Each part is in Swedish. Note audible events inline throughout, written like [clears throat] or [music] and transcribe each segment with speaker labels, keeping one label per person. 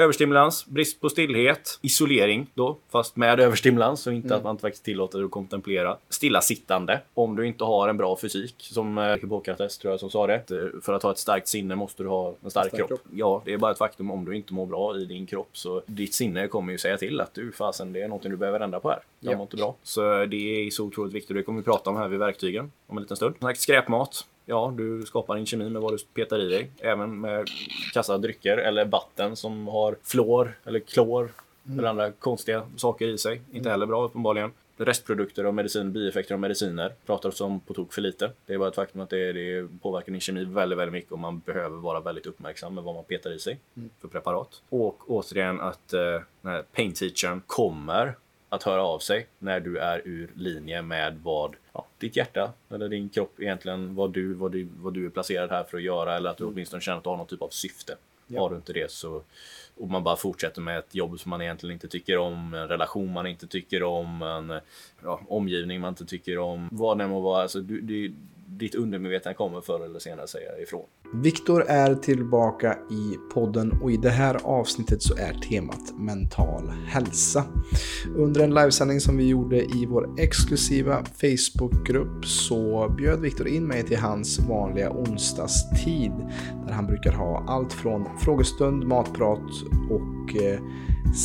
Speaker 1: överstimulans, brist på stillhet, isolering då, fast med överstimulans och inte
Speaker 2: Mm.
Speaker 1: att man inte faktiskt tillåter att kontemplera. Stillasittande, om du inte har en bra fysik, som eh, Hippokrates tror jag som sa det. Eh, För att ha ett starkt sinne måste du ha en stark,
Speaker 2: Stark
Speaker 1: kropp.
Speaker 2: kropp.
Speaker 1: Ja, det är bara ett faktum om du inte mår bra i din kropp så ditt sinne kommer ju säga till att du fasen, det är någonting du behöver ändra på här. Jag
Speaker 2: Ja.
Speaker 1: mår inte bra. Så det är så otroligt viktigt det kommer vi prata om här vid verktygen om en liten stund. Skräpmat. Ja, du skapar en kemi med vad du petar i dig. Även med kassa drycker eller vatten som har fluor eller klor eller andra konstiga saker i sig. Inte heller bra uppenbarligen. Restprodukter av medicin, bieffekter av mediciner pratar om på tok för lite. Det är bara ett faktum att det, det påverkar din kemi väldigt, väldigt mycket och man behöver vara väldigt uppmärksam med vad man petar i sig för preparat. Och återigen att eh, den här pain teachern kommer att höra av sig när du är ur linje med vad ja, ditt hjärta eller din kropp egentligen, vad du, vad, du, vad du är placerad här för att göra eller att du åtminstone känner att du har någon typ av syfte.
Speaker 2: Ja.
Speaker 1: Har du inte det så och man bara fortsätter med ett jobb som man egentligen inte tycker om, en relation man inte tycker om, en ja, omgivning man inte tycker om. Vad det än må vara, alltså, du, du, ditt undermedvetna kommer förr eller senare säga ifrån.
Speaker 2: Viktor är tillbaka i podden och i det här avsnittet så är temat mental hälsa. Under en livesändning som vi gjorde i vår exklusiva Facebookgrupp så bjöd Viktor in mig till hans vanliga onsdagstid där han brukar ha allt från frågestund, matprat och eh,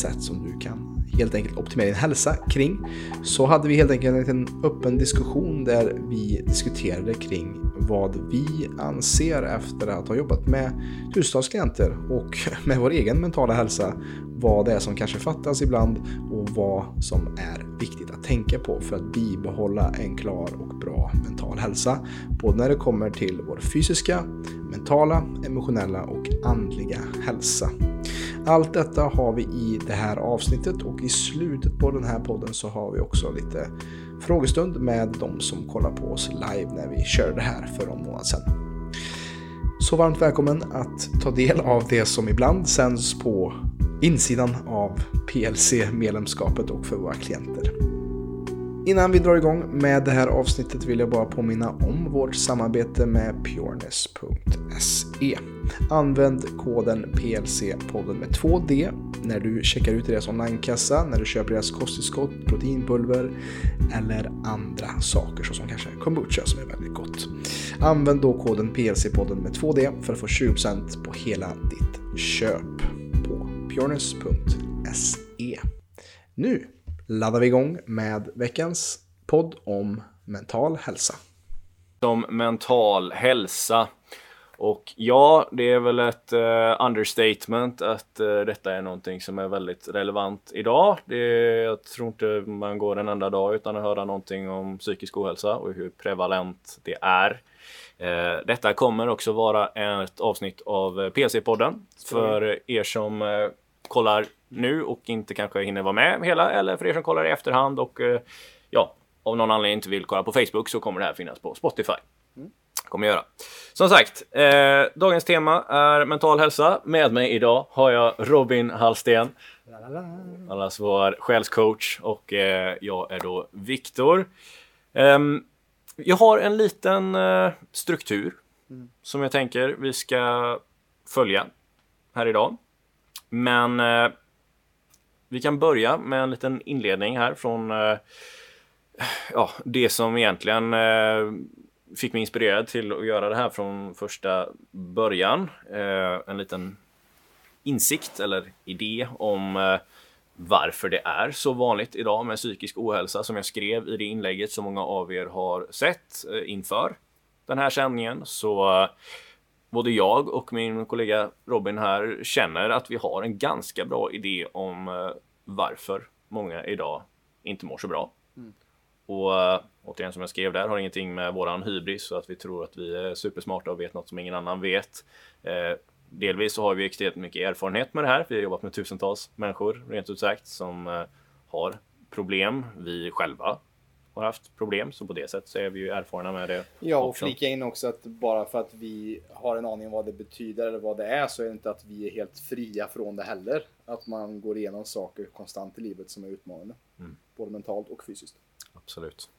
Speaker 2: sätt som du kan helt enkelt optimera din hälsa kring. Så hade vi helt enkelt en öppen diskussion där vi diskuterade kring vad vi anser efter att ha jobbat med tusentals klienter och [laughs] med vår egen mentala hälsa. Vad det är som kanske fattas ibland och vad som är viktigt att tänka på för att bibehålla en klar och bra mental hälsa. Både när det kommer till vår fysiska, mentala, emotionella och andliga hälsa. Allt detta har vi i det här avsnittet och i slutet på den här podden så har vi också lite frågestund med de som kollar på oss live när vi körde det här för en månad sedan. Så varmt välkommen att ta del av det som ibland sänds på insidan av PLC-medlemskapet och för våra klienter. Innan vi drar igång med det här avsnittet vill jag bara påminna om vårt samarbete med pureness.se. Använd koden PLC-podden med 2D när du checkar ut deras onlinekassa, när du köper deras kosttillskott, proteinpulver eller andra saker såsom kanske kombucha som är väldigt gott. Använd då koden PLC-podden med 2D för att få 20% på hela ditt köp på pureness.se. Nu laddar vi igång med veckans podd om mental hälsa.
Speaker 1: Som mental hälsa. Och ja, det är väl ett eh, understatement att eh, detta är någonting som är väldigt relevant idag. Det jag tror inte man går en enda dag utan att höra någonting om psykisk ohälsa och hur prevalent det är. Eh, detta kommer också vara ett avsnitt av eh, PC-podden för er som eh, kollar nu och inte kanske hinner vara med hela eller för er som kollar i efterhand och eh, ja, av någon anledning inte vill kolla på Facebook så kommer det här finnas på Spotify kommer jag göra. Som sagt, eh, dagens tema är mental hälsa. Med mig idag har jag Robin Hallsten, allas vår själscoach och eh, jag är då Viktor. Ehm, jag har en liten eh, struktur som jag tänker vi ska följa här idag. Men eh, vi kan börja med en liten inledning här från eh, ja, det som egentligen eh, fick mig inspirerad till att göra det här från första början. Eh, en liten insikt eller idé om eh, varför det är så vanligt idag med psykisk ohälsa som jag skrev i det inlägget som många av er har sett eh, inför den här sändningen. Så eh, både jag och min kollega Robin här känner att vi har en ganska bra idé om eh, varför många idag inte mår så bra. Och äh, återigen som jag skrev där har ingenting med våran hybris så att vi tror att vi är supersmarta och vet något som ingen annan vet. Eh, delvis så har vi extremt mycket erfarenhet med det här. Vi har jobbat med tusentals människor rent ut sagt som eh, har problem. Vi själva har haft problem så på det sättet så är vi ju erfarna med det.
Speaker 3: Ja, och
Speaker 1: också.
Speaker 3: flika in också att bara för att vi har en aning om vad det betyder eller vad det är så är det inte att vi är helt fria från det heller. Att man går igenom saker konstant i livet som är utmanande.
Speaker 1: Mm.
Speaker 3: Både mentalt och fysiskt.
Speaker 1: Absolut.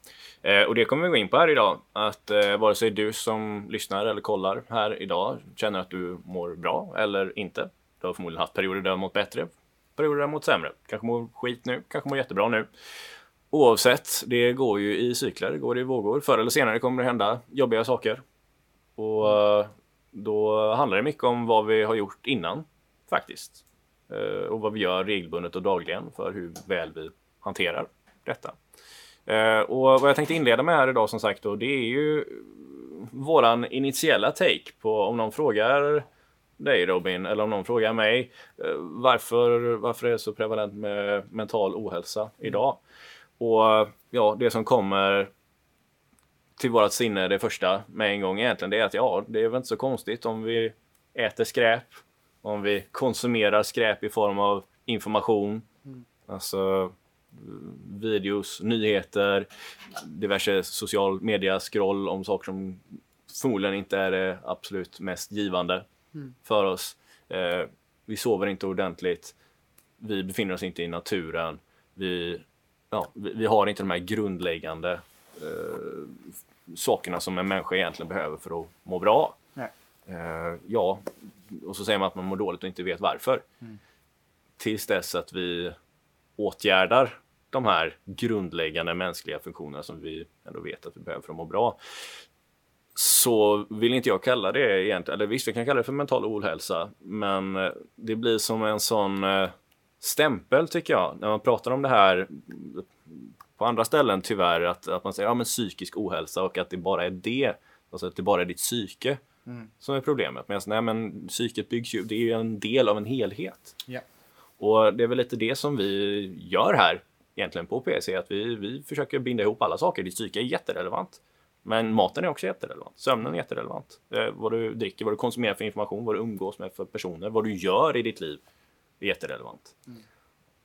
Speaker 1: Eh, och det kommer vi gå in på här idag. Att eh, vare sig du som lyssnar eller kollar här idag känner att du mår bra eller inte. Du har förmodligen haft perioder där du har mått bättre, perioder där du har mått sämre. Kanske mår skit nu, kanske mår jättebra nu. Oavsett, det går ju i cykler, det går i vågor. Förr eller senare kommer det hända jobbiga saker. Och eh, då handlar det mycket om vad vi har gjort innan, faktiskt. Eh, och vad vi gör regelbundet och dagligen för hur väl vi hanterar detta. Eh, och vad jag tänkte inleda med här idag som sagt då, det är ju våran initiella take på om någon frågar dig Robin, eller om någon frågar mig varför, varför är det så prevalent med mental ohälsa idag? Och ja, det som kommer till vårt sinne det första med en gång egentligen, det är att ja, det är väl inte så konstigt om vi äter skräp, om vi konsumerar skräp i form av information, mm. alltså videos, nyheter, diverse social media scroll om saker som förmodligen inte är det absolut mest givande mm. för oss. Eh, vi sover inte ordentligt. Vi befinner oss inte i naturen. Vi ja, vi, har inte de här grundläggande eh, sakerna som en människa egentligen behöver för att må bra. Eh, ja, och så säger man att man mår dåligt och inte vet varför. Mm. Tills dess att vi åtgärdar de här grundläggande mänskliga funktionerna som vi ändå vet att vi behöver för att må bra. Så vill inte jag kalla det egentligen, eller visst vi kan kalla det för mental ohälsa, men eh, det blir som en sån eh, stämpel tycker jag, när man pratar om det här på andra ställen tyvärr, att, att man säger ja, men psykisk ohälsa och att det bara är det, alltså att det bara är ditt psyke mm. som är problemet. Men, nej, men psyket byggs ju, det är ju en del av en helhet.
Speaker 4: Yeah.
Speaker 1: Och det är väl lite det som vi gör här egentligen på PC, att vi, vi försöker binda ihop alla saker. Ditt psyke är jätterelevant. Men maten är också jätterelevant. Sömnen är jätterelevant. Eh, vad du dricker, vad du konsumerar för information, vad du umgås med för personer, vad du gör i ditt liv är jätterelevant. Mm.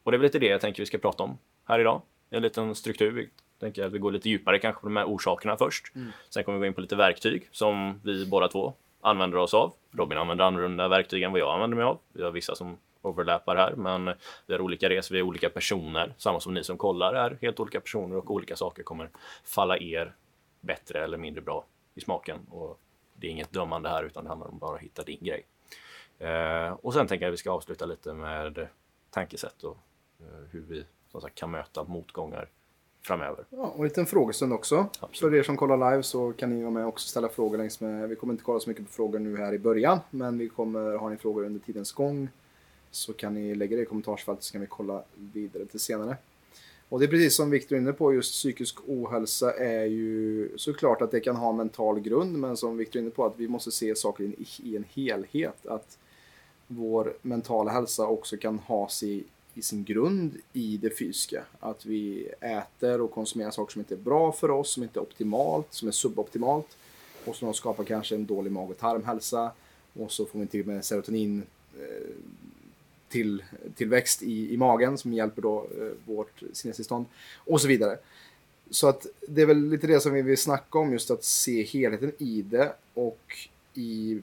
Speaker 1: Och det är väl lite det jag tänker vi ska prata om här idag. En liten struktur. Vi tänker att vi går lite djupare kanske på de här orsakerna först. Mm. Sen kommer vi gå in på lite verktyg som vi båda två använder oss av. Robin använder annorlunda verktyg än vad jag använder mig av. Vi har vissa som overlappar här, men vi har olika resor, vi är olika personer. Samma som ni som kollar är helt olika personer och olika saker kommer falla er bättre eller mindre bra i smaken. Och det är inget dömande här, utan det handlar om bara att hitta din grej. Eh, och sen tänker jag att vi ska avsluta lite med tankesätt och eh, hur vi som sagt, kan möta motgångar framöver.
Speaker 2: Ja, och en liten frågestund också. Absolut. För er som kollar live så kan ni vara med och också ställa frågor längs med. Vi kommer inte kolla så mycket på frågor nu här i början, men vi kommer, har ni frågor under tidens gång så kan ni lägga det i kommentarsfältet så kan vi kolla vidare till senare. Och det är precis som Viktor är inne på, just psykisk ohälsa är ju såklart att det kan ha mental grund, men som Viktor är inne på att vi måste se saker i en helhet. Att vår mentala hälsa också kan ha sig i sin grund i det fysiska. Att vi äter och konsumerar saker som inte är bra för oss, som inte är optimalt, som är suboptimalt. Och som skapar kanske en dålig mag och tarmhälsa. Och så får vi till med serotonin eh, till, tillväxt i, i magen som hjälper då eh, vårt sinnestillstånd. Och så vidare. Så att det är väl lite det som vi vill snacka om, just att se helheten i det och i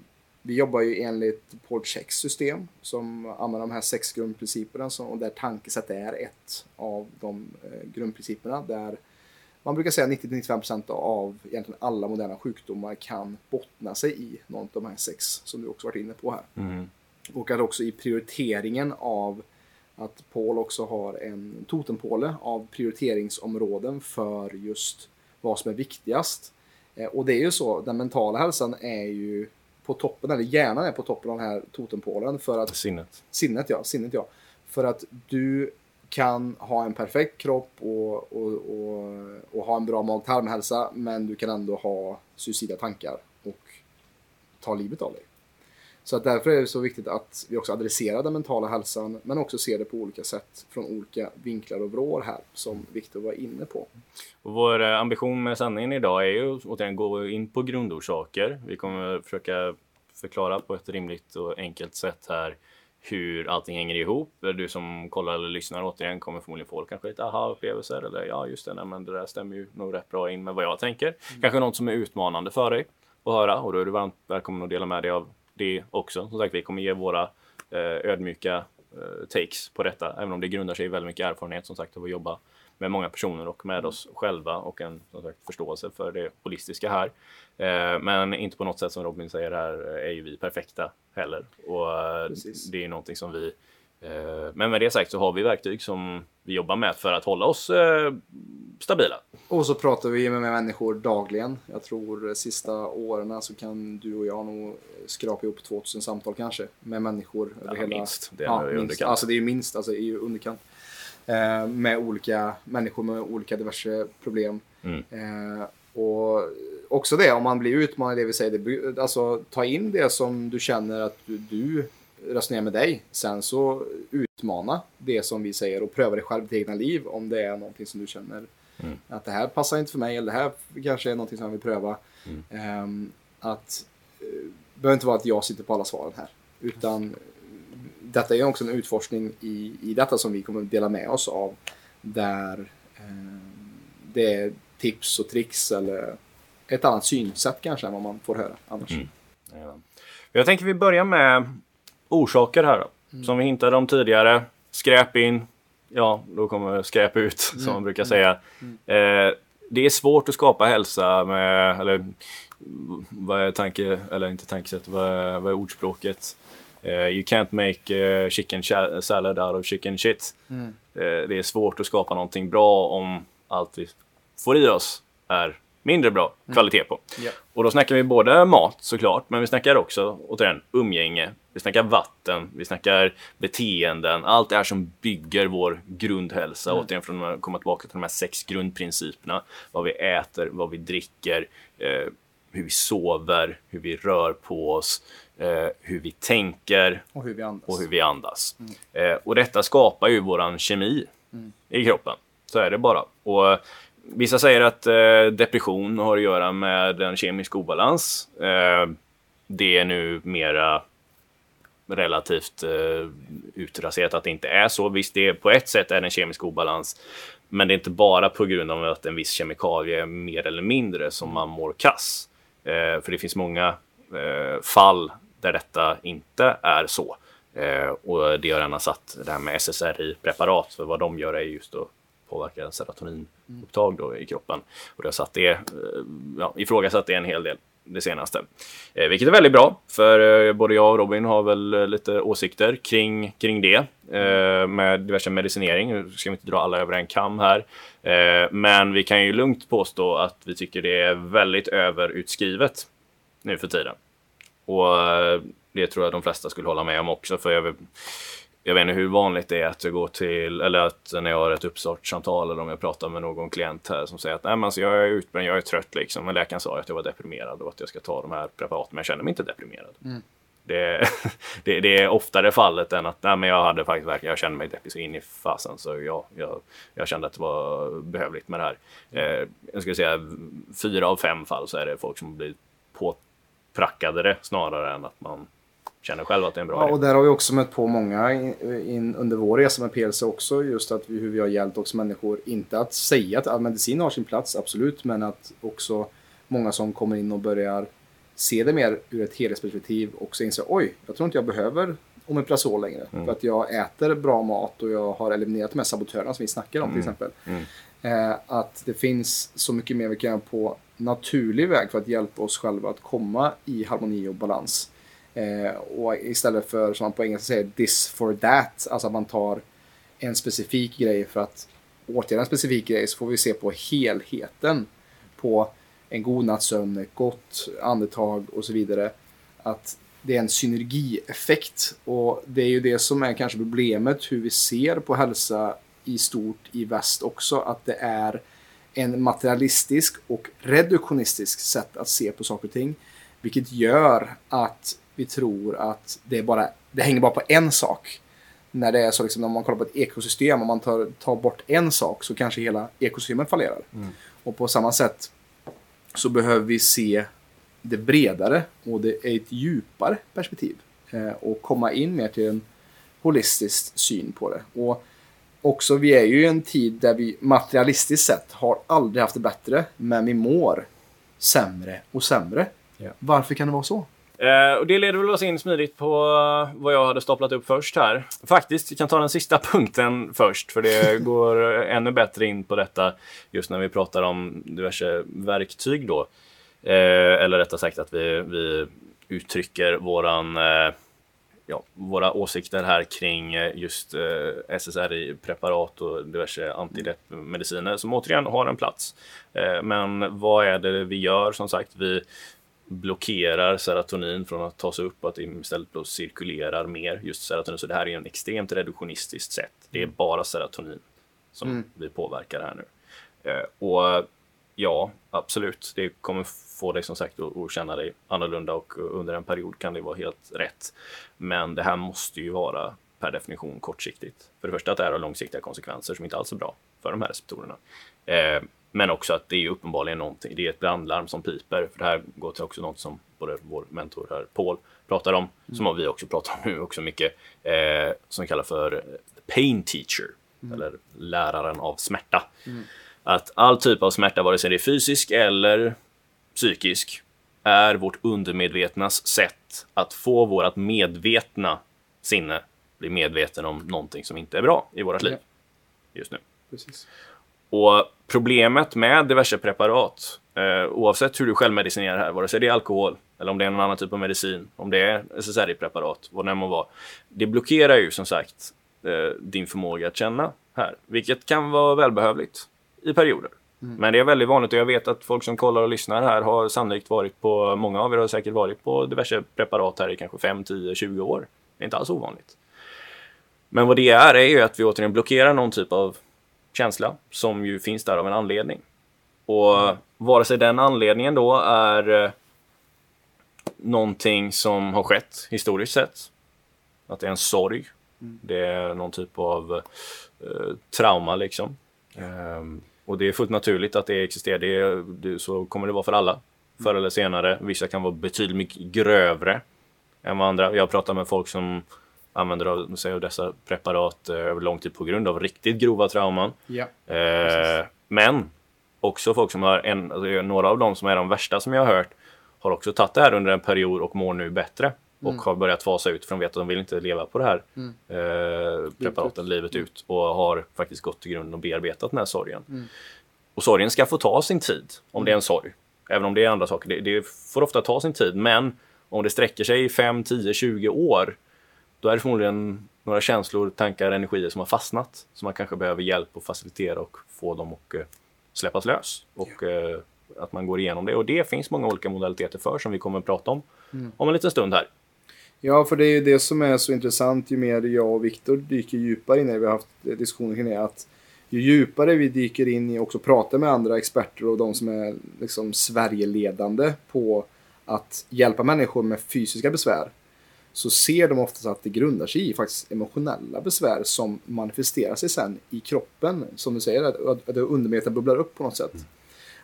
Speaker 2: vi jobbar ju enligt Paul Checks system som använder de här sex grundprinciperna och där tankesätt är ett av de eh, grundprinciperna. Där man brukar säga 90-95% av egentligen alla moderna sjukdomar kan bottna sig i någon av de här sex som du också varit inne på här.
Speaker 1: Mm.
Speaker 2: Och att också i prioriteringen av att Paul också har en totempåle av prioriteringsområden för just vad som är viktigast. Eh, och det är ju så, den mentala hälsan är ju på toppen, eller hjärnan är på toppen av den här totempålen. För att,
Speaker 1: sinnet.
Speaker 2: Sinnet ja, sinnet ja. För att du kan ha en perfekt kropp och, och, och, och ha en bra mag-tarmhälsa men du kan ändå ha suicida tankar och ta livet av dig. Så att därför är det så viktigt att vi också adresserar den mentala hälsan men också ser det på olika sätt från olika vinklar och vrår här som Viktor var inne på.
Speaker 1: Och vår eh, ambition med sändningen idag är ju att återigen gå in på grundorsaker. Vi kommer försöka förklara på ett rimligt och enkelt sätt här hur allting hänger ihop. Du som kollar eller lyssnar återigen kommer förmodligen få kanske lite aha-upplevelser eller ja, just det, nej, men det där stämmer ju nog rätt bra in med vad jag tänker. Mm. Kanske något som är utmanande för dig att höra och då är du varmt välkommen att dela med dig av det också. Som sagt, vi kommer ge våra eh, ödmjuka eh, takes på detta, även om det grundar sig i väldigt mycket erfarenhet som sagt av att jobba med många personer och med oss själva och en som sagt, förståelse för det holistiska här. Eh, men inte på något sätt som Robin säger här är ju vi perfekta heller. Och eh,
Speaker 2: Precis.
Speaker 1: det är någonting som vi eh, men med det sagt så har vi verktyg som vi jobbar med för att hålla oss eh, stabila.
Speaker 2: Och så pratar vi med människor dagligen. Jag tror sista åren så kan du och jag nog skrapa ihop 2000 samtal kanske. Med människor
Speaker 1: Ja,
Speaker 2: över hela...
Speaker 1: minst. Det är i
Speaker 2: minst.
Speaker 1: underkant.
Speaker 2: Alltså det är ju minst, alltså i underkant. Eh, med olika människor med olika diverse problem.
Speaker 1: Mm.
Speaker 2: Eh, och också det, om man blir utmanad i det vi säger, det, alltså ta in det som du känner att du, du resonerar med dig. Sen så utmana det som vi säger och pröva det själv i ditt egna liv om det är någonting som du känner
Speaker 1: Mm.
Speaker 2: att det här passar inte för mig eller det här kanske är någonting som jag vill pröva.
Speaker 1: Mm.
Speaker 2: Ehm, att eh, det behöver inte vara att jag sitter på alla svaren här. Utan detta är också en utforskning i, i detta som vi kommer att dela med oss av. Där ehm, det är tips och tricks eller ett annat synsätt kanske än vad man får höra annars.
Speaker 1: Mm. Ja. Jag tänker vi börjar med orsaker här då. Som vi hintade om tidigare. Skräp in. Ja, då kommer skräp ut som man brukar säga. Eh, det är svårt att skapa hälsa med, eller vad är tanke, eller inte tankesätt, vad är, vad är ordspråket? Eh, you can't make eh, chicken salad out of chicken shit.
Speaker 2: Mm.
Speaker 1: Eh, det är svårt att skapa någonting bra om allt vi får i oss är mindre bra kvalitet på.
Speaker 2: Ja.
Speaker 1: Och då snackar vi både mat såklart, men vi snackar också återigen umgänge. Vi snackar vatten, vi snackar beteenden, allt det här som bygger vår grundhälsa. Återigen från att komma tillbaka till de här sex grundprinciperna. Vad vi äter, vad vi dricker, eh, hur vi sover, hur vi rör på oss, eh, hur vi tänker
Speaker 2: Och hur vi andas.
Speaker 1: och hur vi andas. Eh, och detta skapar ju våran kemi i kroppen. Så är det bara. Och vissa säger att eh, depression har att göra med en kemisk obalans. Eh, det är nu mera relativt eh, utraserat att det inte är så. Visst, det är, på ett sätt är det en kemisk obalans. Men det är inte bara på grund av att en viss kemikalie är mer eller mindre som man mår kass. Eh, för det finns många eh, fall där detta inte är så. Eh, och det har redan satt det här med SSRI-preparat, för vad de gör är just att påverka serotoninupptag då i kroppen. Och det har satt det, eh, ja, ifrågasatt det en hel del det senaste. Eh, vilket är väldigt bra, för eh, både jag och Robin har väl eh, lite åsikter kring, kring det. Med diverse medicinering, nu ska vi inte dra alla över en kam här. Men vi kan ju lugnt påstå att vi tycker det är väldigt överutskrivet nu för tiden. Och det tror jag de flesta skulle hålla med om också. För jag, jag vet inte hur vanligt det är att jag går till, eller att när jag har ett uppstartssamtal eller om jag pratar med någon klient här som säger att Nej, men alltså, jag är utbränd, jag är trött liksom. Men läkaren sa att jag var deprimerad och att jag ska ta de här preparaten, men jag känner mig inte deprimerad. Det, [laughs] det, det är oftare fallet än att Nej, men jag hade faktiskt verkligen, jag kände mig deppig så in i fasen så jag, jag, jag kände att det var behövligt med det här. Eh, jag skulle säga fyra av fem fall så är det folk som blir påprackade snarare än att man känner själv att det är en bra
Speaker 2: Ja,
Speaker 1: idé.
Speaker 2: och där har vi också mött på många in, in, under vår resa med PLC också. Just att vi, hur vi har hjälpt också människor. Inte att säga att all medicin har sin plats, absolut. Men att också många som kommer in och börjar se det mer ur ett helhetsperspektiv också inser oj, jag tror inte jag behöver Omeprazol längre.
Speaker 1: Mm.
Speaker 2: För att jag äter bra mat och jag har eliminerat de här sabotörerna som vi snackar om till exempel.
Speaker 1: Mm.
Speaker 2: Eh, att det finns så mycket mer vi kan göra på naturlig väg för att hjälpa oss själva att komma i harmoni och balans. Eh, och istället för, som man på engelska säger, this for that. Alltså att man tar en specifik grej för att åtgärda en specifik grej så får vi se på helheten. På en god natts sömn, ett gott andetag och så vidare. Att det är en synergieffekt. Och det är ju det som är kanske problemet hur vi ser på hälsa i stort i väst också. Att det är en materialistisk och reduktionistisk sätt att se på saker och ting. Vilket gör att vi tror att det, bara, det hänger bara på en sak. När det är så liksom, när man kollar på ett ekosystem, om man tar, tar bort en sak så kanske hela ekosystemet fallerar. Och på samma sätt så behöver vi se det bredare och det är ett djupare perspektiv. Eh, och komma in mer till en holistisk syn på det. Och också, vi är ju i en tid där vi materialistiskt sett har aldrig haft det bättre, men vi mår sämre och sämre.
Speaker 1: Ja.
Speaker 2: Varför kan det vara så?
Speaker 1: Eh, och det leder väl oss in smidigt på vad jag hade staplat upp först här. Faktiskt, vi kan ta den sista [laughs] punkten först, för det [laughs] går ännu bättre in på detta just när vi pratar om diverse verktyg då. Eh, eller rättare sagt att vi, vi uttrycker våran eh, ja, våra åsikter här kring eh, just eh, SSRI-preparat och diverse antideppmediciner som återigen har en plats. Eh, men vad är det vi gör? Som sagt, vi blockerar serotonin från att ta sig upp och att det istället då cirkulerar mer just serotonin. Så det här är en extremt reduktionistiskt sätt. Det är bara serotonin som mm. vi påverkar här nu. Eh, och ja, absolut, det kommer få dig som sagt att känna dig annorlunda och under en period kan det vara helt rätt. Men det här måste ju vara per definition kortsiktigt. För det första att det här har långsiktiga konsekvenser som inte alls är bra för de här receptorerna. Eh, men också att det är uppenbarligen någonting, det är ett brandlarm som piper. För det här går till också något som både vår mentor här, Paul, pratar om, mm. som vi också pratar om nu också mycket, eh, som vi kallar för pain teacher, mm. eller läraren av smärta. Mm. Att all typ av smärta, vare sig det är fysisk eller psykisk, är vårt undermedvetnas sätt att få vårt medvetna sinne bli medveten om någonting som inte är bra i vårt liv just nu. Precis. Och problemet med diverse preparat, eh, oavsett hur du självmedicinerar här, vare sig det är alkohol eller om det är någon annan typ av medicin, om det är SSRI-preparat, vad det än må vara. Det blockerar ju som sagt eh, din förmåga att känna här, vilket kan vara välbehövligt i perioder. Mm. Men det är väldigt vanligt och jag vet att folk som kollar och lyssnar här har sannolikt varit på, många av er har säkert varit på diverse preparat här i kanske 5, 10, 20 år. Det är inte alls ovanligt. Men vad det är, är ju att vi återigen blockerar någon typ av känsla som ju finns där av en anledning. Och mm. vare sig den anledningen då är eh, någonting som har skett historiskt sett, att det är en sorg, mm. det är någon typ av eh, trauma liksom. Um, och det är fullt naturligt att det existerar, det, det, så kommer det vara för alla. Förr eller senare. Vissa kan vara betydligt mycket grövre än vad andra. Jag pratar med folk som använder sig av dessa preparat eh, över lång tid på grund av riktigt grova trauman. Ja, eh, men också folk som har, en, alltså, några av dem som är de värsta som jag har hört, har också tagit det här under en period och mår nu bättre. Och mm. har börjat fasa ut för de vet att de vill inte leva på det här mm. eh, preparaten livet ut. Och har faktiskt gått till grunden och bearbetat den här sorgen. Mm. Och sorgen ska få ta sin tid, om det är en sorg. Även om det är andra saker. Det, det får ofta ta sin tid, men om det sträcker sig i 5, 10, 20 år då är det förmodligen några känslor, tankar, energier som har fastnat. Som man kanske behöver hjälp att facilitera och få dem att uh, släppas lös. Och uh, att man går igenom det. Och det finns många olika modaliteter för som vi kommer att prata om mm. om en liten stund här.
Speaker 2: Ja, för det är ju det som är så intressant ju mer jag och Viktor dyker djupare in i, vi har haft diskussioner kring det, att ju djupare vi dyker in i och också pratar med andra experter och de som är liksom Sverigeledande på att hjälpa människor med fysiska besvär så ser de oftast att det grundar sig i faktiskt emotionella besvär som manifesterar sig sen i kroppen. Som du säger, att, att undermedvetet bubblar upp på något sätt. Mm.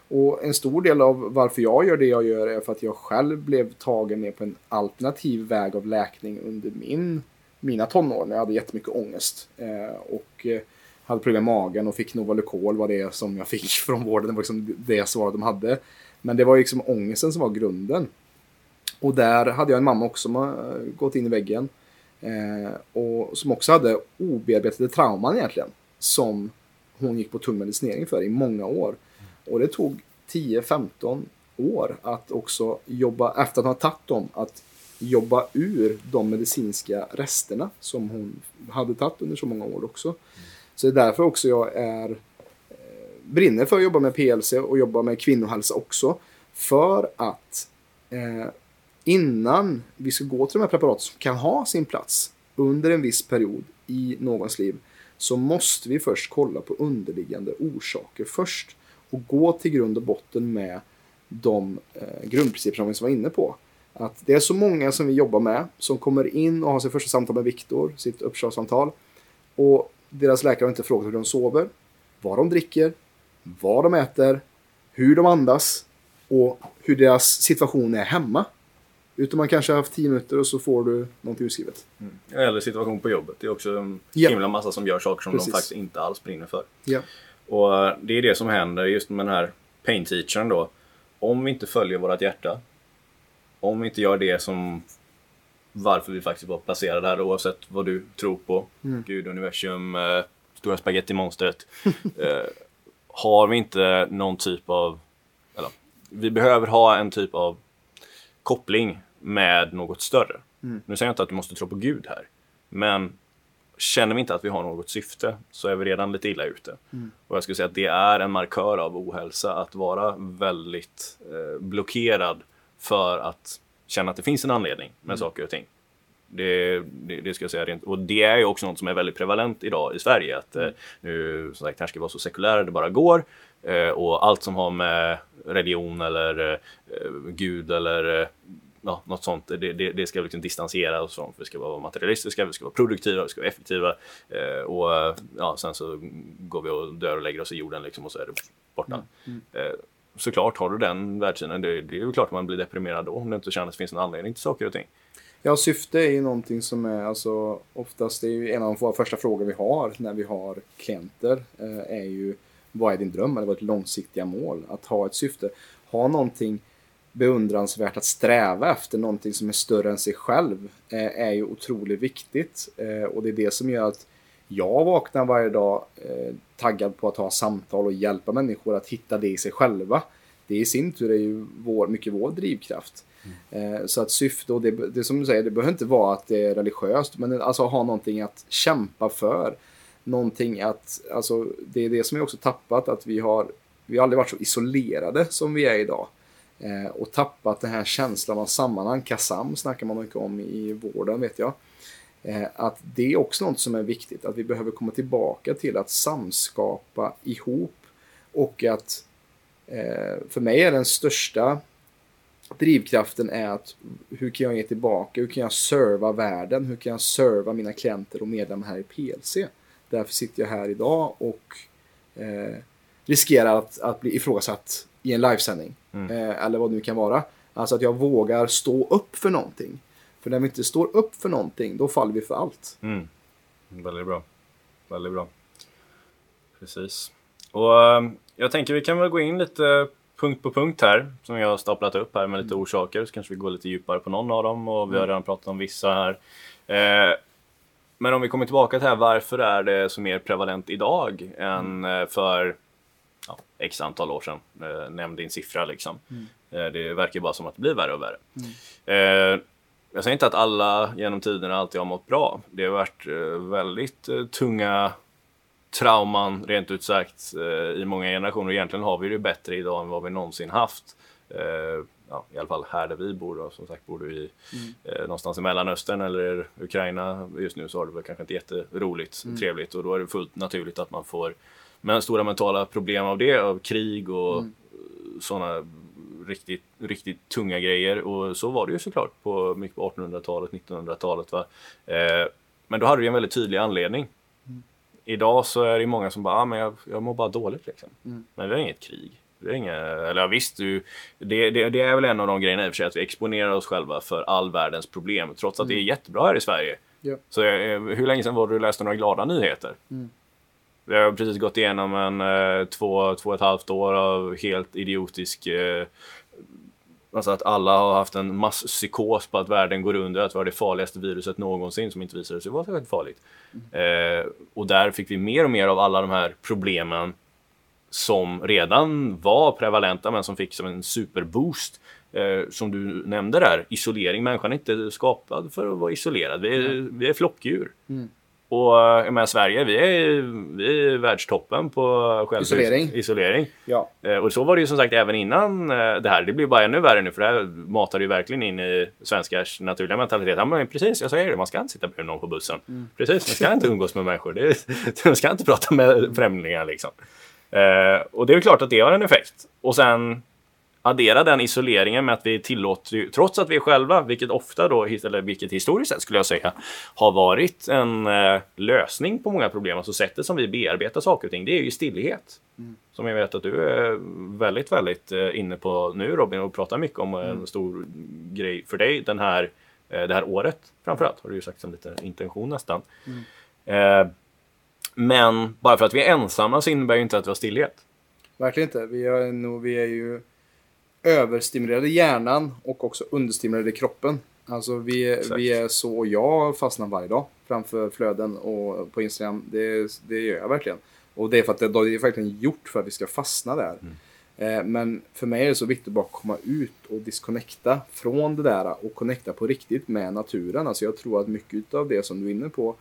Speaker 2: Och en stor del av varför jag gör det jag gör är för att jag själv blev tagen ner på en alternativ väg av läkning under min, mina tonår när jag hade jättemycket ångest. Eh, och eh, hade problem med magen och fick Novalucol var det som jag fick [laughs] från vården. Det var liksom det svaret de hade. Men det var liksom ångesten som var grunden. Och där hade jag en mamma också som har eh, gått in i väggen. Eh, och som också hade obearbetade trauman egentligen. Som hon gick på tung medicinering för i många år. Och det tog 10-15 år att också jobba, efter att ha tagit dem, att jobba ur de medicinska resterna som hon hade tagit under så många år också. Så det är därför också jag är eh, brinner för att jobba med PLC och jobba med kvinnohälsa också. För att eh, innan vi ska gå till de här preparaten som kan ha sin plats under en viss period i någons liv så måste vi först kolla på underliggande orsaker först och gå till grund och botten med de eh, grundprinciper som vi var inne på. Att det är så många som vi jobbar med som kommer in och har sitt första samtal med Viktor, sitt uppkörssamtal. Och deras läkare har inte frågat hur de sover, vad de dricker, vad de äter, hur de andas och hur deras situation är hemma. Utan man kanske har haft tio minuter och så får du någonting utskrivet.
Speaker 1: Mm. Eller situation på jobbet. Det är också en ja. himla massa som gör saker som Precis. de faktiskt inte alls brinner för. Ja. Och eh, det är det som händer just med den här pain teachern då. Om vi inte följer vårt hjärta om vi inte gör det som varför vi faktiskt var placerade här oavsett vad du tror på.
Speaker 2: Mm.
Speaker 1: Gud, universum, eh, stora spagettimonstret. [laughs] eh, har vi inte någon typ av, eller vi behöver ha en typ av koppling med något större.
Speaker 2: Mm.
Speaker 1: Nu säger jag inte att du måste tro på Gud här, men känner vi inte att vi har något syfte så är vi redan lite illa ute.
Speaker 2: Mm.
Speaker 1: Och jag skulle säga att det är en markör av ohälsa att vara väldigt eh, blockerad för att känna att det finns en anledning med
Speaker 2: Mm.
Speaker 1: saker och ting. Det, det, det ska jag säga rent. Och det är ju också något som är väldigt prevalent idag i Sverige. Att
Speaker 2: Mm.
Speaker 1: eh, nu, som sagt, här ska vi vara så sekulära det bara går. Eh, och allt som har med religion eller eh, Gud eller eh, ja, något sånt, det, det, det ska vi liksom distansera oss från. Vi ska vara materialistiska, vi ska vara produktiva, vi ska vara effektiva. Eh, och eh, ja, sen så går vi och dör och lägger oss i jorden liksom, och så är det borta. Eh, såklart, har du den världssynen, det, det är ju klart att man blir deprimerad då om du inte känner att det finns en anledning till saker och ting.
Speaker 2: Ja, syfte är ju någonting som är alltså oftast det är ju en av våra första frågor vi har när vi har klienter eh, är ju vad är din dröm eller vad är ditt långsiktiga mål? Att ha ett syfte. Ha någonting beundransvärt att sträva efter, någonting som är större än sig själv eh, är ju otroligt viktigt eh, och det är det som gör att jag vaknar varje dag eh, taggad på att ha samtal och hjälpa människor att hitta det i sig själva. Det i sin tur är ju vår, mycket vår drivkraft. Eh, så att syfte, och det, det som du säger, det behöver inte vara att det är religiöst, men alltså ha någonting att kämpa för. Någonting att, alltså det är det som vi också tappat, att vi har, vi har aldrig varit så isolerade som vi är idag. Eh, och tappat den här känslan av sammanhang. KASAM snackar man mycket om i vården vet jag. Eh, att det är också något som är viktigt, att vi behöver komma tillbaka till att samskapa ihop och att eh, för mig är den största drivkraften är att hur kan jag ge tillbaka? Hur kan jag serva världen? Hur kan jag serva mina klienter och medlemmar här i PLC? Därför sitter jag här idag och eh, riskerar att, att bli ifrågasatt i en livesändning. Eh, eller vad det nu kan vara. Alltså att jag vågar stå upp för någonting. För när vi inte står upp för någonting, då faller vi för allt.
Speaker 1: Mm. Väldigt bra. Väldigt bra. Precis. Och eh, jag tänker vi kan väl gå in lite punkt på punkt här som jag har staplat upp här med lite orsaker. Så kanske vi går lite djupare på någon av dem och vi har redan pratat om vissa här. Eh, men om vi kommer tillbaka till här, varför är det så mer prevalent idag än eh, för ja, x antal år sedan? Eh, nämn din siffra liksom. Eh, det verkar bara som att det blir värre och värre. Eh, jag säger inte att alla genom tiderna alltid har mått bra. Det har varit eh, väldigt eh, tunga trauman, rent ut sagt, eh, i många generationer. Egentligen har vi det bättre idag än vad vi någonsin haft. Ja, I alla fall här där vi bor. Då. Som sagt, bor du i, eh, någonstans i Mellanöstern eller Ukraina just nu så har du väl kanske inte jätteroligt, trevligt och då är det fullt naturligt att man får men stora mentala problem av det, av krig och sådana riktigt, riktigt tunga grejer. Och så var det ju såklart på, mycket på 1800-talet, 1900-talet. Va? Eh, men då hade det ju en väldigt tydlig anledning. Idag så är det många som bara, ah, men jag, jag mår bara dåligt liksom. Men vi har inget krig. Det är inga, eller ja, visst, du, det, det, det är väl en av de grejerna i och för sig, att vi exponerar oss själva för all världens problem. Trots att det är jättebra här i Sverige.
Speaker 2: Ja.
Speaker 1: Så eh, hur länge sedan var det du läste några glada nyheter? Vi har precis gått igenom en eh, två, två och ett halvt år av helt idiotisk eh, Alltså att alla har haft en masspsykos på att världen går under, att vi har det farligaste viruset någonsin som inte visade sig vara särskilt farligt. Eh, och där fick vi mer och mer av alla de här problemen som redan var prevalenta men som fick som en superboost. Eh, som du nämnde där, isolering. Människan är inte skapad för att vara isolerad. Vi är, vi är flockdjur. Och eh, jag menar, Sverige, vi är, vi är världstoppen på
Speaker 2: Isolering.
Speaker 1: isolering.
Speaker 2: Ja.
Speaker 1: Eh, Och så var det ju som sagt även innan eh, det här. Det blir bara ännu värre nu för det här matar ju verkligen in i svenskars naturliga mentalitet. Ja, men precis, jag säger det. Man ska inte sitta bredvid någon på bussen. Precis, man ska inte umgås med människor. Är, [laughs] man ska inte prata med främlingar liksom. Och det är ju klart att det har en effekt. Och sen addera den isoleringen med att vi tillåter, trots att vi själva, vilket ofta då, eller vilket historiskt sett skulle jag säga, har varit en eh, lösning på många problem. Alltså sättet som vi bearbetar saker och ting, det är ju stillhet. Som jag vet att du är väldigt, väldigt eh, inne på nu Robin och pratar mycket om eh, en stor grej för dig den här, det här året framförallt. Har du ju sagt som lite intention nästan. Eh, men bara för att vi är ensamma så innebär ju inte att vi har stillhet.
Speaker 2: Verkligen inte. Vi är, nog, vi är ju överstimulerade hjärnan och också understimulerade kroppen. Alltså vi, vi är så, och jag fastnar varje dag framför flöden och på Instagram. Det, det gör jag verkligen. Och det är för att det, det är verkligen gjort för att vi ska fastna där. Mm. Eh, men för mig är det så viktigt att bara komma ut och disconnecta från det där och connecta på riktigt med naturen. Alltså jag tror att mycket av det som du är inne på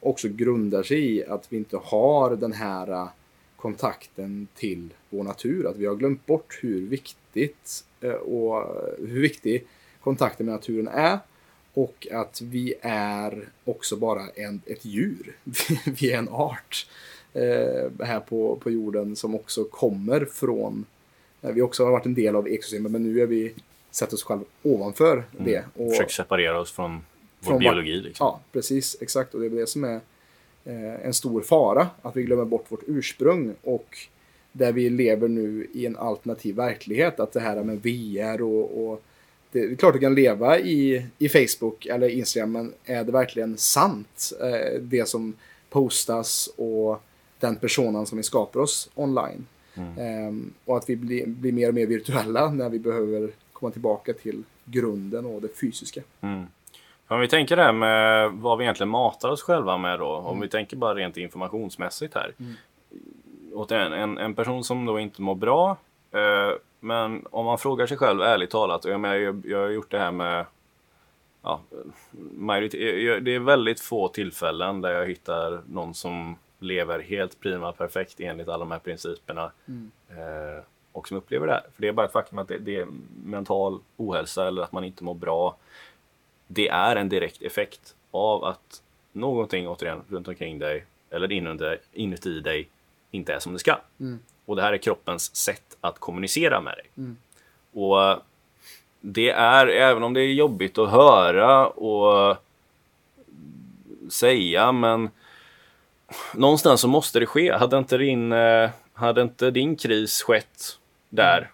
Speaker 2: också grundar sig i att vi inte har den här kontakten till vår natur. Att vi har glömt bort hur viktigt eh, och hur viktig kontakten med naturen är. Och att vi är också bara en, ett djur. [laughs] vi är en art eh, här på, på jorden som också kommer från Eh, vi också har varit en del av ekosystemet men nu är vi sett oss själva ovanför mm. det.
Speaker 1: Och Försöker separera oss från vår från biologi. Liksom.
Speaker 2: Ja, precis. Exakt. Och det är det som är en stor fara. Att vi glömmer bort vårt ursprung. Och där vi lever nu i en alternativ verklighet. Att det här med VR och, och det är klart du kan leva i, i Facebook eller Instagram men är det verkligen sant? Eh, det som postas och den personen som vi skapar oss online. Mm. Ehm, och att vi blir, blir, mer och mer virtuella när vi behöver komma tillbaka till grunden och det fysiska.
Speaker 1: Mm. Om vi tänker det här med vad vi egentligen matar oss själva med då. Om mm. vi tänker bara rent informationsmässigt här. Mm. Åt en, en, person som då inte mår bra. Eh, men om man frågar sig själv ärligt talat. Jag, menar, jag, jag har gjort det här med ja, det är väldigt få tillfällen där jag hittar någon som lever helt prima perfekt enligt alla de här principerna. Mm. Eh, och som upplever det här. För det är bara ett faktum att det, det, är mental ohälsa eller att man inte mår bra. Det är en direkt effekt av att någonting återigen runt omkring dig eller inuti, inuti dig inte är som det ska. Mm. Och det här är kroppens sätt att kommunicera med dig. Mm. Och det är, även om det är jobbigt att höra och säga, men någonstans så måste det ske. Hade inte din, eh, hade inte din kris skett där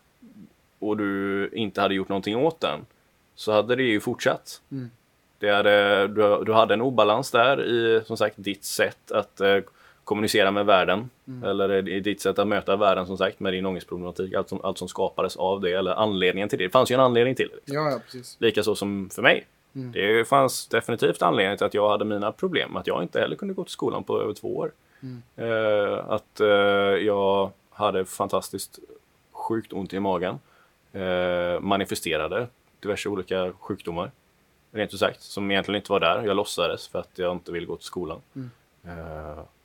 Speaker 1: och du inte hade gjort någonting åt den så hade det ju fortsatt. Mm. Det hade, du, du hade en obalans där i som sagt ditt sätt att eh, kommunicera med världen. Mm. Eller i ditt sätt att möta världen som sagt med din ångestproblematik. Allt som, allt som skapades av det eller anledningen till det. Det fanns ju en anledning till det.
Speaker 2: Liksom. Ja, ja, precis.
Speaker 1: Likaså som för mig. Mm. Det fanns definitivt anledning till att jag hade mina problem. Att jag inte heller kunde gå till skolan på över två år. Mm. Uh, att uh, jag hade fantastiskt sjukt ont i magen. Uh, manifesterade diverse olika sjukdomar. Rent ut sagt, som egentligen inte var där. Jag låtsades för att jag inte ville gå till skolan. Mm.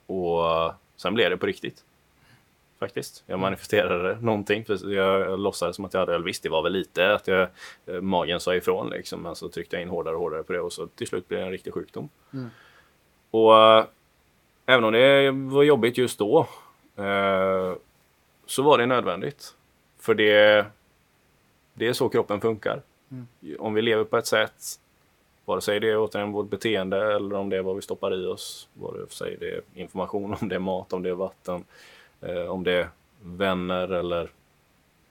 Speaker 1: och sen blev det på riktigt faktiskt. Jag manifesterade någonting. För jag, låtsades som att jag hade, eller visst det var väl lite att jag, eh, magen sa ifrån liksom. Men så tryckte jag in hårdare och hårdare på det och så till slut blev det en riktig sjukdom. Mm. Och äh, även om det var jobbigt just då äh, så var det nödvändigt. För det, det är så kroppen funkar. Mm. Om vi lever på ett sätt Vare sig det är återigen vårt beteende eller om det är vad vi stoppar i oss. Vare sig det är information, [laughs] om det är mat, om det är vatten, Eh, om det är vänner eller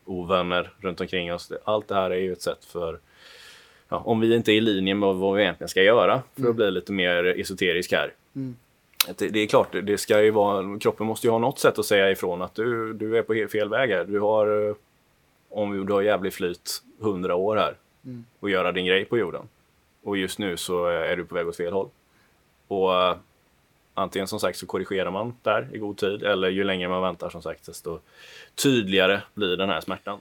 Speaker 1: ovänner runt omkring oss. Allt det här är ju ett sätt för ja, om vi inte är i linje med vad vi egentligen ska göra för mm. att bli lite mer esoterisk här. Mm. Det, det, är klart, det ska ju vara, kroppen måste ju ha något sätt att säga ifrån att du, du är på fel väg här. Du har, om du har jävlig flyt, hundra år här mm. och göra din grej på jorden. Och just nu så eh, är du på väg åt fel håll. Och eh, antingen som sagt så korrigerar man där i god tid eller ju längre man väntar som sagt desto tydligare blir den här smärtan.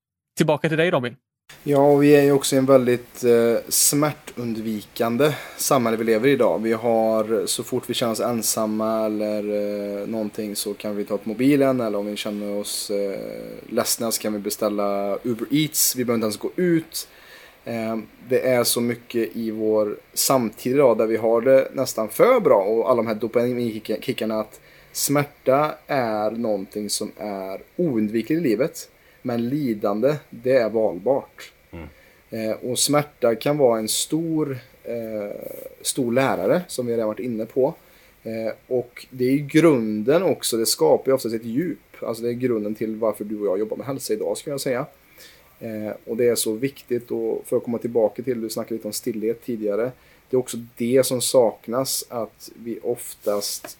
Speaker 5: Tillbaka till dig Robin.
Speaker 2: Ja, och vi är ju också i en väldigt eh, smärtundvikande samhälle vi lever i idag. Vi har, så fort vi känner oss ensamma eller eh, någonting så kan vi ta upp mobilen eller om vi känner oss eh, ledsna så kan vi beställa Uber Eats. Vi behöver inte ens gå ut. Eh, det är så mycket i vår samtid idag där vi har det nästan för bra och alla de här dopaminkickarna att Smärta är någonting som är oundvikligt i livet. Men lidande, det är valbart. Eh, och smärta kan vara en stor, eh, stor lärare, som vi redan varit inne på. Eh, och det är ju grunden också, det skapar ju oftast ett djup. Alltså det är grunden till varför du och jag jobbar med hälsa idag, skulle jag säga. Och det är så viktigt, och för att komma tillbaka till, du snackade lite om stillhet tidigare. Det är också det som saknas, att vi oftast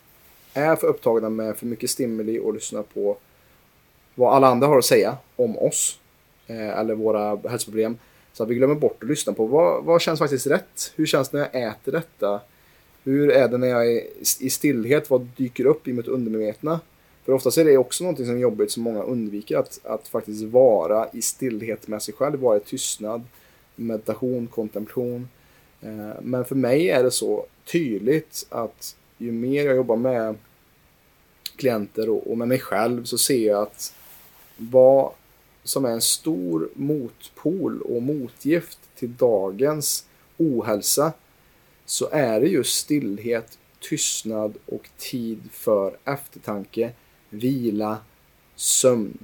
Speaker 2: är för upptagna med för mycket stimuli och lyssnar på vad alla andra har att säga om oss. Eh, eller våra hälsoproblem. Så att vi glömmer bort att lyssna på vad, vad känns faktiskt rätt? Hur känns det när jag äter detta? Hur är det när jag är i stillhet? Vad dyker upp i mitt undermedvetna? För oftast är det också någonting som är jobbigt som många undviker. Att, att faktiskt vara i stillhet med sig själv. Vara i tystnad, meditation, kontemplation. Eh, men för mig är det så tydligt att ju mer jag jobbar med klienter och, och med mig själv så ser jag att vad som är en stor motpol och motgift till dagens ohälsa så är det just stillhet, tystnad och tid för eftertanke, vila, sömn.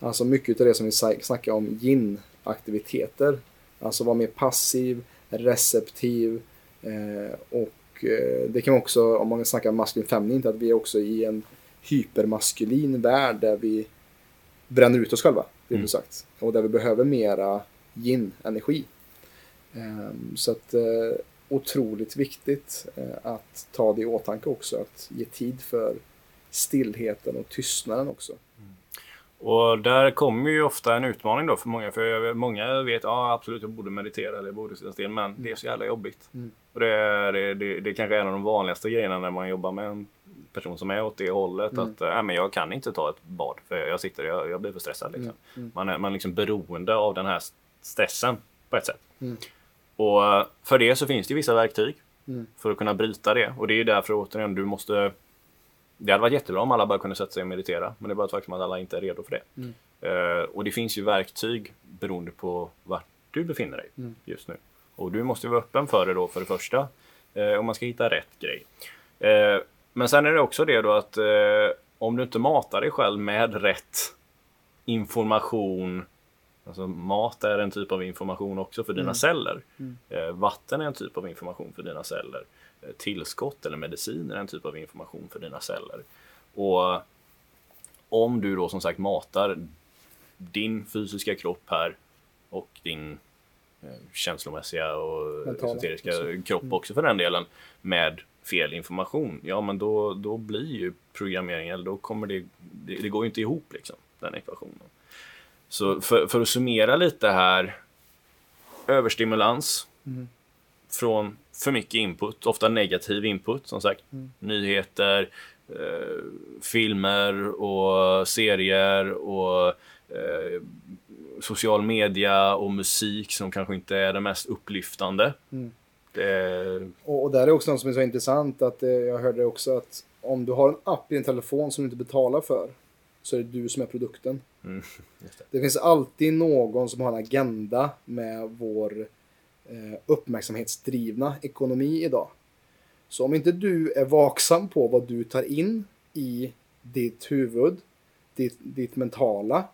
Speaker 2: Alltså mycket av det som vi snackar om yin-aktiviteter. Alltså vara mer passiv, receptiv eh, och eh, det kan också, om man snackar maskulin feminint, att vi är också i en hypermaskulin värld där vi bränner ut oss själva, det mm. sagt. Och där vi behöver mera yin-energi. Um, så att uh, otroligt viktigt uh, att ta det i åtanke också, att ge tid för stillheten och tystnaden också. Mm.
Speaker 1: Och där kommer ju ofta en utmaning då för många. För många vet ja absolut jag borde meditera eller jag borde sitta still men det är så jävla jobbigt. Mm. Och det, är, det, det, det kanske är en av de vanligaste grejerna när man jobbar med en person som är åt det hållet. Mm. Att äh, men jag kan inte ta ett bad för jag sitter jag, jag blir för stressad. Liksom. Mm. mm. Man är man är liksom beroende av den här stressen på ett sätt. Mm. Och eh, för det så finns det vissa verktyg mm. för att kunna bryta det. Och det är därför återigen du måste det hade varit jättebra om alla bara kunde sätta sig och meditera. Men det är bara ett faktum att alla inte är redo för det. Mm. Uh, och det finns ju verktyg beroende på vart du befinner dig mm. just nu. Och du måste vara öppen för det då för det första. Uh, om man ska hitta rätt grej. Uh, men sen är det också det då att eh, om du inte matar dig själv med rätt information Alltså mat är en typ av information också för dina mm. celler. Mm. Eh, vatten är en typ av information för dina celler. Eh, tillskott eller medicin är en typ av information för dina celler. Och om du då som sagt matar din fysiska kropp här och din eh, känslomässiga och esoteriska kropp mm. också för den delen med fel information, ja men då, då blir ju programmeringen, eller då kommer det, det, det går ju inte ihop liksom, den ekvationen. Så för, för att summera lite här, överstimulans mm. från för mycket input, ofta negativ input som sagt. Mm. Nyheter, eh, filmer och serier och eh, social media och musik som kanske inte är det mest upplyftande. Mm.
Speaker 2: Det... Och, och där är också något som är så intressant att eh, jag hörde också att om du har en app i din telefon som du inte betalar för så är det du som är produkten. Mm, [laughs] det. det. finns alltid någon som har en agenda med vår eh, uppmärksamhetsdrivna ekonomi idag. Så om inte du är vaksam på vad du tar in i ditt huvud, ditt, ditt mentala,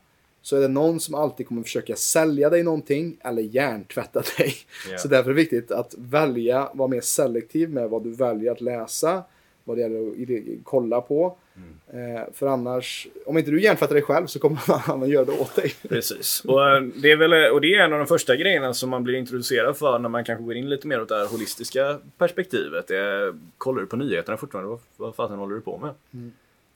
Speaker 2: så är det någon som alltid kommer försöka sälja dig någonting eller hjärntvätta dig. Yeah. Så därför är det viktigt att välja, vara mer selektiv med vad du väljer att läsa, vad det gäller att kolla på. Mm. Eh, för annars, om inte du hjärntvättar dig själv så kommer någon [laughs] annan göra det åt dig.
Speaker 1: Precis. Och eh, det, är väl, och det är en av de första grejerna som man blir introducerad för när man kanske går in lite mer åt det här holistiska perspektivet. Det är, kollar du på nyheterna fortfarande? Vad, vad fasen håller du på med? Mm.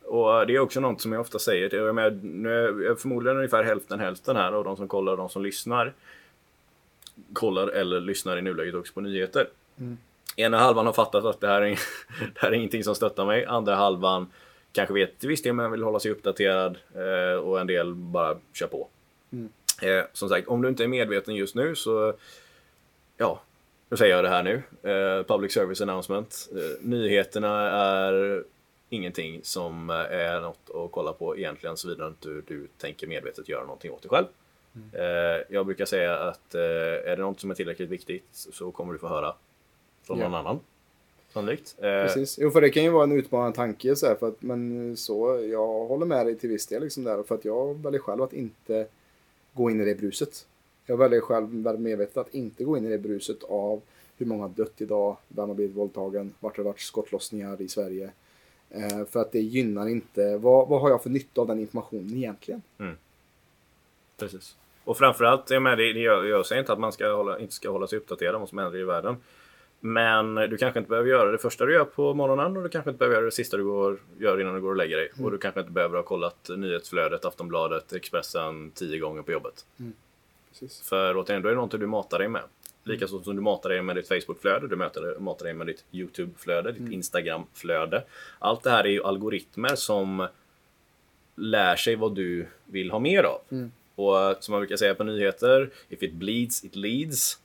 Speaker 1: Och det är också något som jag ofta säger. Jag med, nu är förmodligen ungefär hälften hälften här av de som kollar och de som lyssnar. Kollar eller lyssnar i nuläget också på nyheter. Mm. Ena halvan har fattat att det här, är, [laughs] det här är ingenting som stöttar mig. Andra halvan kanske vet till viss del men vill hålla sig uppdaterad. Eh, och en del bara kör på. Mm. Eh, som sagt, om du inte är medveten just nu så ja, nu säger jag det här nu. Eh, public service announcement. Nyheterna är ingenting som eh, är något att kolla på egentligen såvida inte du, du tänker medvetet göra någonting åt det själv. Mm. Eh, jag brukar säga att eh, är det något som är tillräckligt viktigt så kommer du få höra från yeah. någon annan. Sannolikt.
Speaker 2: Precis. Jo, för det kan ju vara en utmanande tanke så här, för att, men så, jag håller med dig till viss del liksom där, för att jag väljer själv att inte gå in i det bruset. Jag väljer själv väldigt medvetet att inte gå in i det bruset av hur många har dött idag, vem har blivit våldtagen, vart har det varit skottlossningar i Sverige. Eh, för att det gynnar inte, vad, vad har jag för nytta av den informationen egentligen?
Speaker 1: Precis. Och framförallt, jag, med, det, det, jag, jag säger inte att man ska hålla, inte ska hålla sig uppdaterad om vad som händer i världen. Men du kanske inte behöver göra det första du gör på morgonen och du kanske inte behöver göra det sista du går, gör innan du går och lägger dig. Och du kanske inte behöver ha kollat nyhetsflödet, Aftonbladet, Expressen tio gånger på jobbet.
Speaker 2: Precis.
Speaker 1: För återigen, då är det någonting du matar dig med. Likaså som du matar dig med ditt Facebook-flöde, du matar, dig med ditt YouTube-flöde, ditt Instagram-flöde. Allt det här är ju algoritmer som lär sig vad du vill ha mer av. Och eh, som man brukar säga på nyheter, if it bleeds, it leads.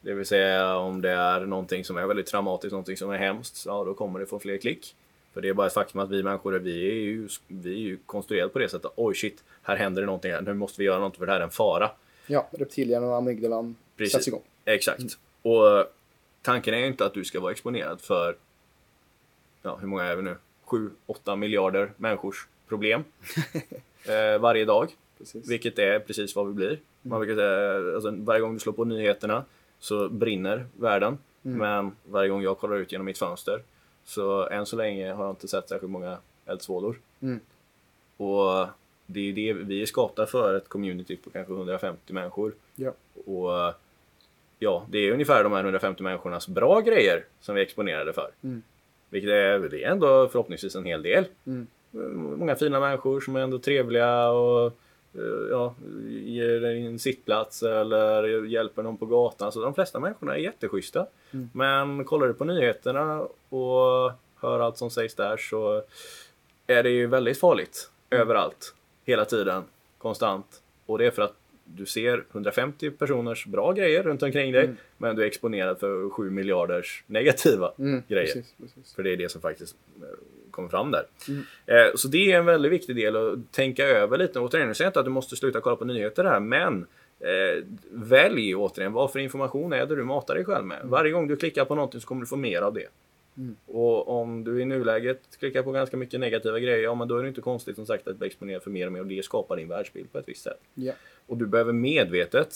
Speaker 1: Det vill säga om det är någonting som är väldigt traumatiskt, någonting som är hemskt, ja då kommer det få fler klick. För det är bara ett faktum att vi människor, vi är ju, vi är ju konstruerade på det sättet. Oj shit, här händer det någonting, nu måste vi göra något för det här är en fara.
Speaker 2: Ja, reptilhjärnan och amygdalan sätts igång.
Speaker 1: Exakt. Och eh, tanken är inte att du ska vara exponerad för, ja hur många är vi nu? 7-8 miljarder människors problem [laughs] eh, varje dag.
Speaker 2: Precis.
Speaker 1: Vilket är precis vad vi blir. Man brukar säga, alltså, varje gång du slår på nyheterna så brinner världen. Men varje gång jag kollar ut genom mitt fönster så än så länge har jag inte sett särskilt många eldsvådor.
Speaker 2: Mm.
Speaker 1: Och det är det vi är skapta för, ett community på kanske 150 människor.
Speaker 2: Ja.
Speaker 1: Och ja, det är ungefär de här 150 människornas bra grejer som vi exponerade för.
Speaker 2: Mm.
Speaker 1: Vilket är, det är ändå förhoppningsvis en hel del.
Speaker 2: Mm.
Speaker 1: Många fina människor som är ändå trevliga och eh, ja, ger dig en sittplats eller hjälper någon på gatan. Så de flesta människorna är jätteschyssta.
Speaker 2: Mm.
Speaker 1: Men kollar du på nyheterna och hör allt som sägs där så är det ju väldigt farligt överallt, hela tiden, konstant. Och det är för att du ser 150 personers bra grejer runt omkring dig,
Speaker 2: Mm.
Speaker 1: men du är exponerad för 7 miljarders negativa
Speaker 2: Mm,
Speaker 1: grejer.
Speaker 2: Precis, precis.
Speaker 1: För det är det som faktiskt eh, kommer fram där.
Speaker 2: Mm.
Speaker 1: Eh, Så det är en väldigt viktig del att tänka över lite. Återigen, nu säger jag inte att du måste sluta kolla på nyheter här, men eh, välj återigen vad för information är det du matar dig själv med. Varje gång du klickar på någonting så kommer du få mer av det.
Speaker 2: Mm.
Speaker 1: Och om du i nuläget klickar på ganska mycket negativa grejer, ja men då är det inte konstigt som sagt att bli exponerad för mer och mer och det skapar din världsbild på ett visst sätt.
Speaker 2: Ja.
Speaker 1: Och du behöver medvetet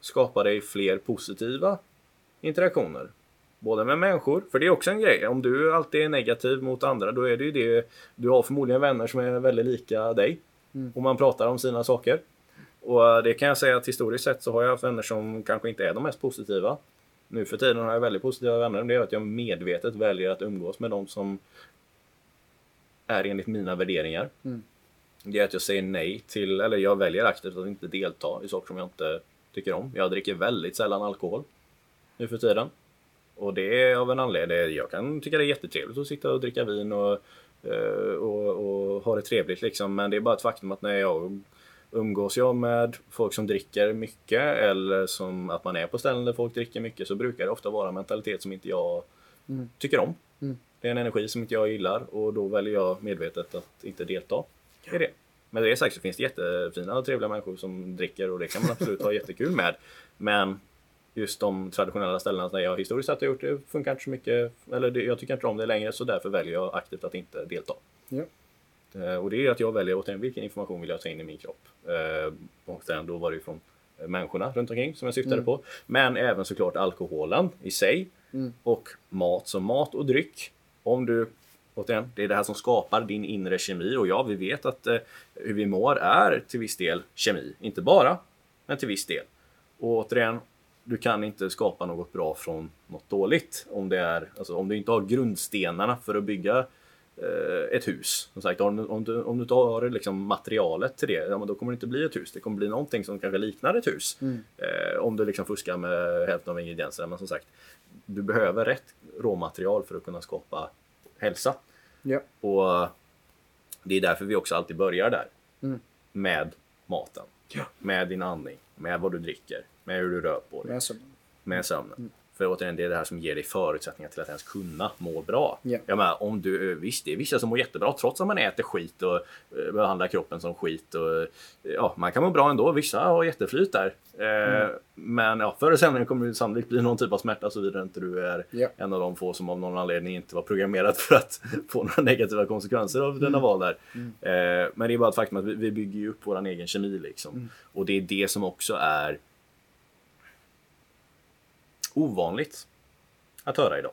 Speaker 1: skapa dig fler positiva interaktioner. Både med människor, för det är också en grej. Om du alltid är negativ mot andra, då är det ju det. Du har förmodligen vänner som är väldigt lika dig.
Speaker 2: Mm.
Speaker 1: Och man pratar om sina saker. Och eh, det kan jag säga att historiskt sett så har jag haft vänner som kanske inte är de mest positiva. Nu för tiden har jag väldigt positiva vänner. Det är att jag medvetet väljer att umgås med de som är enligt mina värderingar.
Speaker 2: Mm.
Speaker 1: Det är att jag säger nej till, eller jag väljer aktivt att inte delta i saker som jag inte tycker om. Jag dricker väldigt sällan alkohol nu för tiden. Och det är av en anledning. Jag kan tycka det är jättetrevligt att sitta och dricka vin och, eh, och, och ha det trevligt liksom. Men det är bara ett faktum att när jag umgås jag med folk som dricker mycket eller som att man är på ställen där folk dricker mycket så brukar det ofta vara en mentalitet som inte jag
Speaker 2: Mm.
Speaker 1: tycker om.
Speaker 2: Mm.
Speaker 1: Det är en energi som inte jag gillar och då väljer jag medvetet att inte delta i det. Med det sagt så finns det jättefina och trevliga människor som dricker och det kan man absolut ha jättekul med. Men just de traditionella ställena där jag historiskt sett har gjort det funkar inte så mycket, eller det, jag tycker inte om det längre så därför väljer jag aktivt att inte delta.
Speaker 2: Ja.
Speaker 1: Eh, Och det är att jag väljer återigen vilken information vill jag ta in i min kropp. Eh, Och sen då var det ju från eh, människorna runt omkring som jag syftade
Speaker 2: Mm.
Speaker 1: på. Men även såklart alkoholen i sig.
Speaker 2: Mm.
Speaker 1: Och mat som mat och dryck. Om du, återigen, det är det här som skapar din inre kemi. Och ja, vi vet att eh, hur vi mår är till viss del kemi. Inte bara, men till viss del. Och återigen, du kan inte skapa något bra från något dåligt. Om, det är, alltså, om du inte har grundstenarna för att bygga ett hus. Som sagt, om du, om du, om du har liksom materialet till det, ja, men då kommer det inte bli ett hus. Det kommer bli någonting som kanske liknar ett hus.
Speaker 2: Mm.
Speaker 1: Eh, om du liksom fuskar med hälften av ingredienserna. Men som sagt, du behöver rätt råmaterial för att kunna skapa hälsa.
Speaker 2: Ja.
Speaker 1: Och det är därför vi också alltid börjar där.
Speaker 2: Mm.
Speaker 1: Med maten. Med din andning. Med vad du dricker. Med hur du rör på dig
Speaker 2: Med sömnen.
Speaker 1: med sömnen.
Speaker 2: Mm.
Speaker 1: För återigen, det är det här som ger dig förutsättningar till att ens kunna må bra.
Speaker 2: Ja.
Speaker 1: Jag menar, om du, visst, det är vissa som mår jättebra trots att man äter skit och eh, behandlar kroppen som skit. Och, eh, ja, man kan må bra ändå. Vissa har jätteflyt där. Eh, Men ja, förr eller senare kommer det sannolikt bli någon typ av smärta såvida inte du är
Speaker 2: Ja.
Speaker 1: en av de få som av någon anledning inte var programmerad för att [laughs] få några negativa konsekvenser av dina val där. Eh, Men det är bara ett faktum att vi, vi bygger ju upp vår egen kemi liksom. Och det är det som också är ovanligt att höra idag.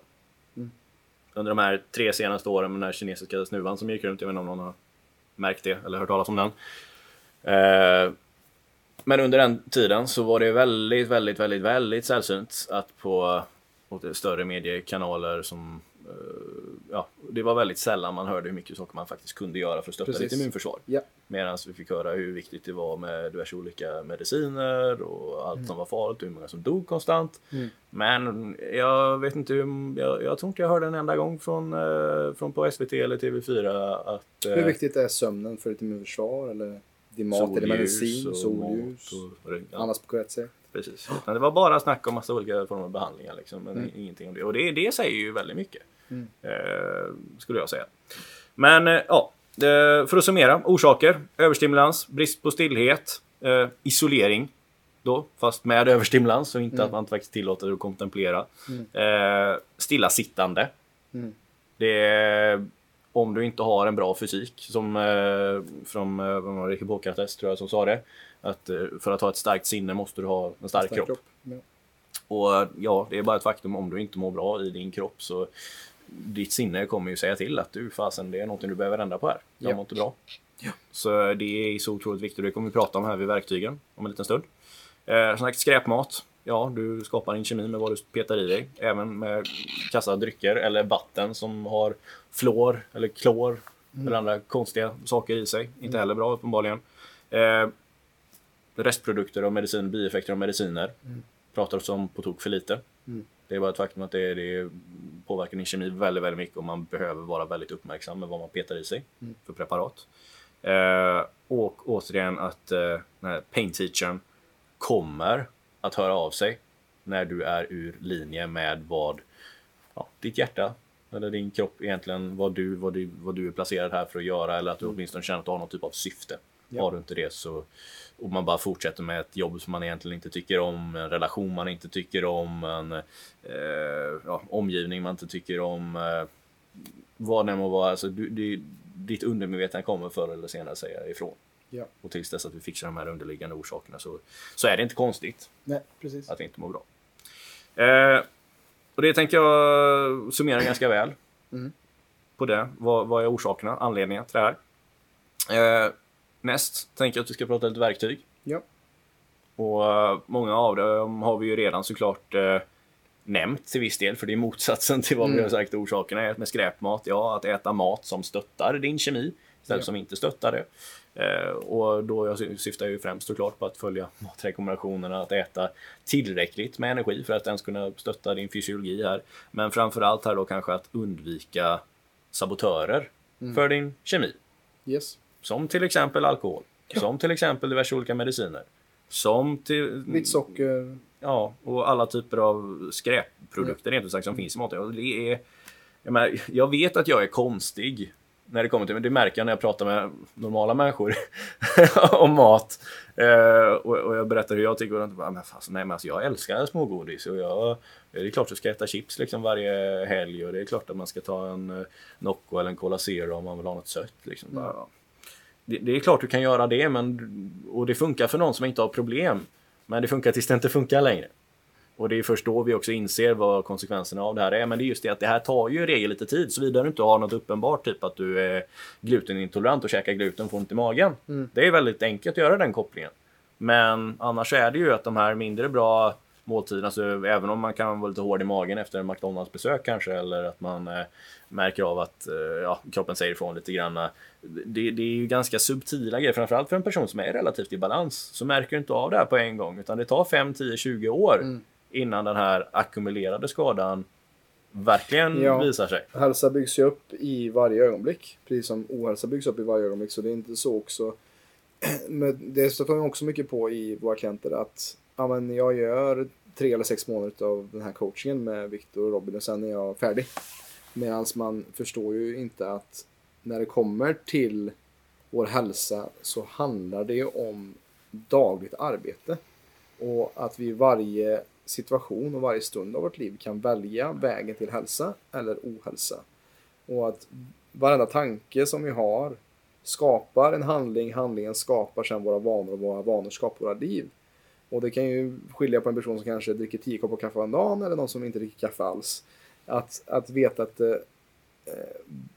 Speaker 1: Under de här tre senaste åren med den här kinesiska snuvan som gick runt, jag vet inte om någon har märkt det eller hört talas om den. Eh, men under den tiden så var det väldigt, väldigt, väldigt, väldigt sällsynt att på större mediekanaler som eh, Ja, det var väldigt sällan man hörde hur mycket saker man faktiskt kunde göra för att stötta
Speaker 2: Precis.
Speaker 1: ditt immunförsvar.
Speaker 2: Ja.
Speaker 1: Medan vi fick höra hur viktigt det var med diverse olika mediciner och allt som var farligt och hur många som dog konstant.
Speaker 2: Mm.
Speaker 1: Men jag vet inte, hur- jag, jag tror inte jag hörde en enda gång från, eh, från på SVT eller TV4 att... eh,
Speaker 2: Hur viktigt är sömnen för ditt immunförsvar? Eller din mat? Eller medicin?
Speaker 1: och
Speaker 2: Soljus?
Speaker 1: mat och,
Speaker 2: Annars på rätt sätt?
Speaker 1: Precis. Det var bara snack om massa olika former av behandlingar. Liksom, men
Speaker 2: Mm.
Speaker 1: ingenting om det. Och det, det säger ju väldigt mycket.
Speaker 2: Mm.
Speaker 1: Eh, skulle jag säga. Men eh, ja, det, för att summera. Orsaker. Överstimulans, brist på stillhet, eh, isolering. Då, fast med överstimulans och inte
Speaker 2: Mm.
Speaker 1: att man faktiskt tillåter att kontemplera.
Speaker 2: Mm.
Speaker 1: Eh, stillasittande.
Speaker 2: Mm.
Speaker 1: Det är, om du inte har en bra fysik, som eh, från eh, Hippokrates tror jag som sa det. Att eh, för att ha ett starkt sinne måste du ha en stark, kropp.
Speaker 2: Ja.
Speaker 1: Och ja, det är bara ett faktum om du inte mår bra i din kropp så ditt sinne kommer ju säga till att du fasen det är någonting du behöver ändra på här. Jag
Speaker 2: Ja.
Speaker 1: mår inte bra.
Speaker 2: Ja.
Speaker 1: Så det är så otroligt viktigt det kommer vi prata om här vid verktygen om en liten stund. Eh, som sagt, skräpmat. Ja, du skapar en kemi med vad du petar i dig. Även med kassa drycker eller vatten som har fluor eller klor eller andra konstiga saker i sig. Inte heller bra uppenbarligen. Eh, restprodukter av medicin, bieffekter av mediciner. Pratar oss om på tok för lite.
Speaker 2: Mm.
Speaker 1: Det är bara ett faktum att det, det påverkar din kemi väldigt, väldigt mycket och man behöver vara väldigt uppmärksam med vad man petar i sig
Speaker 2: Mm.
Speaker 1: för preparat. Eh, och återigen att eh, den här pain teachern kommer att höra av sig när du är ur linje med vad ja, ditt hjärta eller din kropp egentligen, vad du, vad, du, vad du är placerad här för att göra eller att du åtminstone känner att du har någon typ av syfte.
Speaker 2: Ja.
Speaker 1: Har du inte det så och man bara fortsätter med ett jobb som man egentligen inte tycker om, en relation man inte tycker om, en eh, ja, omgivning man inte tycker om. Eh, vad det må vara, alltså, du, det, ditt undermedvetna kommer förr eller senare säga ifrån.
Speaker 2: Ja.
Speaker 1: Och tills dess att vi fixar de här underliggande orsakerna så, så är det inte konstigt
Speaker 2: Nej, precis.
Speaker 1: att vi inte mår bra. Eh, och det tänker jag summera ganska väl.
Speaker 2: Mm.
Speaker 1: På det. Vad, vad är orsakerna, anledningarna till det här? Eh, näst tänker jag att vi ska prata lite verktyg.
Speaker 2: Ja.
Speaker 1: Och eh, många av dem har vi ju redan såklart eh, nämnt till viss del, för det är motsatsen till vad vi
Speaker 2: Mm.
Speaker 1: har sagt orsakerna är med skräpmat. Ja, att äta mat som stöttar din kemi istället
Speaker 2: Ja.
Speaker 1: som inte stöttar det. Eh, och då jag sy- syftar jag ju främst såklart på att följa matrekommendationerna, att äta tillräckligt med energi för att ens kunna stötta din fysiologi här. Men framförallt här då kanske att undvika sabotörer
Speaker 2: Mm.
Speaker 1: för din kemi.
Speaker 2: Yes.
Speaker 1: Som till exempel alkohol. Som till exempel diverse olika mediciner. Som till...
Speaker 2: Vitt socker.
Speaker 1: Ja, och alla typer av skräpprodukter rent ut sagt som finns i maten. Och det är, jag, menar, jag vet att jag är konstig när det kommer till, men det märker jag när jag pratar med normala människor [laughs] om mat. Eh, och, och jag berättar hur jag tycker och de bara, men fast, nej, men alltså, jag älskar smågodis och jag, det är klart att jag ska äta chips liksom varje helg och det är klart att man ska ta en eh, Nocco eller en Cola Zero om man vill ha något sött. Liksom.
Speaker 2: Mm.
Speaker 1: Bara, det, det är klart du kan göra det men, och det funkar för någon som inte har problem. Men det funkar tills det inte funkar längre. Och det är först då vi också inser vad konsekvenserna av det här är. Men det är just det att det här tar ju i regel lite tid. Såvida du inte har något uppenbart, typ att du är glutenintolerant och käkar gluten får ont i magen.
Speaker 2: Mm.
Speaker 1: Det är väldigt enkelt att göra den kopplingen. Men annars är det ju att de här mindre bra måltiderna, så även om man kan vara lite hård i magen efter en McDonalds-besök kanske, eller att man eh, märker av att eh, ja, kroppen säger ifrån lite grann. Det, det är ju ganska subtila grejer, framförallt för en person som är relativt i balans. Så märker du inte av det här på en gång, utan det tar 5, 10, 20 år
Speaker 2: Mm.
Speaker 1: innan den här ackumulerade skadan verkligen
Speaker 2: Ja.
Speaker 1: visar sig.
Speaker 2: Hälsa byggs ju upp i varje ögonblick. Precis som ohälsa byggs upp i varje ögonblick. Så det är inte så också. [clears throat] Men det stöter man också mycket på i våra klienter att ja, men jag gör tre eller sex månader av den här coachingen med Viktor och Robin och sen är jag färdig. Medan man förstår ju inte att när det kommer till vår hälsa så handlar det ju om dagligt arbete. Och att vi i varje situation och varje stund av vårt liv kan välja vägen till hälsa eller ohälsa. Och att varenda tanke som vi har skapar en handling, handlingen skapar sedan våra vanor och våra vanor skapar våra liv. Och det kan ju skilja på en person som kanske dricker tio koppar kaffe om dagen eller någon som inte dricker kaffe alls. Att, att veta att eh,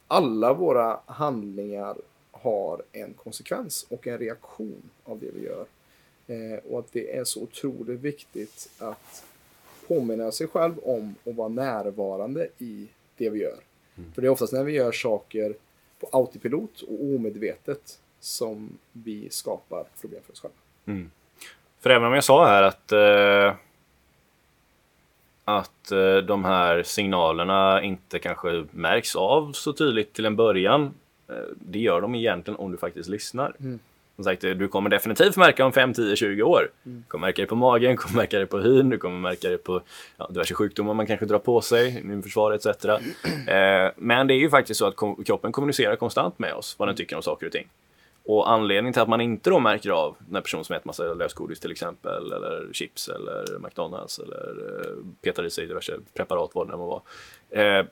Speaker 2: alla våra handlingar har en konsekvens och en reaktion av det vi gör. Eh, och att det är så otroligt viktigt att påminna sig själv om att vara närvarande i det vi gör. Mm. För det är oftast när vi gör saker på autopilot och omedvetet som vi skapar problem för oss själva.
Speaker 1: Mm. För även om jag sa här att eh, att eh, de här signalerna inte kanske märks av så tydligt till en början. Eh, det gör de egentligen om du faktiskt lyssnar. Mm. Som sagt, du kommer definitivt märka om 5, 10, 20 år. Mm. Du kommer märka det på magen, du kommer märka det på hyn, du kommer märka det på ja, diverse sjukdomar man kanske drar på sig, immunförsvar etc. Eh, men det är ju faktiskt så att kroppen kommunicerar konstant med oss vad den tycker om saker och ting. Och anledningen till att man inte då märker av när person som äter massa lösgodis till exempel, eller chips eller McDonalds eller eh, petar i sig diverse preparat, vad det nu må vara. Eh,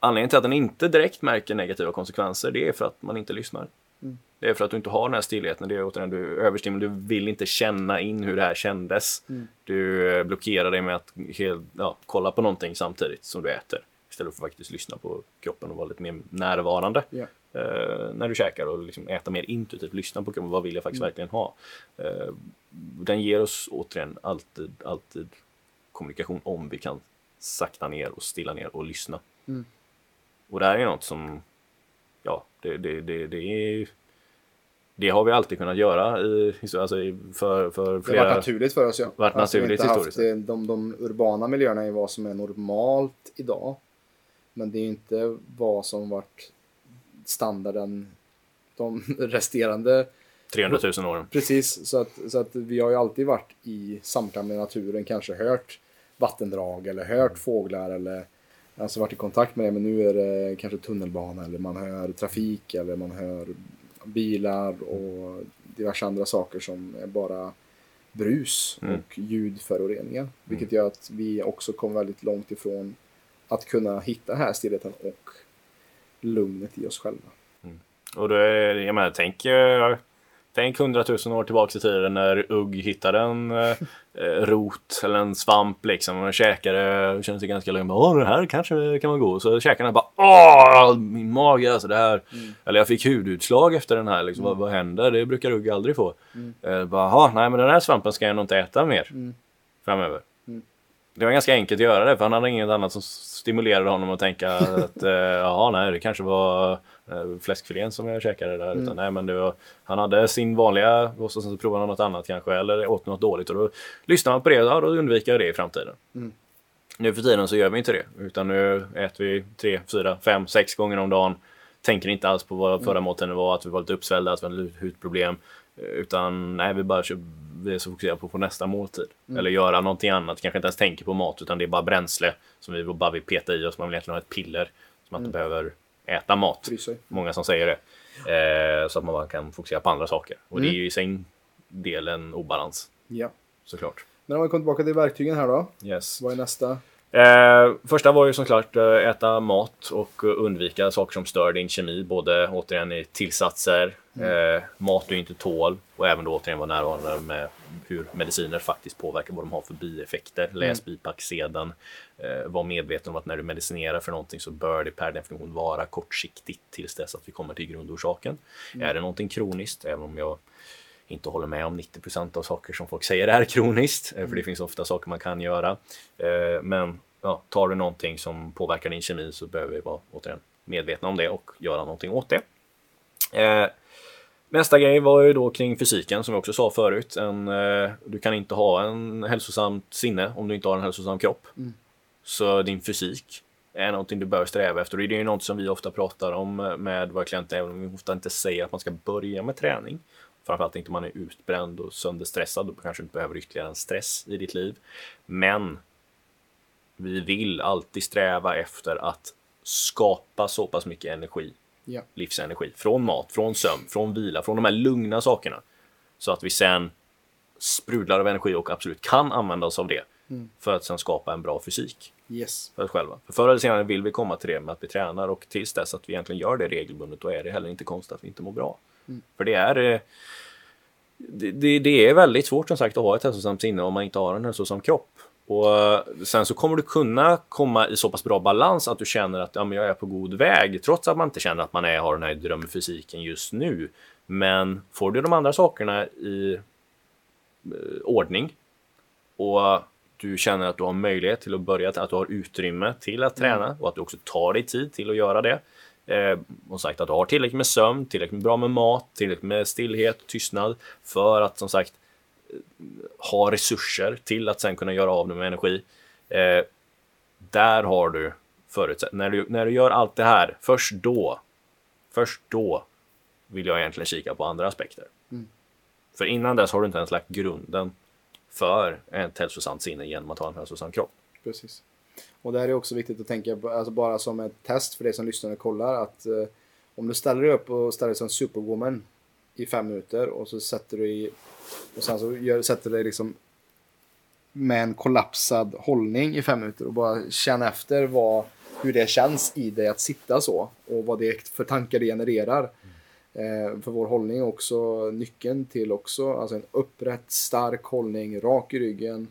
Speaker 1: anledningen till att den inte direkt märker negativa konsekvenser, det är för att man inte lyssnar. Mm. Det är för att du inte har den här stillheten. Det är återigen, du överstimulerar, du vill inte känna in hur det här kändes. Mm. Du eh, blockerar dig med att helt, ja, kolla på någonting samtidigt som du äter. Istället för att faktiskt lyssna på kroppen och vara lite mer närvarande. Yeah. Uh, när du käkar och liksom äta mer intuitivt, lyssna på. Vad vill jag faktiskt mm. verkligen ha? Uh, den ger oss återigen alltid, alltid kommunikation om vi kan sakta ner och stilla ner och lyssna. Mm. Och det här är något som, ja, det, det, det, det är det har vi alltid kunnat göra i, alltså för, för flera...
Speaker 2: Det har varit naturligt för oss ja.
Speaker 1: Varit alltså, naturligt historiskt.
Speaker 2: Haft, de, de urbana miljöerna är vad som är normalt idag. Men det är inte vad som varit standarden de [laughs] resterande
Speaker 1: 300 000 åren.
Speaker 2: Precis, så att, så att vi har ju alltid varit i samklang med naturen, kanske hört vattendrag eller hört fåglar eller alltså varit i kontakt med det. Men nu är det kanske tunnelbana eller man hör trafik eller man hör bilar och diverse andra saker som är bara brus mm. och ljudföroreningar. Mm. Vilket gör att vi också kommer väldigt långt ifrån att kunna hitta här stillheten och lugnet i oss själva.
Speaker 1: Mm. Och då är, jag menar, tänk Tänk hundratusen år tillbaka i tiden när Ugg hittade en eh, eh, rot eller en svamp liksom och käkade och kände sig ganska lugn. Åh, det här kanske kan vara god. Så käkade han bara Åh, min mage alltså det här. Mm. Eller jag fick hudutslag efter den här. Liksom. Mm. Vad, vad händer? Det brukar Ugg aldrig få. Mm. Eh, bara, nej men den här svampen ska jag nog inte äta mer mm. framöver. Det var ganska enkelt att göra det för han hade inget annat som stimulerade honom att tänka [laughs] att eh, jaha nej det kanske var eh, fläskfilén som jag käkade där. Mm. Utan, nej, men det var, han hade sin vanliga och så, så provade han något annat kanske eller åt något dåligt och då lyssnar man på det och då undviker jag det i framtiden. Mm. Nu för tiden så gör vi inte det utan nu äter vi tre, fyra, fem, sex gånger om dagen. Tänker inte alls på vad förra mm. måltiden var, att vi var lite uppsvällda, att vi hade hudproblem. Utan nej, vi bara kör vi är så fokuserade på, på nästa måltid. Mm. Eller göra någonting annat. Kanske inte ens tänker på mat utan det är bara bränsle som vi bara vill peta i oss. Man vill egentligen ha ett piller. Som man inte mm. behöver äta mat. Många som säger det. Eh, så att man bara kan fokusera på andra saker. Och mm. det är ju i sin del en obalans.
Speaker 2: Ja.
Speaker 1: Såklart.
Speaker 2: Men om vi kommer tillbaka till verktygen här då.
Speaker 1: Yes.
Speaker 2: Vad är nästa?
Speaker 1: Eh, första var ju såklart eh, äta mat och undvika saker som stör din kemi, både återigen i tillsatser, mm. eh, mat du inte tål och även då återigen vara närvarande med hur mediciner faktiskt påverkar vad de har för bieffekter. Mm. Läs bipacksedeln. Eh, var medveten om att när du medicinerar för någonting så bör det per definition vara kortsiktigt tills dess att vi kommer till grundorsaken. Mm. Är det någonting kroniskt, även om jag inte håller med om 90% av saker som folk säger är kroniskt, mm. för det mm. finns ofta saker man kan göra. Eh, men ja, tar du någonting som påverkar din kemi så behöver vi vara återigen medvetna om det och göra någonting åt det. Nästa grej var ju då kring fysiken som jag också sa förut. En, eh, du kan inte ha en hälsosamt sinne om du inte har en hälsosam kropp. Mm. Så din fysik är någonting du bör sträva efter. Det är ju något som vi ofta pratar om med våra klienter, även om vi ofta inte säger att man ska börja med träning Framförallt inte om man är utbränd och sönderstressad. Då kanske du inte behöver ytterligare en stress i ditt liv. Men vi vill alltid sträva efter att skapa så pass mycket energi,
Speaker 2: Ja.
Speaker 1: livsenergi, från mat, från sömn, från vila, från de här lugna sakerna. Så att vi sen sprudlar av energi och absolut kan använda oss av det för att sen skapa en bra fysik
Speaker 2: Yes.
Speaker 1: för oss själva. För förr eller senare vill vi komma till det med att vi tränar och tills dess att vi egentligen gör det regelbundet då är det heller inte konstigt att vi inte mår bra. För det är eh, det, det, det är väldigt svårt som sagt att ha ett hälsosamt sinne om man inte har en hälsosam kropp. Och eh, sen så kommer du kunna komma i så pass bra balans att du känner att ja, men jag är på god väg trots att man inte känner att man är, har den här drömfysiken just nu. Men får du de andra sakerna i eh, ordning och du känner att du har möjlighet till att börja, att du har utrymme till att träna och att du också tar dig tid till att göra det. Eh, och sagt att du har tillräckligt med sömn, tillräckligt bra med mat, tillräckligt med stillhet, tystnad för att som sagt ha resurser till att sen kunna göra av det med energi. Eh, där har du förutsättningar. När du, när du gör allt det här, först då, först då vill jag egentligen kika på andra aspekter. För innan dess har du inte ens lagt grunden för ett hälsosamt sinne genom att ha en hälsosam kropp.
Speaker 2: Precis. Och det här är också viktigt att tänka på, alltså bara som ett test för dig som lyssnar och kollar att eh, om du ställer dig upp och ställer dig som superwoman i fem minuter och så sätter du i och sen så gör, sätter du dig liksom med en kollapsad hållning i fem minuter och bara känna efter vad, hur det känns i dig att sitta så och vad det är för tankar det genererar. Eh, för vår hållning är också nyckeln till också, alltså en upprätt, stark hållning, rak i ryggen.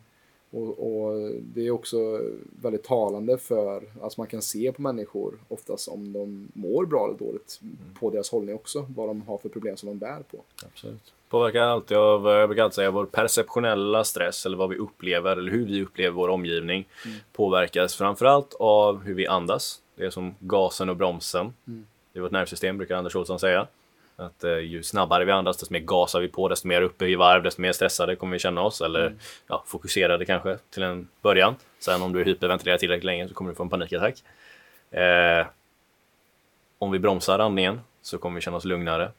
Speaker 2: Och, och det är också väldigt talande för, alltså man kan se på människor oftast om de mår bra eller dåligt på deras hållning också, vad de har för problem som de bär på.
Speaker 1: Absolut. Påverkar alltid av, jag brukar alltid säga, vår perceptionella stress eller vad vi upplever eller hur vi upplever vår omgivning påverkas framförallt av hur vi andas. Det är som gasen och bromsen i vårt nervsystem brukar Anders Olsson säga. Att eh, ju snabbare vi andas, desto mer gasar vi på, desto mer uppe i varv, desto mer stressade kommer vi känna oss. Eller ja, fokuserade kanske till en början. Sen om du hyperventilerar tillräckligt länge så kommer du få en panikattack. Eh, om vi bromsar andningen så kommer vi känna oss lugnare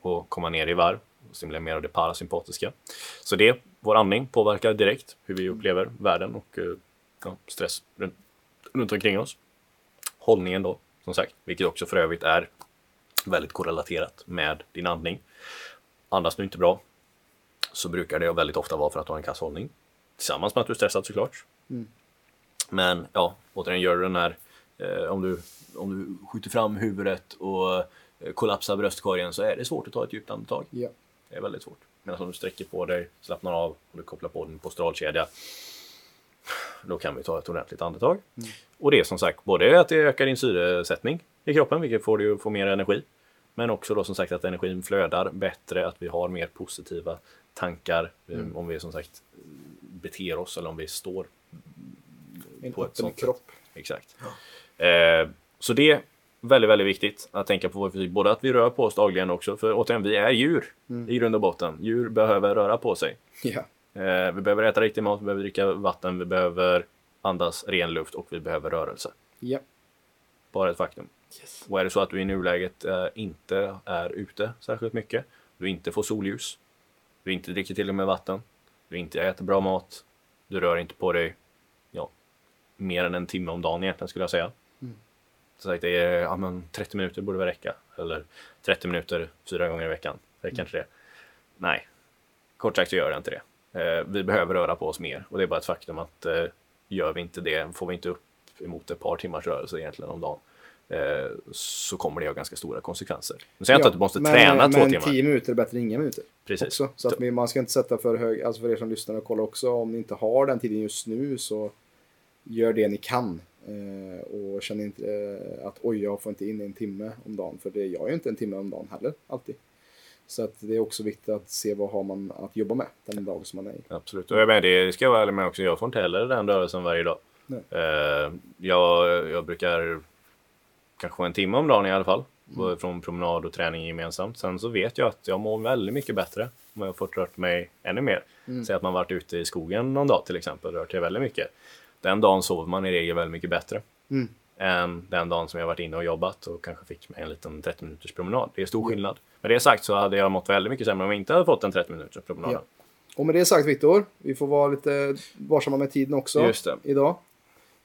Speaker 1: och komma ner i varv och stimulera mer av det parasympatiska. Så det, vår andning påverkar direkt hur vi upplever världen och eh, ja, stress runt, runt omkring oss. Hållningen då, som sagt, vilket också för övrigt är väldigt korrelaterat med din andning. Andas du inte bra så brukar det väldigt ofta vara för att du har en kass hållning. Tillsammans med att du är stressad såklart. Men ja, återigen gör du den här, eh, om, du, om du skjuter fram huvudet och eh, kollapsar bröstkorgen så är det svårt att ta ett djupt andetag.
Speaker 2: Ja.
Speaker 1: Det är väldigt svårt. Medan om du sträcker på dig, slappnar av och du kopplar på din posturalkedja då kan vi ta ett ordentligt andetag. Och det är som sagt både att det ökar din syresättning i kroppen, vilket får dig att få mer energi. Men också då som sagt att energin flödar bättre, att vi har mer positiva tankar eh, om vi som sagt beter oss eller om vi står
Speaker 2: En
Speaker 1: på ett sånt sätt.
Speaker 2: kropp.
Speaker 1: Exakt. Eh, så det är väldigt, väldigt viktigt att tänka på vår fysik. Både att vi rör på oss dagligen också, för återigen, vi är djur i grund och botten. Djur behöver röra på sig.
Speaker 2: Ja.
Speaker 1: Eh, vi behöver äta riktig mat, vi behöver dricka vatten, vi behöver andas ren luft och vi behöver rörelse.
Speaker 2: Ja.
Speaker 1: Bara ett faktum. Och är det så att du i nuläget eh, inte är ute särskilt mycket, du inte får solljus, du inte dricker till och med vatten, du inte äter bra mat, du rör inte på dig ja, mer än en timme om dagen egentligen skulle jag säga. Så sagt, det är, ja, men 30 minuter borde väl räcka. Eller 30 minuter fyra gånger i veckan. Räcker inte det? Nej, kort sagt så gör det inte det. Eh, vi behöver röra på oss mer och det är bara ett faktum att eh, gör vi inte det, får vi inte upp emot ett par timmars rörelse egentligen om dagen, eh, så kommer det ha ganska stora konsekvenser. Nu säger jag inte att du måste
Speaker 2: men,
Speaker 1: träna
Speaker 2: men
Speaker 1: två timmar.
Speaker 2: 10 minuter är bättre än inga minuter.
Speaker 1: Precis.
Speaker 2: Också. Så att man ska inte sätta för hög, alltså för er som lyssnar och kollar också, om ni inte har den tiden just nu så gör det ni kan. Och känn inte att oj, jag får inte in en timme om dagen, för det gör ju inte en timme om dagen heller, alltid. Så att det är också viktigt att se vad har man att jobba med den dag som man är i.
Speaker 1: Absolut, och jag med, det ska jag vara ärlig med också. Jag får inte heller den rörelsen varje dag. Eh, jag, jag brukar kanske en timme om dagen i alla fall. både Från promenad och träning gemensamt. Sen så vet jag att jag mår väldigt mycket bättre om jag har fått rört mig ännu mer. Säg att man varit ute i skogen någon dag till exempel, rört sig väldigt mycket. Den dagen sover man i regel väldigt mycket bättre.
Speaker 2: Mm.
Speaker 1: än den dagen som jag varit inne och jobbat och kanske fick mig en liten 30 minuters promenad. Det är stor skillnad. Med det sagt så hade jag mått väldigt mycket sämre om jag inte hade fått en 30 minuters promenad.
Speaker 2: Ja. Och med det sagt Viktor, vi får vara lite varsamma med tiden också idag.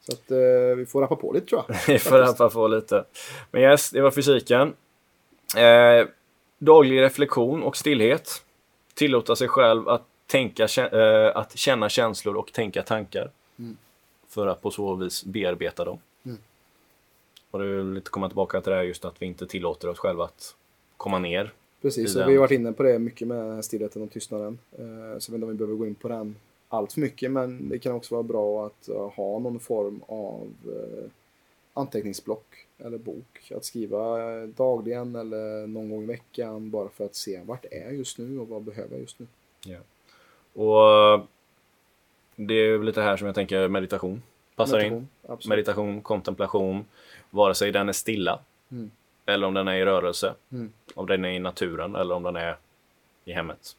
Speaker 2: Så att eh, vi får rappa på lite tror jag. [laughs]
Speaker 1: Vi får rappa på lite. Men yes, det var fysiken. Eh, daglig reflektion och stillhet. Tillåta sig själv att, tänka, eh, att känna känslor och tänka tankar.
Speaker 2: Mm.
Speaker 1: För att på så vis bearbeta dem.
Speaker 2: Mm.
Speaker 1: Och det väl lite komma tillbaka till det här just att vi inte tillåter oss själva att komma ner.
Speaker 2: Precis, och vi har varit inne på det mycket med stillheten och tystnaden. Eh, så jag vet inte om vi behöver gå in på den allt för mycket, men det kan också vara bra att eh, ha någon form av eh, anteckningsblock eller bok. Att skriva dagligen eller någon gång i veckan bara för att se vart är jag just nu och vad behöver jag just nu.
Speaker 1: Och eh, det är lite här som jag tänker meditation passar in.
Speaker 2: Meditation, Absolut.
Speaker 1: Meditation, kontemplation, vare sig den är stilla
Speaker 2: Mm.
Speaker 1: Eller om den är i rörelse.
Speaker 2: Mm.
Speaker 1: Om den är i naturen eller om den är i hemmet.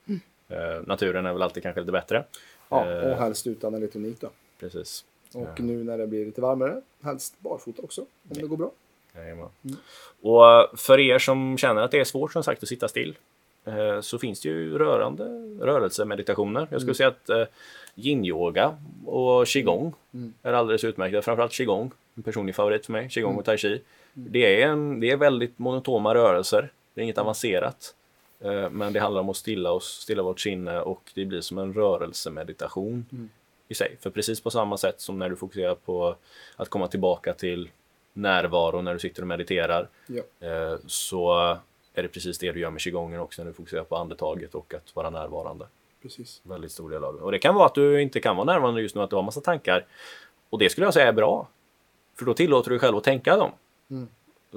Speaker 1: Eh, naturen är väl alltid kanske lite bättre.
Speaker 2: Ja,
Speaker 1: Eh,
Speaker 2: och helst utan elektronik då.
Speaker 1: Precis.
Speaker 2: Och
Speaker 1: Ja.
Speaker 2: nu när det blir lite varmare, helst barfota också om
Speaker 1: Ja.
Speaker 2: det går bra.
Speaker 1: Jajamän.
Speaker 2: Mm.
Speaker 1: Och eh, för er som känner att det är svårt som sagt att sitta still eh, så finns det ju rörande rörelsemeditationer. Jag skulle
Speaker 2: Mm.
Speaker 1: säga att eh, yin-yoga och qigong
Speaker 2: Mm.
Speaker 1: är alldeles utmärkta. Framförallt qigong, en personlig favorit för mig. Qigong
Speaker 2: Mm.
Speaker 1: och tai chi. Det, är en, det är väldigt monotoma rörelser. Det är inget avancerat. Eh, Men det handlar om att stilla oss, stilla vårt sinne och det blir som en rörelsemeditation
Speaker 2: Mm.
Speaker 1: i sig. För precis på samma sätt som när du fokuserar på att komma tillbaka till närvaro när du sitter och mediterar
Speaker 2: Ja.
Speaker 1: eh, så är det precis det du gör med qigongen också när du fokuserar på andetaget och att vara närvarande.
Speaker 2: Precis.
Speaker 1: Väldigt stor del av det. Och det kan vara att du inte kan vara närvarande just nu, att du har massa tankar. Och det skulle jag säga är bra. För då tillåter du dig själv att tänka dem.
Speaker 2: Mm.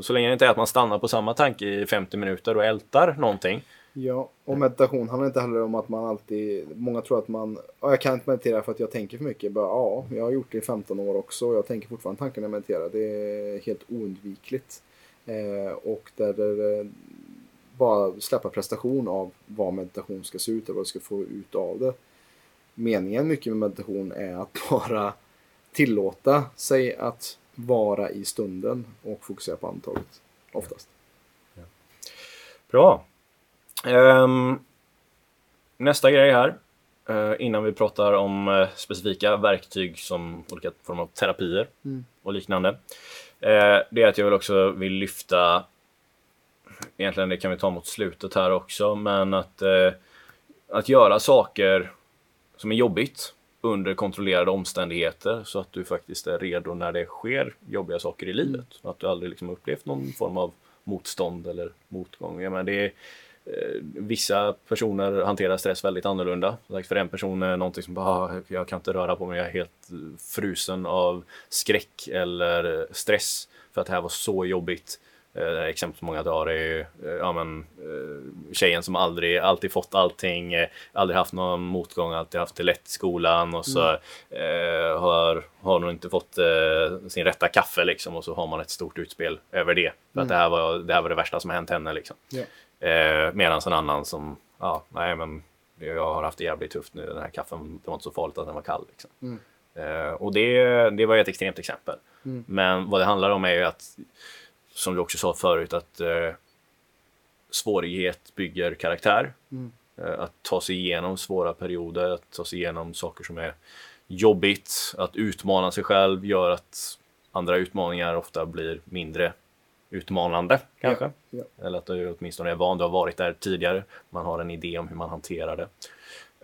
Speaker 1: Så länge det inte är att man stannar på samma tanke i 50 minuter och ältar någonting.
Speaker 2: Ja, och meditation handlar inte heller om att man alltid... Många tror att man... Ja, jag kan inte meditera för att jag tänker för mycket. Bara, ja, jag har gjort det i 15 år också och jag tänker fortfarande tankar när jag mediterar. Det är helt oundvikligt. Eh, och där det bara släppa prestation av vad meditation ska se ut och vad du ska få ut av det. Meningen mycket med meditation är att [laughs] bara tillåta sig att vara i stunden och fokusera på andetaget. Oftast.
Speaker 1: Bra. Ehm, nästa grej här. eh, innan vi pratar om eh, specifika verktyg som olika former av terapier
Speaker 2: Mm.
Speaker 1: och liknande. Eh, det är att jag vill också vill lyfta, egentligen det kan vi ta mot slutet här också, men att, att göra saker som är jobbigt under kontrollerade omständigheter så att du faktiskt är redo när det sker jobbiga saker i livet. Att du aldrig liksom upplevt någon form av motstånd eller motgång. Jag menar, det är, eh, vissa personer hanterar stress väldigt annorlunda. För en person är någonting som bara, "Ah, jag kan inte röra på mig, jag är helt eh, frusen av skräck eller stress för att det här var så jobbigt. Eh, exempel många drar är ju, eh, ja, men, eh, tjejen som aldrig, alltid fått allting, eh, aldrig haft någon motgång, alltid haft det lätt i skolan och så eh, har, har hon inte fått sin rätta kaffe liksom och så har man ett stort utspel över det. För att det här, var, det här var det värsta som hänt henne liksom. Eh, Medan en annan som, ja, nej men jag har haft det jävligt tufft nu, den här kaffen, det var inte så farligt att den var kall. Liksom.
Speaker 2: Mm.
Speaker 1: Och det, det var ett extremt exempel.
Speaker 2: Mm.
Speaker 1: Men vad det handlar om är ju att, som du också sa förut, att eh, svårighet bygger karaktär.
Speaker 2: Mm.
Speaker 1: Eh, att ta sig igenom svåra perioder, att ta sig igenom saker som är jobbigt, att utmana sig själv gör att andra utmaningar ofta blir mindre utmanande kanske.
Speaker 2: Ja,
Speaker 1: Eller att du åtminstone är van, du har varit där tidigare. Man har en idé om hur man hanterar det.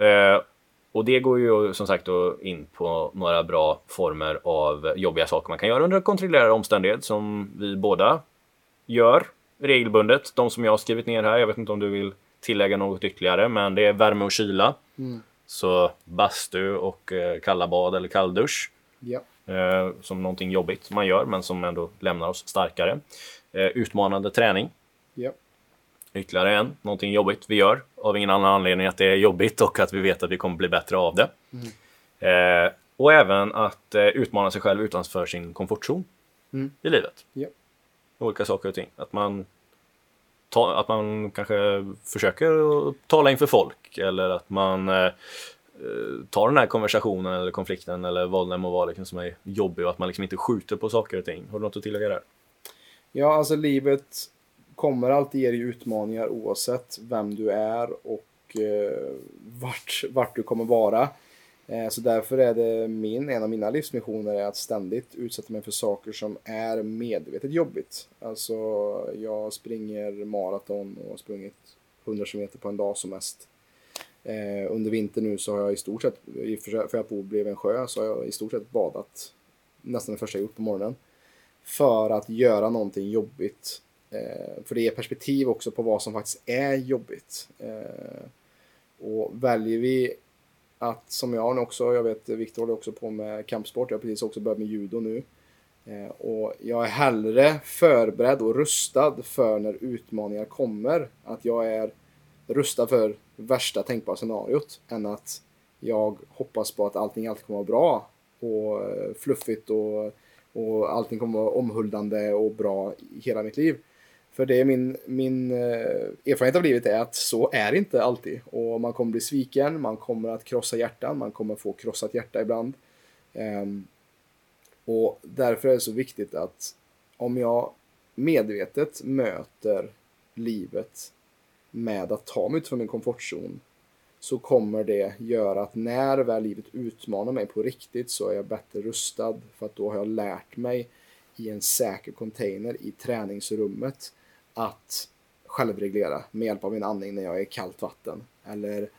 Speaker 1: Eh, och det går ju som sagt in på några bra former av jobbiga saker man kan göra under kontrollerade omständigheter som vi båda gör regelbundet. De som jag har skrivit ner här, jag vet inte om du vill tillägga något ytterligare, men det är värme och kyla.
Speaker 2: Mm.
Speaker 1: Så bastu och eh, kalla bad eller kalldusch
Speaker 2: Ja.
Speaker 1: eh, som någonting jobbigt man gör, men som ändå lämnar oss starkare. Eh, utmanande träning,
Speaker 2: Ja.
Speaker 1: ytterligare en, någonting jobbigt vi gör av ingen annan anledning att det är jobbigt och att vi vet att vi kommer bli bättre av det. Eh, och även att eh, utmana sig själv utanför sin komfortzon
Speaker 2: Mm.
Speaker 1: i livet.
Speaker 2: Ja.
Speaker 1: Olika saker och ting. Att man, ta, att man kanske försöker tala inför folk eller att man eh, eh, ta den här konversationen eller konflikten eller vad det må vara liksom, som är jobbig och att man liksom inte skjuter på saker och ting. Har du något att tillägga där?
Speaker 2: Ja, alltså livet kommer alltid ge dig utmaningar oavsett vem du är och eh, vart, vart du kommer vara. Eh, så därför är det min, en av mina livsmissioner är att ständigt utsätta mig för saker som är medvetet jobbigt. Alltså, jag springer maraton och har sprungit 100 km på en dag som mest. Eh, under vintern nu så har jag i stort sett, för jag bor bredvid en sjö, så har jag i stort sett badat nästan det första jag gjort på morgonen. För att göra någonting jobbigt. Eh, för det ger perspektiv också på vad som faktiskt är jobbigt. Eh, och väljer vi att, som jag nu också, jag vet Viktor håller också på med kampsport, jag har precis också börjat med judo nu. Eh, och jag är hellre förberedd och rustad för när utmaningar kommer. Att jag är rustad för värsta tänkbara scenariot än att jag hoppas på att allting alltid kommer att vara bra och fluffigt och, och allting kommer att vara omhuldande och bra i hela mitt liv. För det är min, min eh, erfarenhet av livet är att så är det inte alltid. Och man kommer bli sviken, man kommer att krossa hjärtan, man kommer få krossat hjärta ibland. Ehm, och därför är det så viktigt att om jag medvetet möter livet med att ta mig ut från min komfortzon så kommer det göra att när väl livet utmanar mig på riktigt så är jag bättre rustad för att då har jag lärt mig i en säker container i träningsrummet att självreglera med hjälp av min andning när jag är i kallt vatten. Eller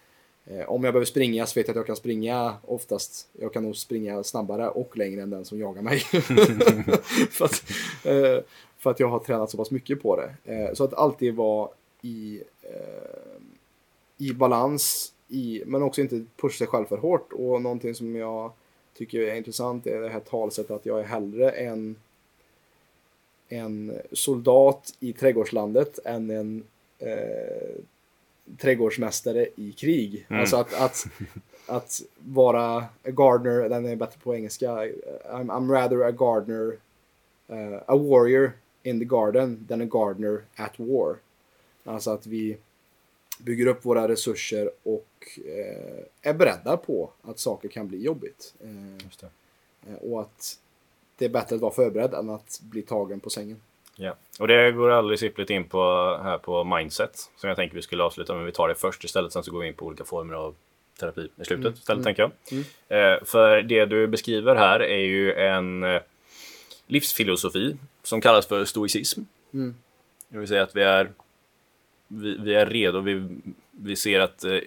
Speaker 2: eh, om jag behöver springa så vet jag att jag kan springa oftast, jag kan nog springa snabbare och längre än den som jagar mig. [laughs] [laughs] för, att, eh, för att jag har tränat så pass mycket på det. Eh, så att alltid vara i, eh, i balans, i, men också inte pusha sig själv för hårt. Och någonting som jag tycker är intressant är det här talsättet att jag är hellre en en soldat i trädgårdslandet än en eh, trädgårdsmästare i krig. Mm. Alltså att, att, att vara a gardener, den är bättre på engelska. I'm, I'm rather a gardener, uh, a warrior in the garden than a gardener at war. Alltså att vi bygger upp våra resurser och eh, är beredda på att saker kan bli jobbigt. Eh, och att det är bättre att vara förberedd än att bli tagen på sängen.
Speaker 1: Ja, och det går alldeles ypperligt in på, här på mindset som jag tänker vi skulle avsluta med. Vi tar det först istället, sen så går vi in på olika former av terapi i slutet mm. istället, mm. tänker jag. Mm. Eh, för det du beskriver här är ju en eh, livsfilosofi som kallas för stoicism. Mm. Det vill säga att vi är, vi, vi är redo, vi, vi ser att eh,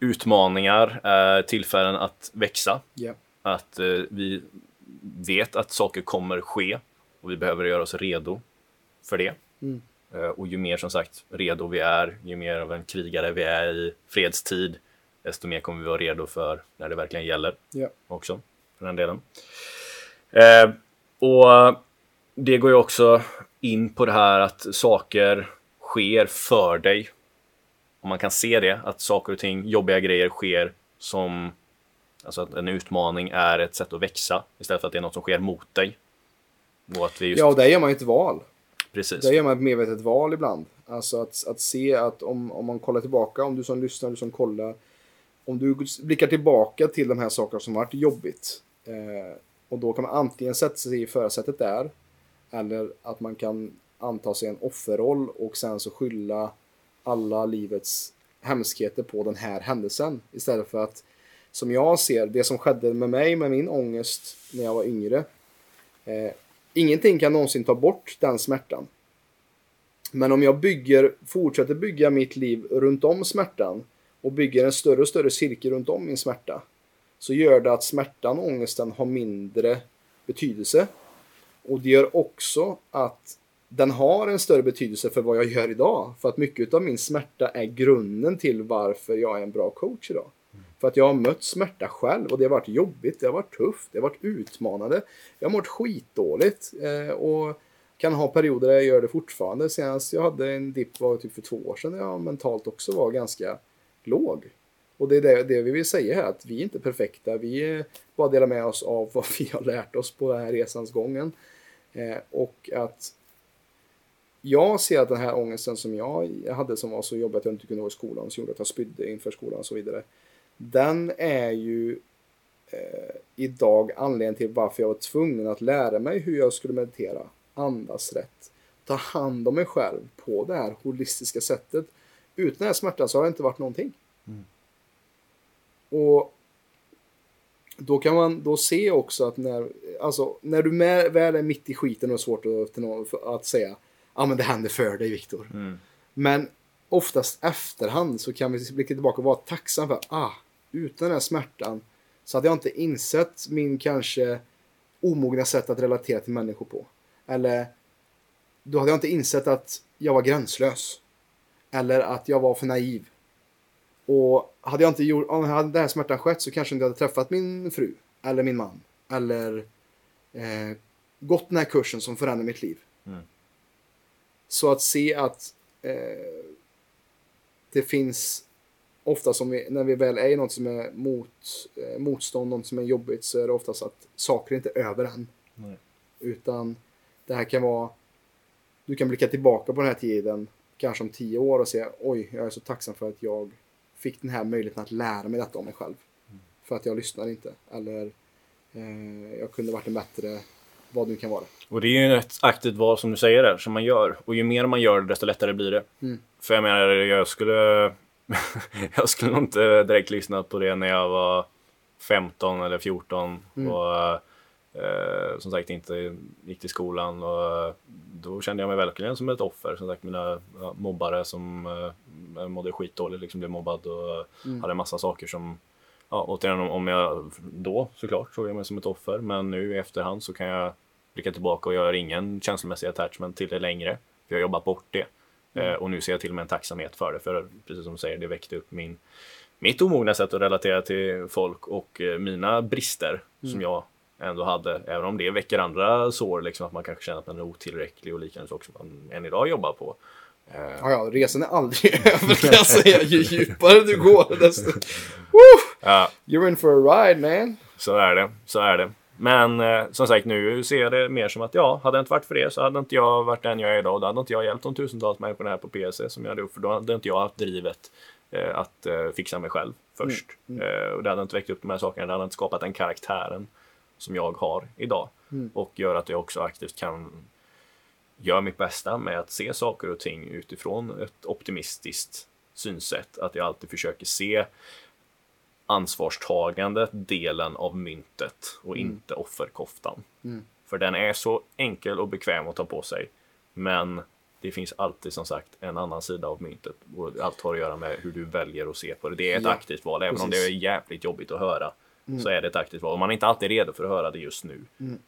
Speaker 1: utmaningar är tillfällen att växa.
Speaker 2: Yeah.
Speaker 1: Att eh, vi vet att saker kommer ske och vi behöver göra oss redo för det. Mm. Eh, och ju mer som sagt redo vi är, ju mer av en krigare vi är i fredstid, desto mer kommer vi vara redo för när det verkligen gäller
Speaker 2: yeah.
Speaker 1: också, för den delen. Eh, och det går ju också in på det här att saker sker för dig. Och man kan se det, att saker och ting, jobbiga grejer sker som Alltså att en utmaning är ett sätt att växa istället för att det är något som sker mot dig.
Speaker 2: Och att vi just... Ja, och där gör man ju ett val.
Speaker 1: Precis.
Speaker 2: Där gör man ett medvetet val ibland. Alltså att, att se att om, om man kollar tillbaka, om du som lyssnar, du som kollar. Om du blickar tillbaka till de här sakerna som varit jobbigt. Eh, och då kan man antingen sätta sig i förarsätet där. Eller att man kan anta sig en offerroll och sen så skylla alla livets hemskheter på den här händelsen. Istället för att som jag ser det som skedde med mig med min ångest när jag var yngre. Eh, ingenting kan någonsin ta bort den smärtan. Men om jag bygger, fortsätter bygga mitt liv runt om smärtan och bygger en större och större cirkel runt om min smärta så gör det att smärtan och ångesten har mindre betydelse. Och det gör också att den har en större betydelse för vad jag gör idag. För att mycket av min smärta är grunden till varför jag är en bra coach idag. För att jag har mött smärta själv och det har varit jobbigt, det har varit tufft, det har varit utmanande. Jag har mått skitdåligt eh, och kan ha perioder där jag gör det fortfarande. Senast jag hade en dipp var typ för två år sedan när jag mentalt också var ganska låg. Och det är det, det vi vill säga här, att vi är inte perfekta. Vi bara delar med oss av vad vi har lärt oss på den här resans gången. Eh, och att jag ser att den här ångesten som jag hade som var så jobbig att jag inte kunde gå i skolan, som gjorde att jag spydde inför skolan och så vidare den är ju eh, idag anledningen till varför jag var tvungen att lära mig hur jag skulle meditera, andas rätt, ta hand om mig själv på det här holistiska sättet. Utan den här smärtan så har det inte varit någonting. Och då kan man då se också att när, alltså, när du väl är mitt i skiten och är svårt att, att säga ja men det händer för dig Viktor. Men oftast efterhand så kan vi blicka tillbaka och vara tacksam för ah, utan den här smärtan så hade jag inte insett min kanske omogna sätt att relatera till människor på. Eller då hade jag inte insett att jag var gränslös. Eller att jag var för naiv. Och hade jag inte gjort, om hade den här smärtan skett så kanske jag inte hade träffat min fru. Eller min man. Eller eh, gått den här kursen som förändrade mitt liv. Så att se att eh, det finns ofta som vi, när vi väl är i något som är mot, eh, motstånd, något som är jobbigt så är det oftast att saker inte är över än.
Speaker 1: Nej.
Speaker 2: Utan det här kan vara, du kan blicka tillbaka på den här tiden kanske om tio år och säga oj, jag är så tacksam för att jag fick den här möjligheten att lära mig detta om mig själv. För att jag lyssnade inte. Eller eh, jag kunde varit en bättre, vad det nu kan vara.
Speaker 1: Och det är ju ett aktivt val som du säger där, som man gör. Och ju mer man gör det, desto lättare blir det.
Speaker 2: Mm.
Speaker 1: För jag menar, jag skulle... [laughs] jag skulle nog inte direkt lyssnat på det när jag var 15 eller 14.
Speaker 2: Mm.
Speaker 1: Och eh, som sagt inte gick till skolan. Och eh, då kände jag mig verkligen som ett offer. Som sagt, mina mobbare som eh, mådde skitdåligt, liksom blev mobbad och
Speaker 2: Mm.
Speaker 1: hade en massa saker som Ja, återigen om- om jag då såklart såg jag mig som ett offer, men nu i efterhand så kan jag blicka tillbaka och jag har ingen känslomässig attachment till det längre. För jag har jobbat bort det. Eh, och nu ser jag till och med en tacksamhet för det. För precis som du säger, det väckte upp min, mitt omogna sätt att relatera till folk och eh, mina brister som jag ändå hade. Även om det väcker andra sår, liksom att man kanske känner att man är otillräcklig och liknande saker som man än idag jobbar på. Eh,
Speaker 2: Ja, ja, resan är aldrig [laughs] över kan jag [laughs] säga. Ju djupare du går desto... Woo!
Speaker 1: ja,
Speaker 2: You're in for a ride man.
Speaker 1: Så är det, så är det. Men eh, som sagt, nu ser jag det mer som att ja, hade det inte varit för det så hade inte jag varit den jag är idag. Då hade inte jag hjälpt de tusentals människorna här på PSC som jag hade gjort. För då hade inte jag haft drivet eh, att eh, fixa mig själv först. Eh, och det hade inte väckt upp de här sakerna. Det hade inte skapat den karaktären som jag har idag. Och gör att jag också aktivt kan göra mitt bästa med att se saker och ting utifrån ett optimistiskt synsätt. Att jag alltid försöker se ansvarstagande delen av myntet och inte offerkoftan. För den är så enkel och bekväm att ta på sig. Men det finns alltid som sagt en annan sida av myntet. Och allt har att göra med hur du väljer att se på det. Det är ett
Speaker 2: Ja,
Speaker 1: aktivt val, även om det
Speaker 2: precis.
Speaker 1: är jävligt jobbigt att höra. Så är det ett aktivt val. Och man är inte alltid redo för att höra det just nu.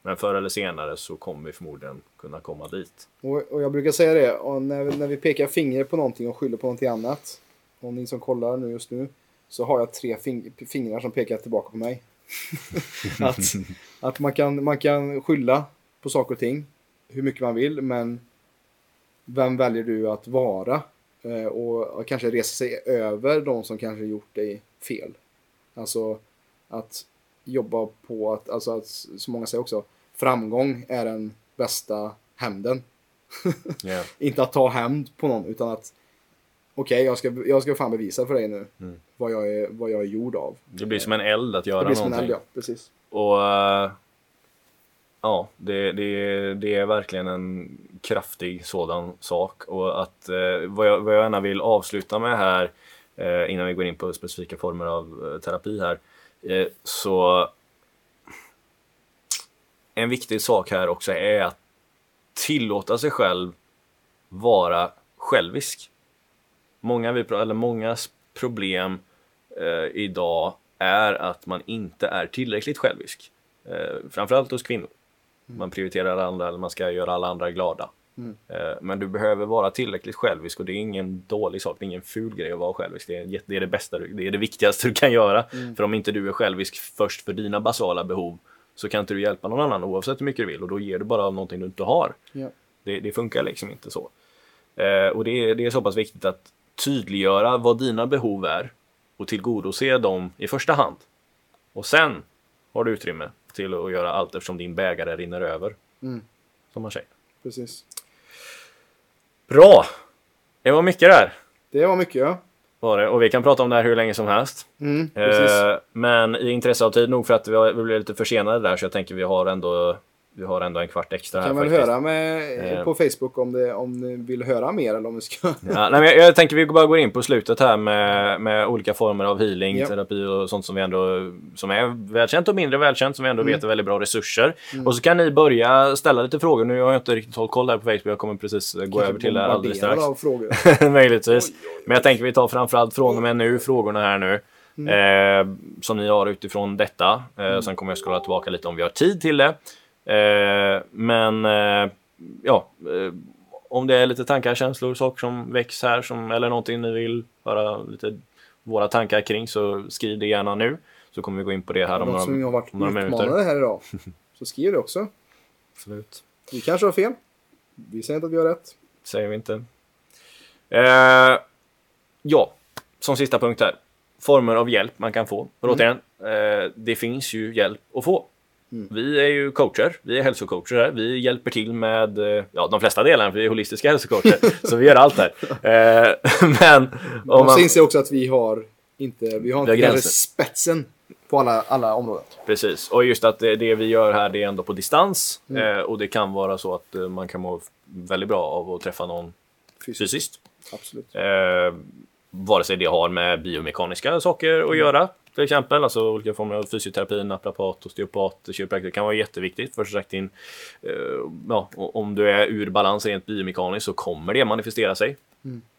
Speaker 1: Men förr eller senare så kommer vi förmodligen kunna komma dit.
Speaker 2: Och, och jag brukar säga det, och när, vi- när vi pekar finger på någonting och skyller på någonting annat. Ni som kollar nu just nu. Så har jag tre fing, fingrar som pekar tillbaka på mig. [laughs] att att man, kan, man kan skylla på saker och ting. Hur mycket man vill, men vem väljer du att vara? Eh, och, kanske resa sig över de som kanske gjort dig fel. Alltså att jobba på att, alltså att, som många säger också, framgång är den bästa hämnden. [laughs]
Speaker 1: Yeah.
Speaker 2: Inte att ta hämnd på någon utan att okej, jag, ska, jag ska fan bevisa för dig nu
Speaker 1: Mm.
Speaker 2: Vad, jag är, vad jag är gjord av.
Speaker 1: Det blir som en eld att göra
Speaker 2: Det blir som en
Speaker 1: någonting.
Speaker 2: eld, ja. Precis.
Speaker 1: Och eh, ja, det, det, det är verkligen en kraftig sådan sak. Och att eh, vad, jag, vad jag gärna vill avsluta med här eh, innan vi går in på specifika former av terapi här. Så en viktig sak här också är att tillåta sig själv vara självisk. Många, vi, eller mångas problem eh, idag är att man inte är tillräckligt självisk. Eh, framförallt hos kvinnor. Man prioriterar andra, eller man ska göra alla andra glada. Eh, men du behöver vara tillräckligt självisk och det är ingen dålig sak, det är ingen ful grej att vara självisk. Det är, det är det bästa, det är det viktigaste [laughs] du kan göra. För om inte du är självisk först för dina basala behov så kan inte du hjälpa någon annan oavsett hur mycket du vill och då ger du bara av någonting du inte har.
Speaker 2: Ja.
Speaker 1: Det, det funkar liksom inte så. Eh, och det är, det är så pass viktigt att tydliggöra vad dina behov är och tillgodose dem i första hand. Och sen har du utrymme till att göra allt eftersom din bägare rinner över.
Speaker 2: Mm.
Speaker 1: Som man säger.
Speaker 2: Precis.
Speaker 1: Bra! Det var mycket där.
Speaker 2: Det var mycket ja.
Speaker 1: var det. Och vi kan prata om det här hur länge som helst.
Speaker 2: Mm.
Speaker 1: Eh, men i intresse av tid nog för att vi blev lite försenade där så jag tänker vi har ändå, vi har ändå en kvart extra här
Speaker 2: kan väl höra med,
Speaker 1: Eh.
Speaker 2: på Facebook om, det, om ni vill höra mer eller om vi ska...
Speaker 1: Ja, nej, jag, jag tänker vi bara går in på slutet här med, med olika former av healing,
Speaker 2: Ja.
Speaker 1: terapi och sånt som vi ändå som är välkänt och mindre välkänt som vi ändå
Speaker 2: Mm.
Speaker 1: vet är väldigt bra resurser. Och så kan ni börja ställa lite frågor. Nu har jag inte riktigt hållit koll där på Facebook. Jag kommer precis gå över till det här alldeles strax.
Speaker 2: Av frågor. [laughs]
Speaker 1: Möjligtvis. Men jag tänker vi tar framförallt från och med nu frågorna här nu. Eh, som ni har utifrån detta. Eh, Sen kommer jag scrolla tillbaka lite om vi har tid till det. Eh, men eh, ja, eh, om det är lite tankar, känslor, saker som väcks här som, eller någonting ni vill höra lite våra tankar kring så skriv det gärna nu. Så kommer vi gå in på det här om
Speaker 2: Något som
Speaker 1: några,
Speaker 2: har varit
Speaker 1: några
Speaker 2: utmanande här idag. [laughs] Så skriv det också.
Speaker 1: Absolut.
Speaker 2: Vi kanske har fel. Vi säger inte att vi har rätt.
Speaker 1: säger vi inte. Eh, ja, som sista punkt här. Former av hjälp man kan få. Och återigen, eh, det finns ju hjälp att få. Vi är ju coacher, vi är hälsocoacher här. Vi hjälper till med eh, ja, de flesta delarna, för vi är holistiska hälsocoacher. [laughs] så vi gör allt här. Eh, [laughs] men om man,
Speaker 2: så inser också att vi har inte, vi har
Speaker 1: Vi
Speaker 2: inte
Speaker 1: har
Speaker 2: kanske
Speaker 1: gränser.
Speaker 2: spetsen på alla, alla områden.
Speaker 1: Precis, och just att det, det vi gör här det är ändå på distans. Eh, och det kan vara så att man kan må väldigt bra av att träffa någon
Speaker 2: Fysiskt.
Speaker 1: fysiskt.
Speaker 2: Absolut.
Speaker 1: Eh, vare sig det har med biomekaniska saker att göra, till exempel. Alltså olika former av fysioterapi, naprapat, osteopat, kiropraktor. kan vara jätteviktigt. Först sagt in, eh, ja, om du är ur balans rent biomekaniskt så kommer det manifestera sig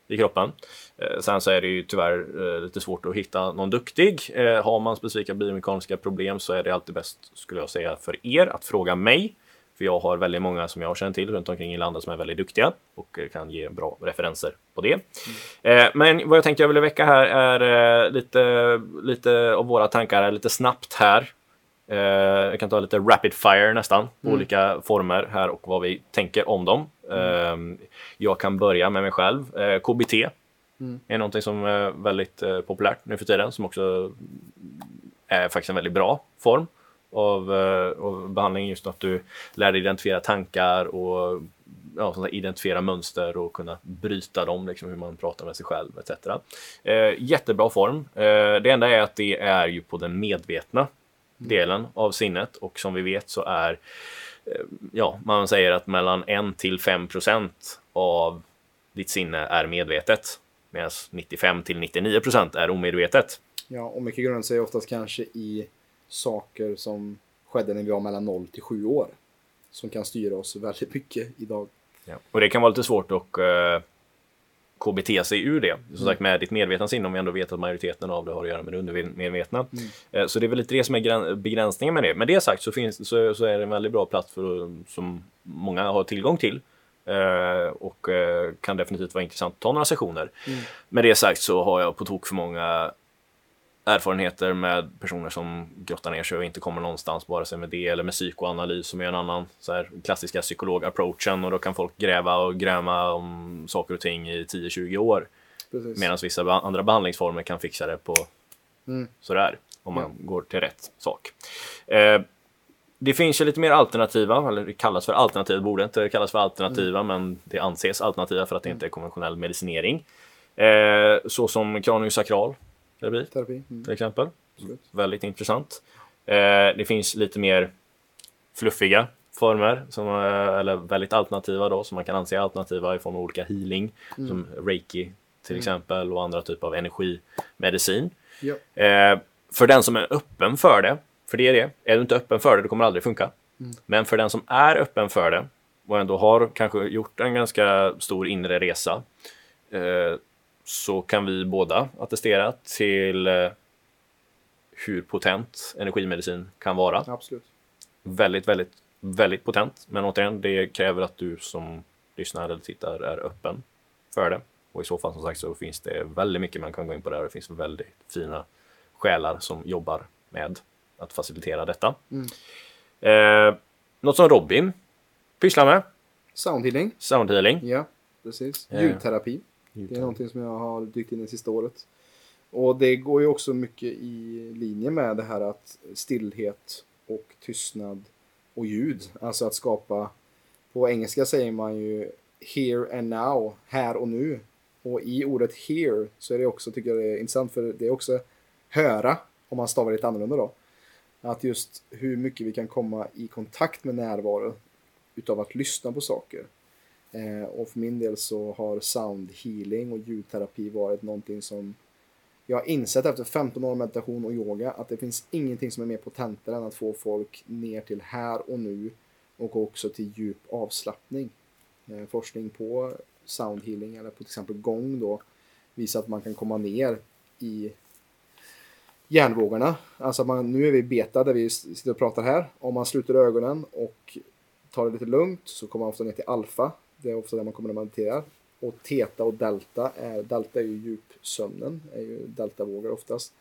Speaker 1: i kroppen. Eh, sen så är det ju tyvärr eh, lite svårt att hitta någon duktig. Har man specifika biomekaniska problem så är det alltid bäst, skulle jag säga, för er att fråga mig. För jag har väldigt många som jag känner till runt omkring i landet som är väldigt duktiga och eh, kan ge bra referenser på det. Eh, men vad jag tänkte jag ville väcka här är eh, lite, lite av våra tankar lite snabbt här. Eh, jag kan ta lite rapid fire nästan, på olika former här och vad vi tänker om dem. Eh, jag kan börja med mig själv. KBT är någonting som är väldigt populärt nu för tiden, som också är faktiskt en väldigt bra form av, eh, av behandling. Just att du lär dig identifiera tankar och ja, sånt identifiera mönster och kunna bryta dem, liksom hur man pratar med sig själv etc. Eh, jättebra form. Eh, det enda är att det är ju på den medvetna delen av sinnet och som vi vet så är eh, ja, man säger att mellan 1 till 5 procent av ditt sinne är medvetet medan 95 till 99 procent är omedvetet.
Speaker 2: Ja, och mycket grundar sig oftast kanske i saker som skedde när vi var mellan 0 till 7 år. Som kan styra oss väldigt mycket idag.
Speaker 1: Ja. Och det kan vara lite svårt att uh, KBT sig ur det. Som sagt med ditt medvetna sinne om vi ändå vet att majoriteten av det har att göra med det undermedvetna. Eh, så det är väl lite det som är gräns- begränsningen med det. Med det sagt så, finns, så, så är det en väldigt bra plats för, som många har tillgång till. Eh, och eh, kan definitivt vara intressant att ta några sessioner. Med det sagt så har jag på tok för många erfarenheter med personer som grottar ner sig och inte kommer någonstans, vare sig med det eller med psykoanalys som är en annan så här, klassiska psykolog-approachen och då kan folk gräva och gräma om saker och ting i 10-20 år. Medan vissa andra behandlingsformer kan fixa det på
Speaker 2: Mm.
Speaker 1: sådär, om man går till rätt sak. Eh, det finns ju lite mer alternativa, eller det kallas för alternativ, borde inte kallas för alternativa, men det anses alternativa för att det inte är konventionell medicinering. Eh, så som kraniosakral terapi
Speaker 2: Terapi. Mm.
Speaker 1: till exempel.
Speaker 2: Absolut.
Speaker 1: Väldigt intressant. Eh, det finns lite mer fluffiga former, som, eh, eller väldigt alternativa då, som man kan anse alternativa i form av olika healing, som reiki till exempel och andra typer av energimedicin.
Speaker 2: Ja.
Speaker 1: Eh, för den som är öppen för det, för det är det, är du inte öppen för det, det kommer aldrig funka. Men för den som är öppen för det och ändå har kanske gjort en ganska stor inre resa eh, så kan vi båda attestera till eh, hur potent energimedicin kan vara.
Speaker 2: Absolut.
Speaker 1: Väldigt, väldigt, väldigt potent. Men återigen, det kräver att du som lyssnar eller tittar är öppen för det. Och i så fall som sagt så finns det väldigt mycket man kan gå in på där. Det finns väldigt fina själar som jobbar med att facilitera detta. Eh, något som Robin pysslar med,
Speaker 2: Soundhealing.
Speaker 1: soundhealing.
Speaker 2: Ja, precis.
Speaker 1: Ja.
Speaker 2: Ljudterapi. Det är någonting som jag har dykt in i sista året. Och det går ju också mycket i linje med det här att stillhet och tystnad och ljud. Alltså att skapa, på engelska säger man ju here and now, här och nu. Och i ordet hear så är det också, tycker jag det är intressant, för det är också höra, om man stavar lite annorlunda då. Att just hur mycket vi kan komma i kontakt med närvaro utav att lyssna på saker. Eh, och för min del så har sound healing och ljudterapi varit någonting som jag har insett efter 15 år meditation och yoga att det finns ingenting som är mer potentare än att få folk ner till här och nu och också till djup avslappning. Eh, forskning på sound healing eller på till exempel gång då visar att man kan komma ner i hjärnvågorna. Alltså man, nu är vi beta där vi sitter och pratar här. Om man sluter ögonen och tar det lite lugnt så kommer man ofta ner till alfa. Det är ofta där man kommer att meditera. Och teta och delta är, delta är ju djupsömnen, är ju deltavågor oftast.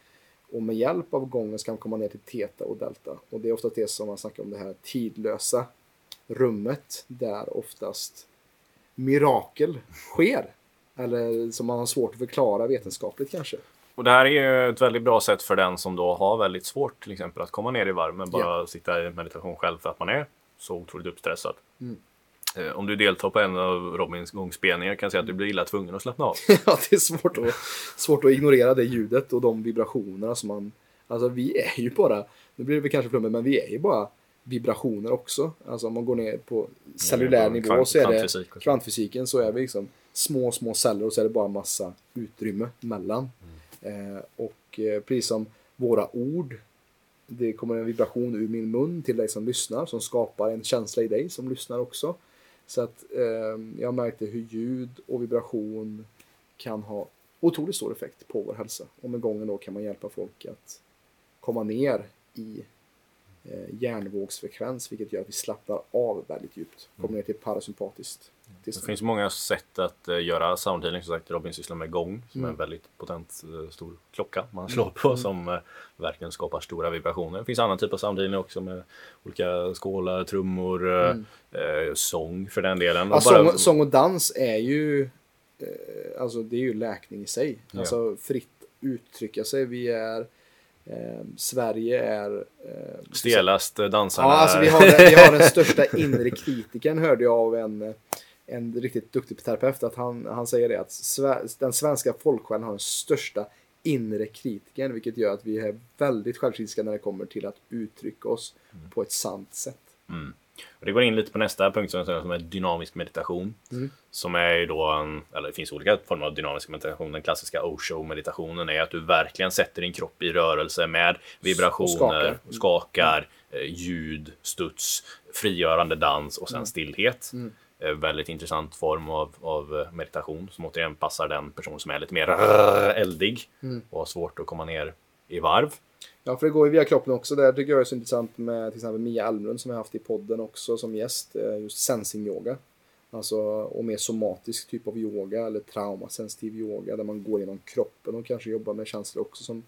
Speaker 2: Och med hjälp av gången ska man komma ner till teta och delta. Och det är oftast det som man snackar om det här tidlösa rummet där oftast mirakel sker. Eller som man har svårt att förklara vetenskapligt kanske.
Speaker 1: Och det här är ju ett väldigt bra sätt för den som då har väldigt svårt till exempel att komma ner i varv men bara ja. sitta i meditation själv för att man är så otroligt uppstressad. Mm. Eh, om du deltar på en av Robins gångspelningar kan jag säga att du blir illa tvungen att slappna av. [laughs]
Speaker 2: ja, det är svårt att, svårt att ignorera det ljudet och de vibrationerna som man... Alltså vi är ju bara, nu blir det kanske flummigt, men vi är ju bara vibrationer också. Alltså om man går ner på cellulär ja, nivå kvant, så är det kvantfysiken så är vi liksom små, små celler och så är det bara massa utrymme mellan. Mm. Eh, och eh, precis som våra ord det kommer en vibration ur min mun till dig som lyssnar som skapar en känsla i dig som lyssnar också. Så att eh, jag märkte hur ljud och vibration kan ha otroligt stor effekt på vår hälsa. Och med gången då kan man hjälpa folk att komma ner i hjärnvågsfrekvens vilket gör att vi slappnar av väldigt djupt. Kommer mm. ner till parasympatiskt.
Speaker 1: Det finns många sätt att uh, göra soundhealing. Som sagt, Robin sysslar med gång som mm. är en väldigt potent uh, stor klocka man slår på mm. som verkligen skapar stora vibrationer. Det finns annan typ av soundhealing också med olika skålar, trummor, mm. sång för den delen.
Speaker 2: Ja, och bara... sång, sång, och dans är ju alltså det är ju läkning i sig. Ja. Alltså fritt uttrycka sig. Vi är Eh, Sverige är...
Speaker 1: Eh, Stelast dansarna.
Speaker 2: Ja, alltså vi har, vi har den [laughs] största inre kritiken hörde jag av en, en riktigt duktig terapeut. Att han, han säger det att Sve, den svenska folksjälen har den största inre kritiken. Vilket gör att vi är väldigt självkritiska när det kommer till att uttrycka oss mm. på ett sant sätt.
Speaker 1: Mm. Och det går in lite på nästa punkt som är dynamisk meditation. Mm. Som är ju då en, eller det finns olika former av dynamisk meditation. Den klassiska Osho-meditationen är att du verkligen sätter din kropp i rörelse med vibrationer, skakar, skakar mm. ljud, studs, frigörande dans och sen mm. stillhet. Mm. Väldigt intressant form av, av meditation som återigen passar den person som är lite mer [laughs] eldig mm. och har svårt att komma ner i varv.
Speaker 2: Ja, för det går ju via kroppen också. Det tycker jag är så intressant med till exempel Mia Almlund som jag haft i podden också som gäst. Eh, just sensing yoga. Alltså, och mer somatisk typ av yoga eller traumasensitiv yoga där man går genom kroppen och kanske jobbar med känslor också som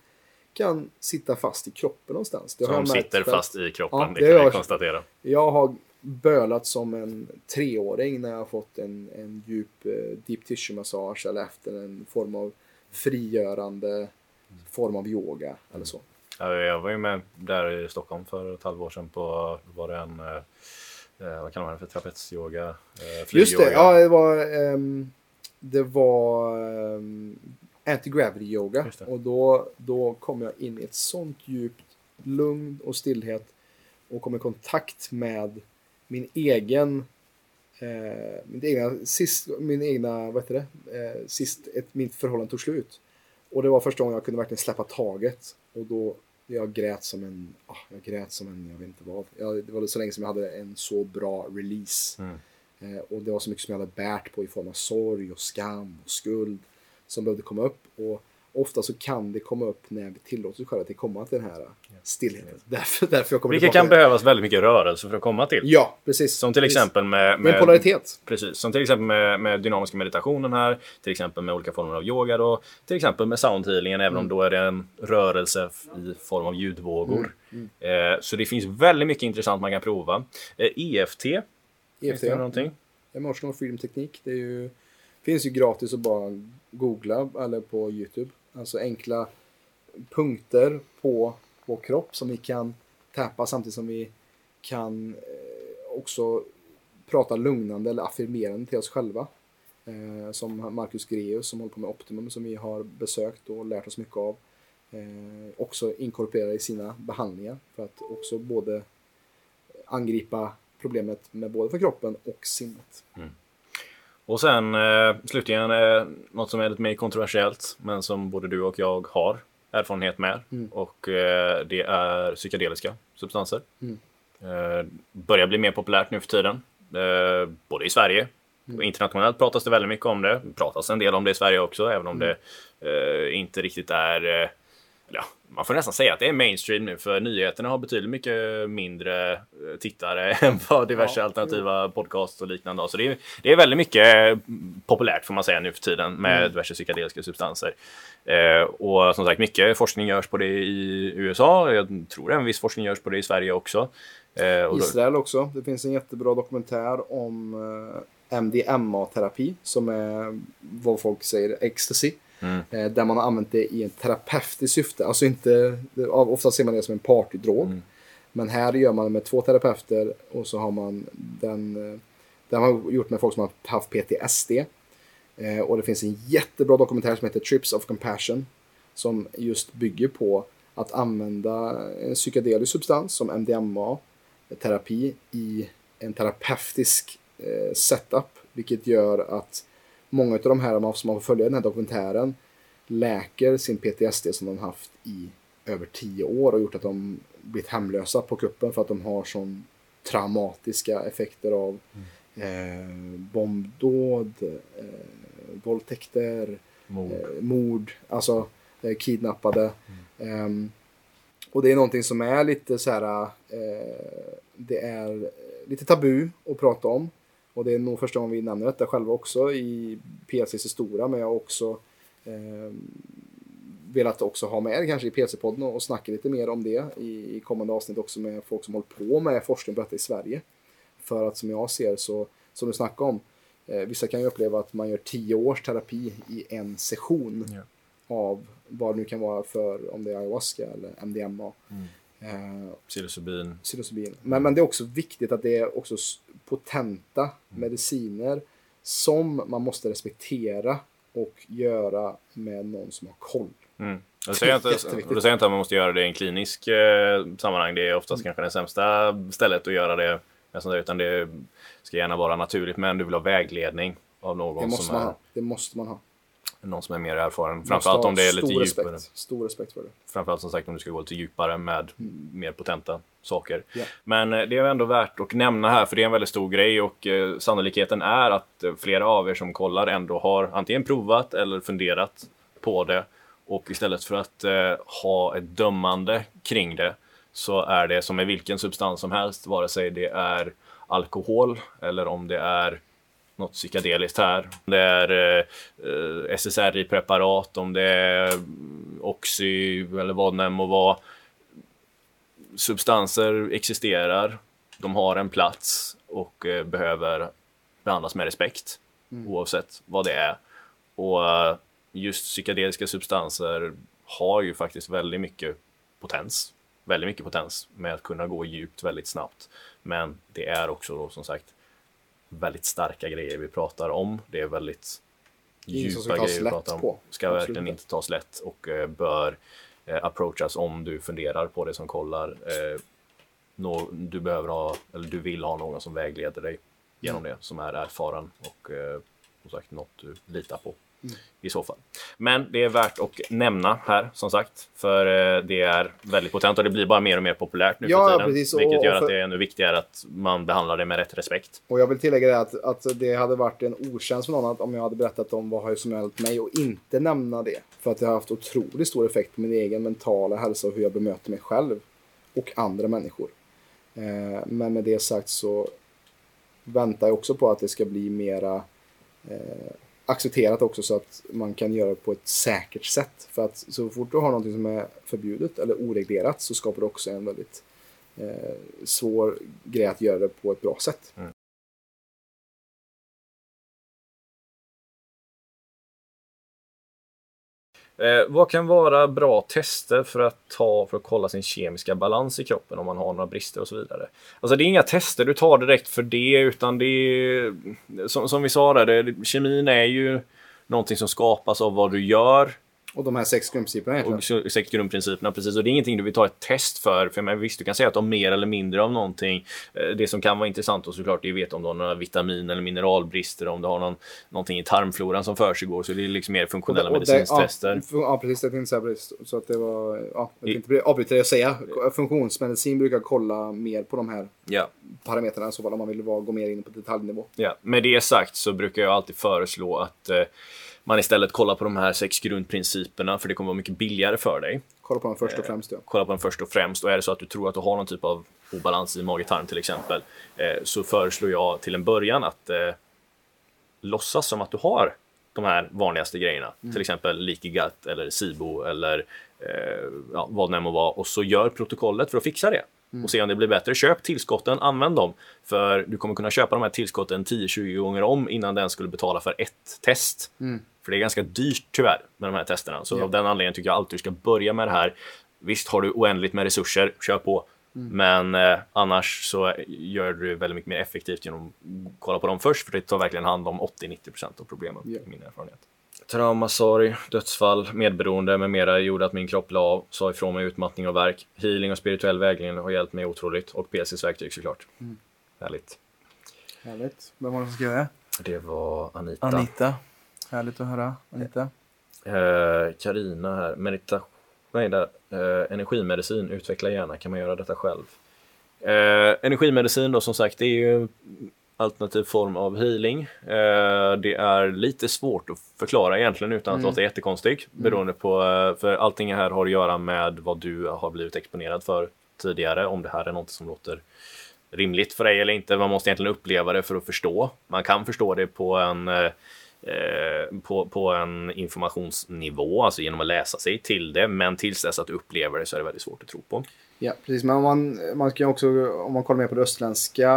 Speaker 2: kan sitta fast i kroppen någonstans.
Speaker 1: Det som sitter fast i kroppen, ja, det, det kan jag konstatera.
Speaker 2: Jag har bölat som en treåring när jag har fått en, en djup eh, deep tissue massage eller efter en form av frigörande form av yoga eller så.
Speaker 1: Jag var ju med där i Stockholm för ett halvår sedan på, var det en, eh, eh vad kallar man det för, trapetsyoga?
Speaker 2: Eh, Just det, ja det var, um, det var um, anti-gravity yoga. Och då, då kom jag in i ett sånt djupt lugn och stillhet och kom i kontakt med min egen eh, min egna, sist, min egna, vad heter det, eh, sist ett, mitt förhållande tog slut. Och det var första gången jag kunde verkligen släppa taget. Och då jag grät som en, oh, jag grät som en, jag vet inte vad. Jag, det var så länge som jag hade en så bra release. Mm. Eh, och det var så mycket som jag hade bärt på i form av sorg och skam och skuld som behövde komma upp. Och ofta så kan det komma upp när vi tillåter oss själva att komma till den här stillheten. Därför, därför jag kommer
Speaker 1: Vilket kan behövas väldigt mycket rörelse för att komma till.
Speaker 2: Ja, precis.
Speaker 1: Som till
Speaker 2: precis.
Speaker 1: exempel med,
Speaker 2: med, med polaritet.
Speaker 1: Precis, som till exempel med, med dynamiska meditationen här, till exempel med olika former av yoga då, till exempel med soundhealingen, även mm. om då är det en rörelse i form av ljudvågor. Mm. Mm. Eh, så det finns väldigt mycket intressant man kan prova. Eh, EFT,
Speaker 2: EFT, ja. någonting? Emotional Freedom Teknik, det ju, finns ju gratis att bara googla eller på Youtube. Alltså enkla punkter på vår kropp som vi kan täppa samtidigt som vi kan eh, också prata lugnande eller affirmerande till oss själva. Eh, som Marcus Greus som håller på med Optimum som vi har besökt och lärt oss mycket av. Eh, också inkorporera i sina behandlingar för att också både angripa problemet med både för kroppen och sinnet. Mm.
Speaker 1: Och sen eh, slutligen eh, något som är lite mer kontroversiellt men som både du och jag har erfarenhet med.
Speaker 2: Mm.
Speaker 1: Och eh, det är psykedeliska substanser.
Speaker 2: Mm.
Speaker 1: Eh, börjar bli mer populärt nu för tiden. Eh, både i Sverige
Speaker 2: Mm.
Speaker 1: och internationellt pratas det väldigt mycket om det. Pratas en del om det i Sverige också även om
Speaker 2: Mm.
Speaker 1: det eh, inte riktigt är eh, Ja, man får nästan säga att det är mainstream nu för nyheterna har betydligt mycket mindre eh, tittare [laughs] än vad diverse
Speaker 2: Ja,
Speaker 1: alternativa podcasts och liknande har. Så det är, det är väldigt mycket eh, populärt får man säga nu för tiden med
Speaker 2: Mm.
Speaker 1: diverse psykedeliska substanser. Eh, och som sagt, mycket forskning görs på det i USA. Jag tror en viss forskning görs på det i Sverige också. Eh,
Speaker 2: Israel också. Det finns en jättebra dokumentär om eh, MDMA-terapi som är vad folk säger ecstasy.
Speaker 1: Mm.
Speaker 2: Eh, där man har använt det i en terapeutiskt syfte. Alltså inte, ofta ser man det som en partydrog.
Speaker 1: Mm.
Speaker 2: Men här gör man det med två terapeuter och så har man den, eh, den har man gjort med folk som har haft PTSD. Eh, och det finns en jättebra dokumentär som heter Trips of Compassion. Som just bygger på att använda en psykedelisk substans som MDMA terapi i en terapeutisk eh, setup. Vilket gör att många av de här som man får följa i den här dokumentären läker sin PTSD som de haft i över tio år och gjort att de blivit hemlösa på kuppen för att de har sån traumatiska effekter av eh, bombdåd, eh, våldtäkter,
Speaker 1: mord.
Speaker 2: eh, mord, alltså eh, kidnappade. Ehm, och det är någonting som är lite så här, eh, det är lite tabu att prata om. Och det är nog första gången vi nämner detta själva också i PLCs historia, men jag har också eh, velat också ha med det kanske i PC-podden och, och snacka lite mer om det i, i kommande avsnitt också med folk som håller på med forskning på detta i Sverige. För att som jag ser så, som du snackade om, eh, vissa kan ju uppleva att man gör tio års terapi i en session
Speaker 1: Ja.
Speaker 2: av vad det nu kan vara för, om det är ayahuasca eller MDMA. Eh,
Speaker 1: Psilocybin.
Speaker 2: psilocybin. Men, men det är också viktigt att det är också potenta
Speaker 1: Mm.
Speaker 2: mediciner som man måste respektera och göra med någon som har koll.
Speaker 1: Mm. Då säger, jag inte, då säger inte att man måste göra det i en klinisk eh, sammanhang. Det är oftast kanske det sämsta stället att göra det. där, Utan det ska gärna vara naturligt. Men du vill ha vägledning av
Speaker 2: Det
Speaker 1: någon,
Speaker 2: måste
Speaker 1: som
Speaker 2: man
Speaker 1: är,
Speaker 2: ha. Det måste man ha.
Speaker 1: Någon som är mer erfaren. Framförallt om det är lite
Speaker 2: stor
Speaker 1: djupare.
Speaker 2: respekt. Stor respekt för det.
Speaker 1: Framförallt som sagt om du ska gå lite djupare med mer potenta saker.
Speaker 2: Ja.
Speaker 1: Men eh, det är ändå värt att nämna här för det är en väldigt stor grej och eh, sannolikheten är att eh, flera av er som kollar ändå har antingen provat eller funderat på det. Och istället för att eh, ha ett dömande kring det så är det som med vilken substans som helst, vare sig det är alkohol eller om det är något psykedeliskt här. Om det är eh, SSRI-preparat, om det är mm, Oxy eller vad det må vara. Substanser existerar, de har en plats och eh, behöver behandlas med respekt oavsett vad det är. Och eh, just psykedeliska substanser har ju faktiskt väldigt mycket potens. Väldigt mycket potens med att kunna gå djupt väldigt snabbt. Men det är också då som sagt väldigt starka grejer vi pratar om. Det är väldigt djupa grejer vi pratar om.
Speaker 2: på.
Speaker 1: Ska
Speaker 2: Absolut
Speaker 1: verkligen
Speaker 2: inte.
Speaker 1: tas lätt och eh, bör eh, approachas om du funderar på det som kollar. Eh, du behöver ha, eller du vill ha någon som vägleder dig genom
Speaker 2: Mm.
Speaker 1: det, som är erfaren och eh, som sagt något du litar på
Speaker 2: Mm.
Speaker 1: i så fall. Men det är värt att nämna här som sagt, för eh, det är väldigt potent och det blir bara mer och mer populärt nu
Speaker 2: Ja,
Speaker 1: för tiden.
Speaker 2: precis.
Speaker 1: Vilket gör att det är ännu viktigare att man behandlar det med rätt respekt.
Speaker 2: Och jag vill tillägga det att, att det hade varit en otjänst för någon att om jag hade berättat om vad har som hjälpt mig och inte nämna det. För att det har haft otroligt stor effekt på min egen mentala hälsa och hur jag bemöter mig själv och andra människor. Eh, men med det sagt så väntar jag också på att det ska bli mera eh, accepterat också så att man kan göra det på ett säkert sätt. För att så fort du har någonting som är förbjudet eller oreglerat så skapar det också en väldigt eh, svår grej att göra det på ett bra sätt. Mm.
Speaker 1: Eh, vad kan vara bra tester för att ta för att kolla sin kemiska balans i kroppen om man har några brister och så vidare? Alltså det är inga tester du tar direkt för det utan det är som, som vi sa där, det, kemin är ju någonting som skapas av vad du gör
Speaker 2: och de här sex grundprinciperna egentligen.
Speaker 1: och sex grundprinciperna precis. Och det är ingenting du vill ta ett test för. För men visst, du kan säga att de mer eller mindre av någonting. Eh, Det som kan vara intressant och såklart är att veta om du har några vitamin eller mineralbrister, om du har någon, någonting i tarmfloran som försiggår. Så det är liksom mer funktionella
Speaker 2: det-
Speaker 1: medicinstester.
Speaker 2: Ja, ja, precis. Jag tänkte säga. Så att det var... Ja, jag tänkte avbryta det och säga. Funktionsmedicin brukar kolla mer på de här
Speaker 1: Ja.
Speaker 2: parametrarna. Så fall om man vill gå mer in på detaljnivå.
Speaker 1: Ja, med det sagt så brukar jag alltid föreslå att eh, man istället kollar på de här sex grundprinciperna för det kommer vara mycket billigare för dig.
Speaker 2: Kolla på dem först och
Speaker 1: Eh.
Speaker 2: främst. Ja.
Speaker 1: Kolla på den först och främst och är det så att du tror att du har någon typ av obalans i mage-tarm till exempel eh, så föreslår jag till en början att eh, låtsas som att du har de här vanligaste grejerna. Till exempel leaky gut eller SIBO eller eh, ja, vad det än må vara och så gör protokollet för att fixa det. Och se om det blir bättre. Köp tillskotten, använd dem. För du kommer kunna köpa de här tillskotten 10-20 gånger om innan den skulle betala för ett test. För det är ganska dyrt tyvärr med de här testerna. Så
Speaker 2: Ja.
Speaker 1: av den anledningen tycker jag alltid du ska börja med det här. Visst har du oändligt med resurser, kör på. Men eh, annars så gör du väldigt mycket mer effektivt genom att kolla på dem först. För det tar verkligen hand om 80-90% av problemen,
Speaker 2: Ja.
Speaker 1: i min erfarenhet. Trauma, sorg, dödsfall, medberoende med mera gjorde att min kropp la av, sa ifrån mig utmattning och verk. Healing och spirituell vägledning har hjälpt mig otroligt. Och PCs verktyg såklart. Härligt.
Speaker 4: Härligt. Vem var det som skrev det?
Speaker 1: Det var Anita.
Speaker 4: Anita. Härligt att höra. Anita.
Speaker 1: Eh, Karina här. Meditation. Nej, där. Eh, energimedicin. Utveckla gärna. Kan man göra detta själv? Eh, energimedicin då som sagt, det är ju alternativ form av healing. Eh, det är lite svårt att förklara egentligen utan att låta jättekonstigt. Beroende på, eh, för allting här har att göra med vad du har blivit exponerad för tidigare. Om det här är något som låter rimligt för dig eller inte. Man måste egentligen uppleva det för att förstå. Man kan förstå det på en eh, på, på en informationsnivå, alltså genom att läsa sig till det. Men tills dess att du upplever det så är det väldigt svårt att tro på.
Speaker 2: Ja, precis. Men om man, man kan också, om man kollar mer på det östländska,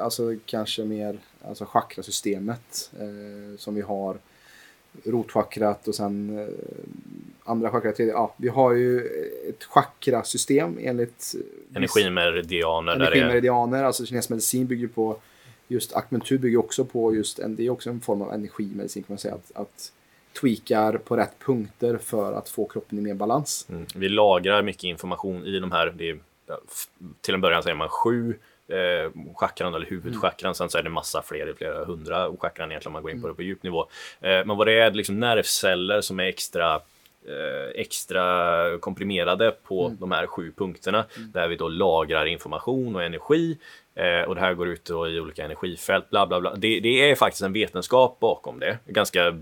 Speaker 2: alltså kanske mer alltså chakrasystemet eh, som vi har. Rotchakrat och sen eh, andra chakrat. tredje. Ja, vi har ju ett chakrasystem enligt
Speaker 1: Energimeridianer
Speaker 2: energimeridianer. Alltså kinesisk medicin bygger på just akupunktur bygger också på just en, det är också en form av energimedicin kan man säga. Att, att tweakar på rätt punkter för att få kroppen i mer balans.
Speaker 1: mm, vi lagrar mycket information i de här. Är, till en början säger man sju eh, chakran eller huvudchakran. Sen så är det massa fler, flera hundra chakran egentligen om man går in på det på djup nivå. Eh, men vad det är, liksom nervceller som är extra eh, extra komprimerade på de här sju punkterna där vi då lagrar information och energi Eh, och det här går ut då i olika energifält bla bla bla. Det, det är faktiskt en vetenskap bakom det. Ganska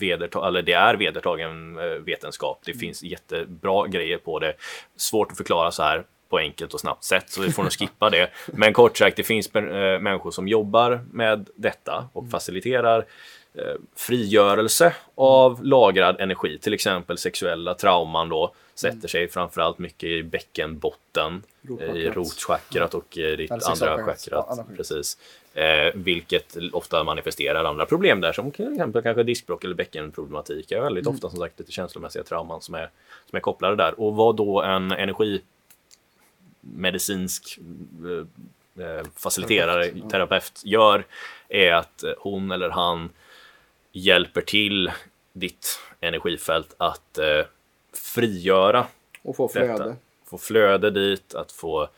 Speaker 1: vedertag, eller det är vedertagen eh, vetenskap. Det finns jättebra grejer på det. Svårt att förklara så här på enkelt och snabbt sätt, så vi får nog [laughs] skippa det. Men kort sagt, det finns äh, människor som jobbar med detta och faciliterar eh, frigörelse av lagrad energi, till exempel sexuella trauman då, sätter sig framförallt mycket i bäckenbotten, eh, i
Speaker 2: Rotchakrat.
Speaker 1: och i ditt andra chakrat. Precis. Eh, vilket ofta manifesterar andra problem där, som till exempel kanske diskbråck eller bäckenproblematik. är väldigt
Speaker 2: Mm.
Speaker 1: ofta som sagt lite känslomässiga trauman som är, som är kopplade där. Och vad då en energimedicinsk eh, eh, faciliterare,
Speaker 2: Terapeut,
Speaker 1: terapeut gör är att eh, hon eller han hjälper till ditt energifält att eh, frigöra
Speaker 2: Och få
Speaker 1: detta.
Speaker 2: flöde.
Speaker 1: Få flöde dit, att få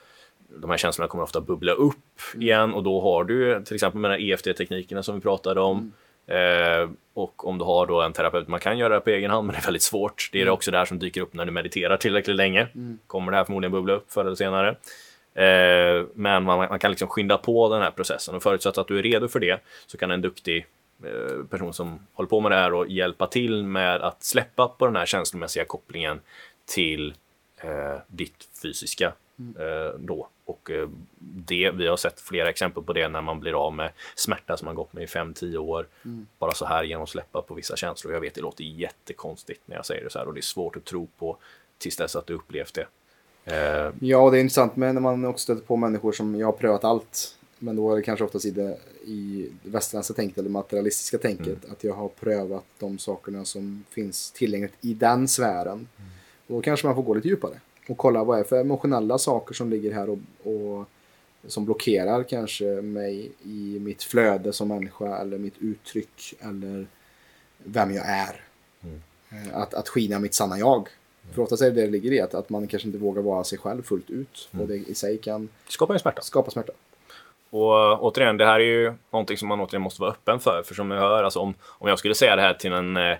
Speaker 1: de här känslorna kommer ofta bubbla upp
Speaker 2: Mm.
Speaker 1: igen och då har du till exempel med de här EFT-teknikerna som vi pratade om.
Speaker 2: Mm.
Speaker 1: Eh, och om du har då en terapeut, man kan göra det på egen hand men det är väldigt svårt. Det är
Speaker 2: Mm.
Speaker 1: också det här som dyker upp när du mediterar tillräckligt länge. Kommer det här förmodligen bubbla upp förr eller senare. Eh, men man, man kan liksom skynda på den här processen och förutsatt att du är redo för det så kan en duktig eh, person som håller på med det här och hjälpa till med att släppa på den här känslomässiga kopplingen till eh, ditt fysiska eh, då. Och eh, det, vi har sett flera exempel på det när man blir av med smärta som man gått med i 5-10 år. Bara så här genom att släppa på vissa känslor. Jag vet det låter jättekonstigt när jag säger det så här och det är svårt att tro på tills dess att du upplevt det. Eh,
Speaker 2: Ja, och det är intressant med när man också stöter på människor som jag har prövat allt. Men då är det kanske oftast i det, i det västerländska tänket eller materialistiska tänket. Att jag har prövat de sakerna som finns tillgängligt i den sfären. Och då kanske man får gå lite djupare. Och kolla vad det är för emotionella saker som ligger här och, och som blockerar kanske mig i mitt flöde som människa eller mitt uttryck eller vem jag är. Eh, Att, att skina mitt sanna jag. För oftast är det det det ligger i, att, att man kanske inte vågar vara sig själv fullt ut. Och det i sig kan
Speaker 1: Skapar ju smärta.
Speaker 2: skapa smärta.
Speaker 1: Och återigen, det här är ju någonting som man återigen måste vara öppen för. För som ni hör, alltså om, om jag skulle säga det här till en, eh,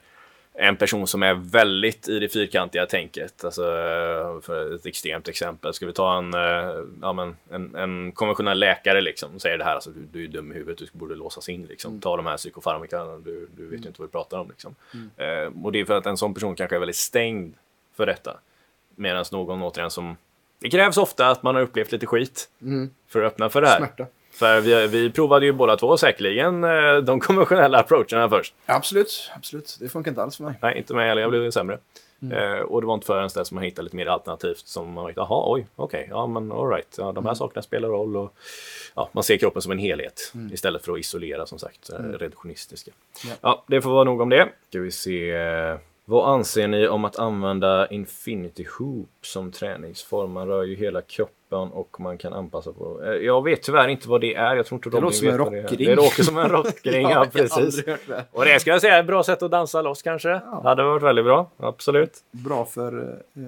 Speaker 1: en person som är väldigt i det fyrkantiga tänket, alltså eh, för ett extremt exempel, ska vi ta en, eh, ja, men, en, en konventionell läkare liksom, som säger det här, alltså, du, du är dum i huvudet, du borde låsas in, liksom. ta de här psykofarmaka, du, du vet ju inte vad du pratar om. Liksom. Eh, och det är för att en sån person kanske är väldigt stängd för detta. Medan någon återigen som... Det krävs ofta att man har upplevt lite skit för att öppna för det här.
Speaker 2: Smärta.
Speaker 1: För vi, vi provade ju båda två säkerligen eh, de konventionella approacherna först.
Speaker 2: Absolut, absolut. Det funkar inte alls för mig.
Speaker 1: Nej, inte mig heller. Jag blev sämre. Eh, och det var inte förrän dess man hittade lite mer alternativt som man tänkte, jaha, oj, okej, ja men alright, ja, de här sakerna spelar roll och ja, man ser kroppen som en helhet istället för att isolera som sagt, mm. reduktionistiska.
Speaker 2: Ja.
Speaker 1: Ja, det får vara nog om det. Ska vi se. eh, Vad anser ni om att använda Infinity Hoop som träningsform? Man rör ju hela kroppen och man kan anpassa på. Eh, Jag vet tyvärr inte vad det är. Jag tror inte
Speaker 2: Det låter som en
Speaker 1: det
Speaker 2: rockring.
Speaker 1: Det låter som en rockring, [laughs] ja,
Speaker 2: har
Speaker 1: precis.
Speaker 2: det.
Speaker 1: Och det ska jag säga är ett bra sätt att dansa loss kanske.
Speaker 2: Ja.
Speaker 1: Det hade varit väldigt bra, absolut.
Speaker 2: Bra för eh,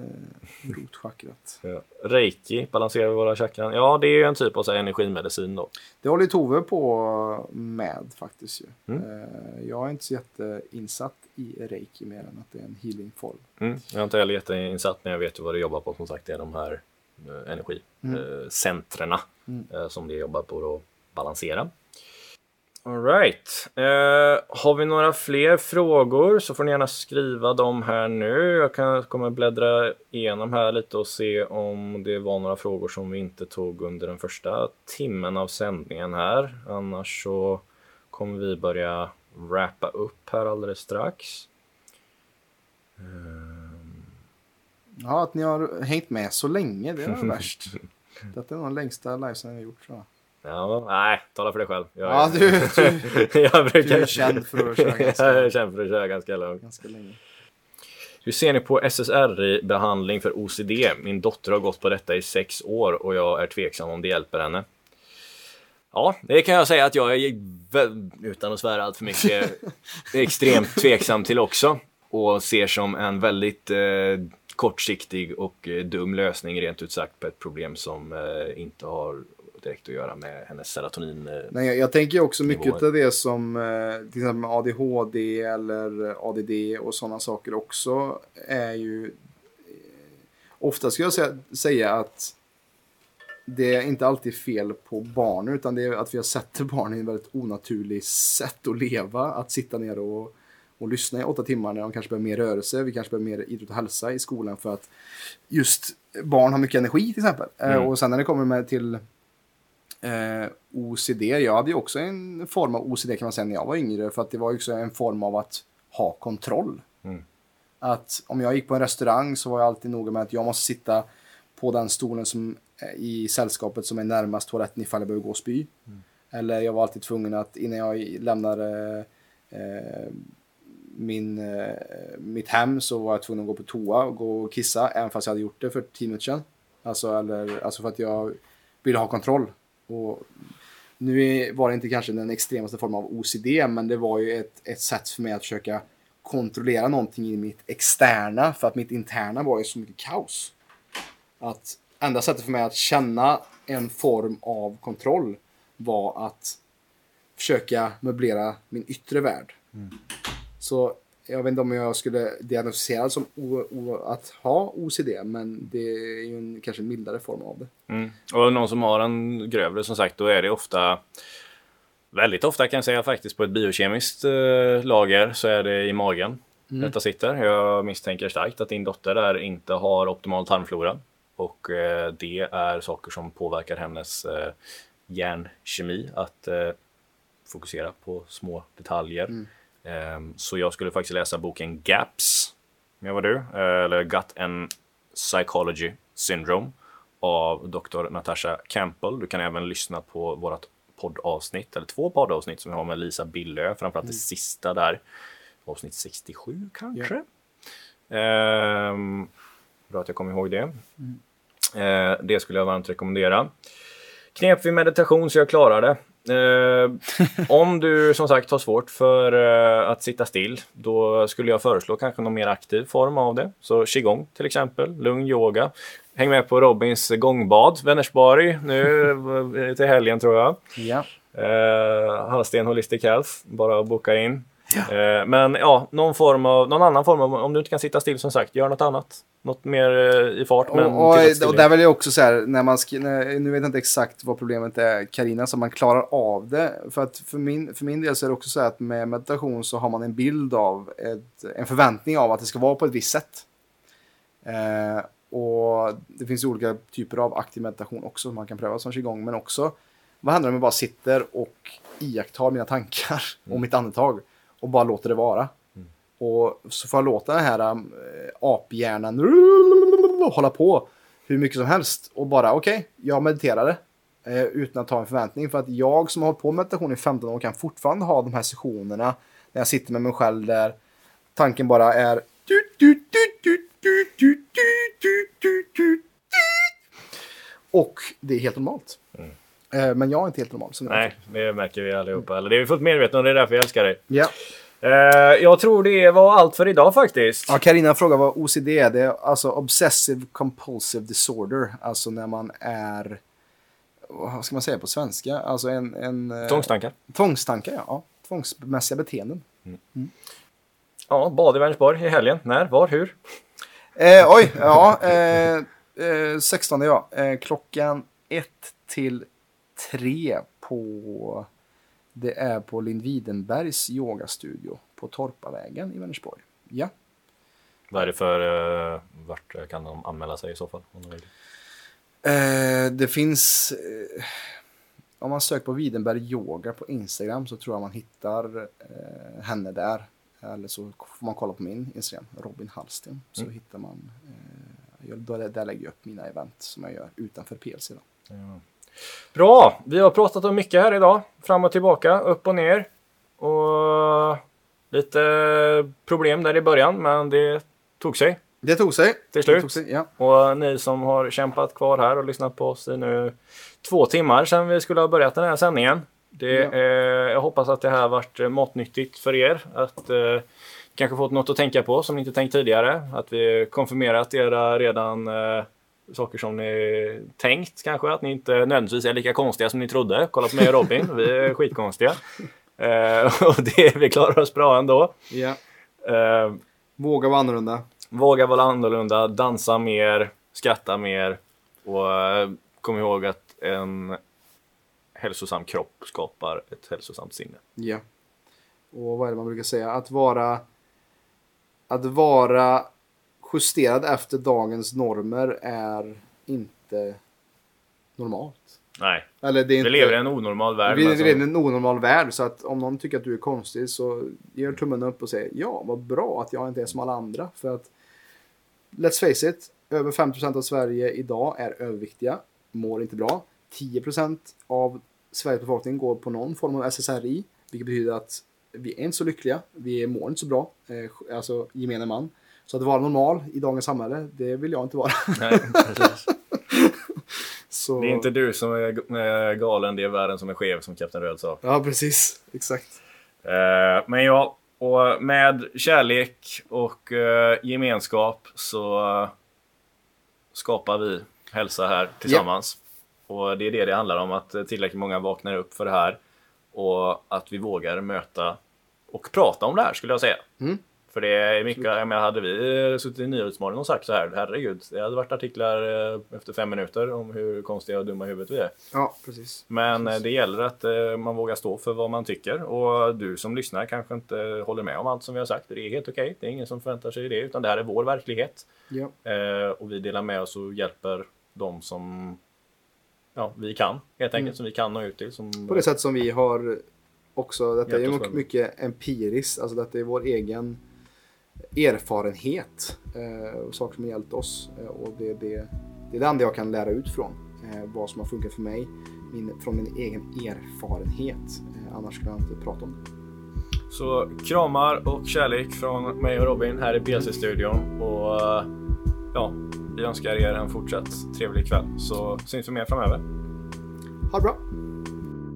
Speaker 2: rotchakrat.
Speaker 1: Ja. Reiki, balanserar våra chakran. Ja, det är ju en typ av så här, energimedicin då.
Speaker 2: Det håller Tove på med faktiskt. Ju.
Speaker 1: Mm.
Speaker 2: Eh, jag är inte så jätteinsatt i reiki mer än att det är en healingform.
Speaker 1: Mm. Jag är inte heller jätteinsatt, men jag vet ju vad det jobbar på. Som sagt, det är de här eh, energicentrerna eh, som det jobbar på att balansera. Alright. Eh, har vi några fler frågor så får ni gärna skriva dem här nu. Jag kan, kommer bläddra igenom här lite och se om det var några frågor som vi inte tog under den första timmen av sändningen här. Annars så kommer vi börja wrappa upp här alldeles strax.
Speaker 2: Ja, att ni har hängt med så länge, det är [laughs] värst. Detta är nog den längsta livesändningen jag gjort tror jag.
Speaker 1: Ja, nej, tala för dig själv. Jag,
Speaker 2: Ja, du, du [laughs]
Speaker 1: jag brukar...
Speaker 2: du är känd för att köra [laughs] ganska-
Speaker 1: Jag är känd för att köra ganska långt.
Speaker 2: ganska länge.
Speaker 1: Hur ser ni på SSRI-behandling för OCD? Min dotter har gått på detta i sex år och jag är tveksam om det hjälper henne. Ja, det kan jag säga att jag är, utan att svära allt för mycket, extremt tveksam till också. Och ser som en väldigt eh, kortsiktig och eh, dum lösning rent ut sagt på ett problem som eh, inte har direkt att göra med hennes serotonin. Eh,
Speaker 2: Nej, jag, jag tänker också mycket av det som till exempel med ADHD eller ADD och sådana saker också är ju ofta skulle jag säga, säga att det är inte alltid fel på barnen utan det är att vi har sätter barnen i ett väldigt onaturligt sätt att leva. Att sitta ner och, och lyssna i åtta timmar när de kanske behöver mer rörelse. Vi kanske behöver mer idrott och hälsa i skolan för att just barn har mycket energi till exempel. Eh,
Speaker 1: Mm.
Speaker 2: Och sen när det kommer med till eh, OCD. Jag hade ju också en form av OCD kan man säga när jag var yngre. För att det var ju också en form av att ha kontroll.
Speaker 1: Mm.
Speaker 2: Att om jag gick på en restaurang så var jag alltid noga med att jag måste sitta på den stolen som är i sällskapet som är närmast toaletten ifall jag behöver gå och spy. Eller jag var alltid tvungen att innan jag lämnade eh, min, eh, mitt hem så var jag tvungen att gå på toa och gå och kissa även fast jag hade gjort det för 10 minuter sedan. Alltså, eller, alltså för att jag ville ha kontroll. Och nu var det inte kanske den extremaste formen av OCD men det var ju ett, ett sätt för mig att försöka kontrollera någonting i mitt externa för att mitt interna var ju så mycket kaos. Att enda sättet för mig att känna en form av kontroll var att försöka möblera min yttre värld. Mm. Så jag vet inte om jag skulle diagnostiseras som o, o, att ha OCD, men det är ju en kanske mildare form av det.
Speaker 1: Mm. Och någon som har en grövre som sagt, då är det ofta Väldigt ofta kan jag säga faktiskt på ett biokemiskt eh, lager så är det i magen detta sitter. Jag misstänker starkt att din dotter där inte har optimal tarmflora. Och eh, det är saker som påverkar hennes eh, hjärnkemi att eh, fokusera på små detaljer. Ehm, så jag skulle faktiskt läsa boken GAPS, jag var du, eh, eller Gut and Psychology Syndrome av Dr. Natasha Campbell. Du kan även lyssna på vårt poddavsnitt, eller två poddavsnitt som vi har med Lisa Billö, framförallt det sista där. Avsnitt 67 kanske. Ehm, bra att jag kommer ihåg det. Eh, det skulle jag varmt rekommendera. Knep vid meditation så jag klarar det. Eh, om du som sagt har svårt för eh, att sitta still, då skulle jag föreslå kanske någon mer aktiv form av det. Så qigong till exempel, lugn yoga. Häng med på Robins gångbad, Vänersborg, nu eh, till helgen tror jag.
Speaker 2: Ja.
Speaker 1: Eh, Hallsten Holistic Health, bara att boka in. Eh, men ja, någon, form av, någon annan form av, om du inte kan sitta still som sagt, gör något annat. Något mer eh, i fart. Men
Speaker 2: Och, och, och där vill jag också säga, när man när, nu vet jag inte exakt vad problemet är, Karina, så man klarar av det. För att för min, för min del så är det också så här att med meditation så har man en bild av, ett, en förväntning av att det ska vara på ett visst sätt. Eh, och det finns olika typer av aktiv meditation också som man kan pröva som qigong, men också vad händer om jag bara sitter och iakttar mina tankar [laughs] och mitt andetag och bara låter det vara. Och så får jag låta den här äh, aphjärnan hålla på hur mycket som helst och bara okej, jag mediterade eh, utan att ha en förväntning. För att jag som har hållit på med meditation i 15 år kan fortfarande ha de här sessionerna när jag sitter med mig själv där tanken bara är och det är helt normalt. Eh, Men jag är inte helt normal.
Speaker 1: Nej, det märker vi allihopa. Eller det är vi fullt medvetna om, det är därför jag älskar dig.
Speaker 2: Ja.
Speaker 1: Eh, jag tror det var allt för idag faktiskt.
Speaker 2: Ja, Carina frågar vad OCD är. Det är alltså Obsessive Compulsive Disorder. Alltså när man är... Vad ska man säga på svenska? Alltså en... en eh,
Speaker 1: Tvångstankar.
Speaker 2: Tvångstankar, ja. ja. Tvångsmässiga beteenden.
Speaker 1: Ja, bad i Vänersborg i helgen. När, var, hur?
Speaker 2: Eh, oj, ja. Eh, eh, 16 ja. Eh, klockan 1 till 3 på... Det är på Lindvidenbergs yogastudio på Torpavägen i Vänersborg. Ja.
Speaker 1: Vad är det för... Uh, vart kan de anmäla sig i så fall? Om de vill?
Speaker 2: Eh, det finns... Eh, om man söker på Widenberg Yoga på Instagram så tror jag man hittar eh, henne där. Eller så får man kolla på min Instagram, Robin Hallsten. Så
Speaker 1: Mm.
Speaker 2: hittar man... Eh, jag, där, där lägger jag upp mina event som jag gör utanför PLC. Då.
Speaker 1: Bra! Vi har pratat om mycket här idag. Fram och tillbaka, upp och ner. Och lite problem där i början, men det tog sig.
Speaker 2: Det tog sig.
Speaker 1: Till slut.
Speaker 2: tog sig, ja.
Speaker 1: Och ni som har kämpat kvar här och lyssnat på oss i nu två timmar sedan vi skulle ha börjat den här sändningen. Det,
Speaker 2: Ja.
Speaker 1: eh, jag hoppas att det här varit eh, matnyttigt för er. Att eh, kanske fått något att tänka på som ni inte tänkt tidigare. Att vi konfirmerat era redan eh, saker som ni tänkt kanske. Att ni inte nödvändigtvis är lika konstiga som ni trodde. Kolla på mig och Robin, vi är [laughs] skitkonstiga. Eh, och det, vi klarar oss bra ändå.
Speaker 2: ja.
Speaker 1: Eh,
Speaker 2: Våga vara annorlunda.
Speaker 1: Våga vara annorlunda, dansa mer, skratta mer och eh, kom ihåg att en hälsosam kropp skapar ett hälsosamt sinne.
Speaker 2: Ja. Och vad är det man brukar säga? Att vara... Att vara justerad efter dagens normer är inte normalt.
Speaker 1: Nej,
Speaker 2: Eller det är inte...
Speaker 1: vi lever i en onormal värld.
Speaker 2: Vi lever i en onormal värld, så att om någon tycker att du är konstig så gör tummen upp och säger ja, vad bra att jag inte är som alla andra. För att, let's face it, över 50% av Sverige idag är överviktiga, mår inte bra. 10% av Sveriges befolkning går på någon form av SSRI, vilket betyder att vi är inte så lyckliga, vi mår inte så bra, eh, alltså gemene man. Så att vara normal i dagens samhälle, det vill jag inte vara.
Speaker 1: Nej. [laughs]
Speaker 2: Så...
Speaker 1: Det är inte du som är galen, det är världen som är skev som Kapten Röd sa.
Speaker 2: Ja, precis. Exakt.
Speaker 1: Eh, Men ja, och med kärlek och eh, gemenskap så eh, skapar vi hälsa här tillsammans. Och det är det det handlar om, att tillräckligt många vaknar upp för det här. Och att vi vågar möta och prata om det här skulle jag säga.
Speaker 2: Mm.
Speaker 1: För det är mycket, jag menar, hade vi suttit i Nyhetsmorgon och sagt så här, herregud, det hade varit artiklar eh, efter fem minuter om hur konstiga och dumma i huvudet vi är.
Speaker 2: Ja, precis.
Speaker 1: Men eh, det gäller att eh, man vågar stå för vad man tycker. Och du som lyssnar kanske inte håller med om allt som vi har sagt. Det är helt okej. Det är ingen som förväntar sig det. Utan det här är vår verklighet.
Speaker 2: Ja.
Speaker 1: Och vi delar med oss och hjälper de som ja, vi kan. Helt enkelt.
Speaker 2: Mm.
Speaker 1: Som vi kan nå ut till. Som,
Speaker 2: På det sätt som vi har också, detta är mycket empiriskt, alltså detta är vår egen erfarenhet eh, och saker som har hjälpt oss. Eh, och det är det, det är det enda jag kan lära ut från. Eh, vad som har funkat för mig.
Speaker 6: min, från min egen erfarenhet. Annars skulle jag inte prata om det.
Speaker 1: Så kramar och kärlek från mig och Robin här i BC-studion. Och ja, vi önskar er en fortsatt trevlig kväll. Så syns vi mer framöver.
Speaker 6: Ha det bra!